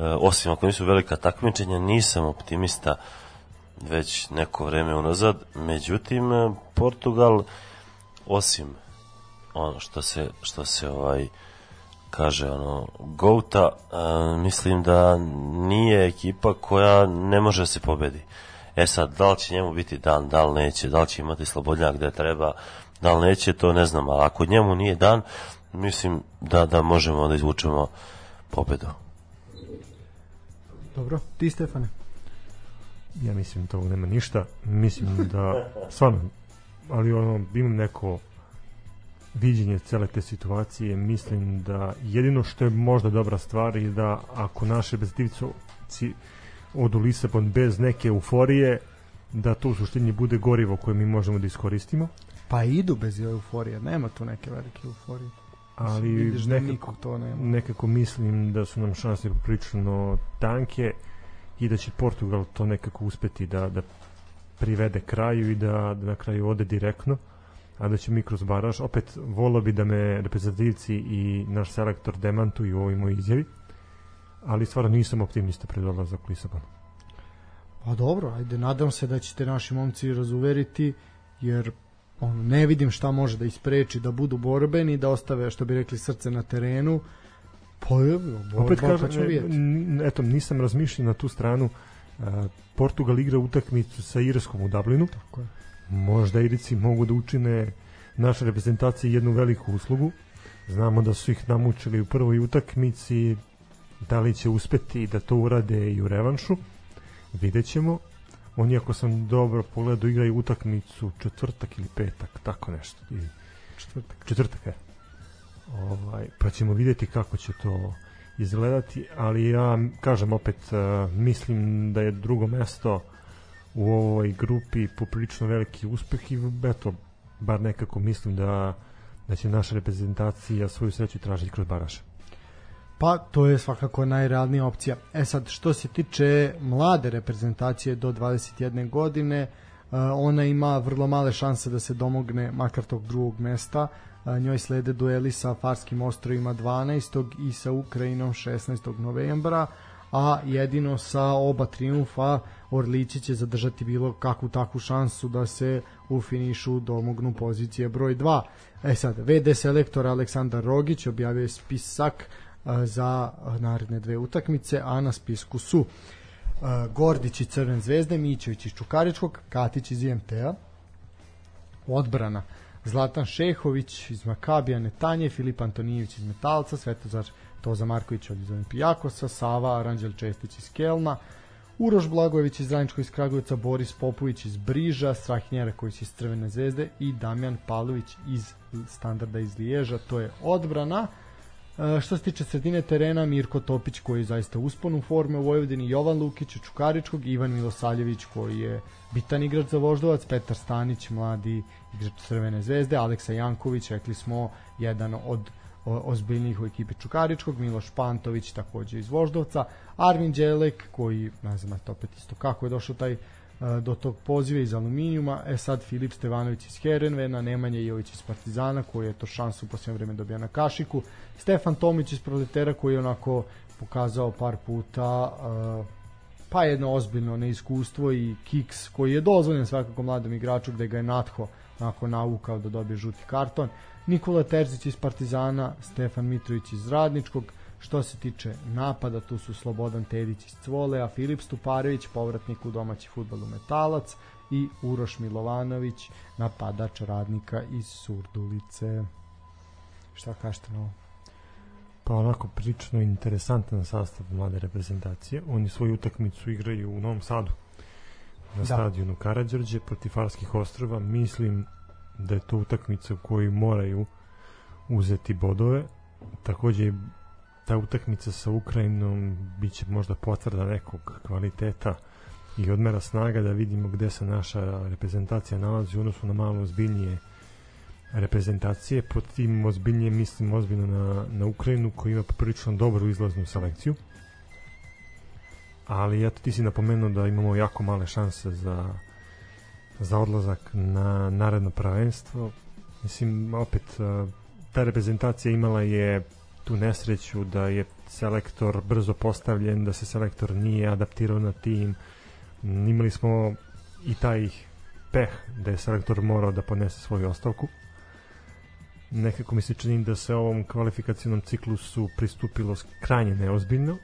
osim ako nisu velika takmičenja, nisam optimista već neko vreme unazad. Međutim, e, Portugal, osim ono što se, što se ovaj kaže ono Gouta, uh, mislim da nije ekipa koja ne može da se pobedi. E sad, da li će njemu biti dan, da li neće, da li će imati slobodnjak gde treba, da li neće, to ne znam, ali ako njemu nije dan, mislim da, da možemo da izvučemo pobedu. Dobro, ti Stefane? Ja mislim da to nema ništa. Mislim da, stvarno, ali ono, imam neko viđenje cele te situacije, mislim da jedino što je možda dobra stvar je da ako naše reprezentativci odu Lisabon bez neke euforije, da to u suštini bude gorivo koje mi možemo da iskoristimo. Pa idu bez euforije, nema tu neke velike euforije. Ali Vidiš da nekako, nikog to nema. nekako mislim da su nam šanse poprilično tanke i da će Portugal to nekako uspeti da, da privede kraju i da, da na kraju ode direktno a da će mi kroz baraž opet volo bi da me reprezentativci i naš selektor demantuju u ovoj moj izjavi ali stvarno nisam optimista pred odlazak u Lisabon Pa dobro, ajde, nadam se da ćete naši momci razuveriti, jer ono, ne vidim šta može da ispreči da budu borbeni, da ostave, što bi rekli, srce na terenu. Pa je, borba, opet pa kažem, ćemo vidjeti. eto, nisam razmišljao na tu stranu a, Portugal igra utakmicu sa Irskom u Dublinu Tako je. možda Irici mogu da učine naše reprezentacije jednu veliku uslugu znamo da su ih namučili u prvoj utakmici da li će uspeti da to urade i u revanšu vidjet ćemo. Oni ako sam dobro pogledao igraju utakmicu četvrtak ili petak tako nešto. I Četvrtak. četvrtak je ovaj, pa ćemo vidjeti kako će to izgledati ali ja kažem opet uh, mislim da je drugo mesto u ovoj grupi poprilično veliki uspeh i eto bar nekako mislim da da će naša reprezentacija svoju sreću tražiti kroz baraže Pa to je svakako najrealnija opcija. E sad, što se tiče mlade reprezentacije do 21 godine, uh, ona ima vrlo male šanse da se domogne makar tog drugog mesta. Uh, njoj slede dueli sa Farskim ostrovima 12. i sa Ukrajinom 16. novembra, a jedino sa oba triumfa Orlići će zadržati bilo kakvu takvu šansu da se u finišu domognu pozicije broj 2. E sad, VD selektor Aleksandar Rogić objavio je spisak e, za naredne dve utakmice, a na spisku su Gordić iz Crven zvezde, Mićević iz Čukaričkog, Katić iz IMT-a, odbrana Zlatan Šehović iz Makabija Netanje, Filip Antonijević iz Metalca, Svetozar Toza Marković od iz Olimpijakosa, Sava Aranđel Čestić iz Kelna, Uroš Blagojević iz Radničkog iz Kragujevca, Boris Popović iz Briža, Strahinja Raković iz Crvene zvezde i Damjan Pavlović iz Standarda iz Liježa, to je odbrana. Što se tiče sredine terena, Mirko Topić koji je zaista uspon u forme u Vojvodini, Jovan Lukić od Čukaričkog, Ivan Milosavljević koji je bitan igrač za Voždovac, Petar Stanić, mladi igrač Crvene zvezde, Aleksa Janković, rekli smo, jedan od o- ozbiljnijih u ekipi Čukaričkog, Miloš Pantović takođe iz Voždovca, Armin Đelek koji, ne znam eto opet isto kako je došao taj e, do tog poziva iz Aluminijuma, e sad Filip Stevanović iz Herenvena, Nemanja Jović iz Partizana koji je to šansu u posljednje vreme dobija na kašiku, Stefan Tomić iz Proletera koji je onako pokazao par puta pa jedno ozbiljno neiskustvo i kiks koji je dozvoljen svakako mladom igraču gde ga je Natho onako naukao da dobije žuti karton. Nikola Terzić iz Partizana, Stefan Mitrović iz Radničkog, što se tiče napada, tu su Slobodan Tedić iz Cvolea, Filip Stuparević, povratnik u domaći futbol u Metalac i Uroš Milovanović, napadač radnika iz Surdulice. Šta kažete na ovo? Pa onako prilično interesantan sastav mlade reprezentacije. Oni svoju utakmicu igraju u Novom Sadu na Da. stadionu Karađorđe protiv Farskih ostrava. Mislim da je to utakmica u kojoj moraju uzeti bodove. Takođe ta utakmica sa Ukrajinom biće možda potvrda nekog kvaliteta i odmera snaga da vidimo gde se naša reprezentacija nalazi u odnosu na malo ozbiljnije reprezentacije. Pod tim ozbiljnije mislim ozbiljno na, na Ukrajinu koja ima poprilično dobru izlaznu selekciju. Ali eto ti si napomenuo da imamo jako male šanse za za odlazak na naredno prvenstvo. Mislim, opet, eh, ta reprezentacija imala je tu nesreću da je selektor brzo postavljen, da se selektor nije adaptirao na tim. Imali smo i taj peh da je selektor morao da ponese svoju ostavku. Nekako mi se čini da se ovom kvalifikacijnom ciklusu pristupilo krajnje neozbiljno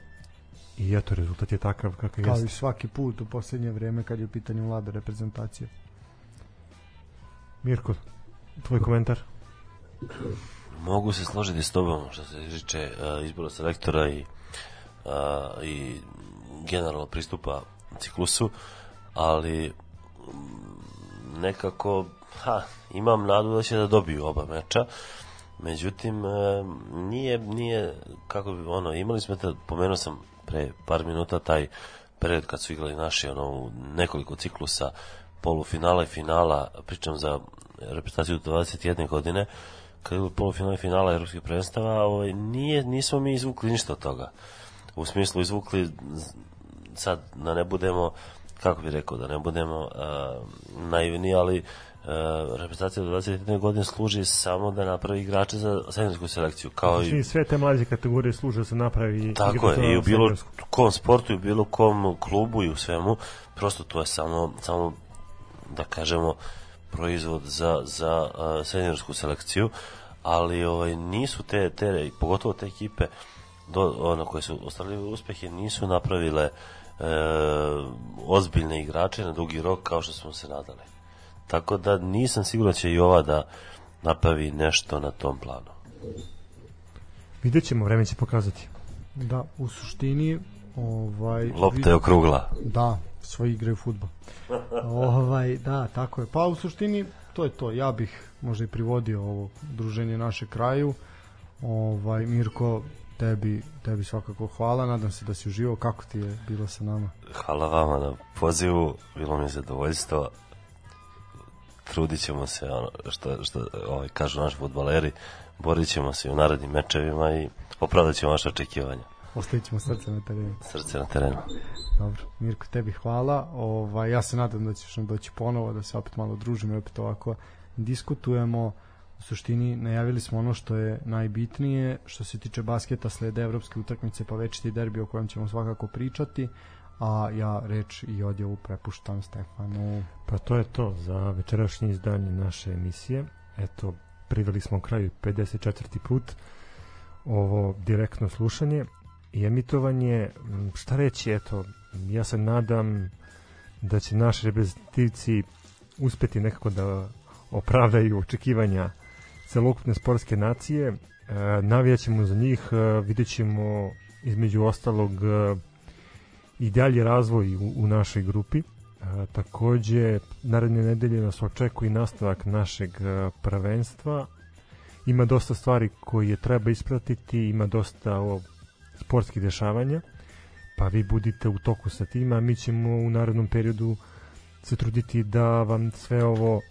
i eto rezultat je takav kakav Kao jeste. i svaki put u poslednje vreme kad je u pitanju mlada reprezentacija. Mirko, tvoj komentar? Mogu se složiti s tobom što se tiče uh, izbora selektora i, uh, i generalno pristupa ciklusu, ali mm, nekako ha, imam nadu da će da dobiju oba meča. Međutim, e, nije, nije, kako bi, ono, imali smo, te, pomenuo sam pre par minuta taj period kad su igrali naši, ono, nekoliko ciklusa polufinala i finala, pričam za reprezentaciju do 21 godine, kad je i finala evropskih prvenstava, ovaj, nije, nismo mi izvukli ništa od toga. U smislu izvukli, sad da ne budemo, kako bih rekao, da ne budemo uh, naivni, ali uh, reprezentacija do 21 godine služi samo da napravi igrače za seniorsku selekciju, kao i Znači, sve te mlađe kategorije služe da se napravi tako je, i u bilo seniorsku. kom sportu, i u bilo kom klubu i u svemu, prosto to je samo, samo da kažemo, proizvod za, za uh, seniorsku selekciju, ali ovaj, nisu te, te, pogotovo te ekipe do, ono, koje su ostvarili uspehe, nisu napravile e, ozbiljne igrače na dugi rok kao što smo se nadali. Tako da nisam siguran da će i ova da napravi nešto na tom planu. Vidjet ćemo, vreme će pokazati. Da, u suštini ovaj Lopta je okrugla. Da, svoji igraju fudbal. ovaj, da, tako je. Pa u suštini to je to. Ja bih možda i privodio ovo druženje naše kraju. Ovaj Mirko, tebi, tebi svakako hvala. Nadam se da si uživao. Kako ti je bilo sa nama? Hvala vama na pozivu, bilo mi je zadovoljstvo. Trudit ćemo se, ono, što, što ovaj, kažu naši futbaleri, borit ćemo se u narednim mečevima i opravdat ćemo vaše očekivanja. Ostavit ćemo srce na terenu. Srce na terenu. Dobro, Mirko, tebi hvala. Ovaj, ja se nadam da ćeš nam doći ponovo, da se opet malo družimo i opet ovako diskutujemo. U suštini najavili smo ono što je najbitnije, što se tiče basketa slede evropske utakmice pa večiti derbi o kojem ćemo svakako pričati, a ja reč i odjavu prepuštam Stefanu. Pa to je to za večerašnje izdanje naše emisije. Eto, priveli smo kraju 54. put ovo direktno slušanje i emitovanje. Šta reći, eto, ja se nadam da će naši reprezentativci uspeti nekako da opravdaju očekivanja celokupne sportske nacije. E, navijaćemo za njih, e, vidjet ćemo između ostalog e, i dalje razvoj u, u našoj grupi. E, takođe, naredne nedelje nas očekuje nastavak našeg e, prvenstva. Ima dosta stvari koje treba ispratiti, ima dosta o, sportskih dešavanja, pa vi budite u toku sa tim, a mi ćemo u narednom periodu se truditi da vam sve ovo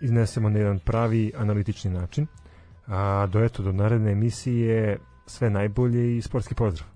iznesemo na jedan pravi analitični način. A do eto, do naredne emisije sve najbolje i sportski pozdrav.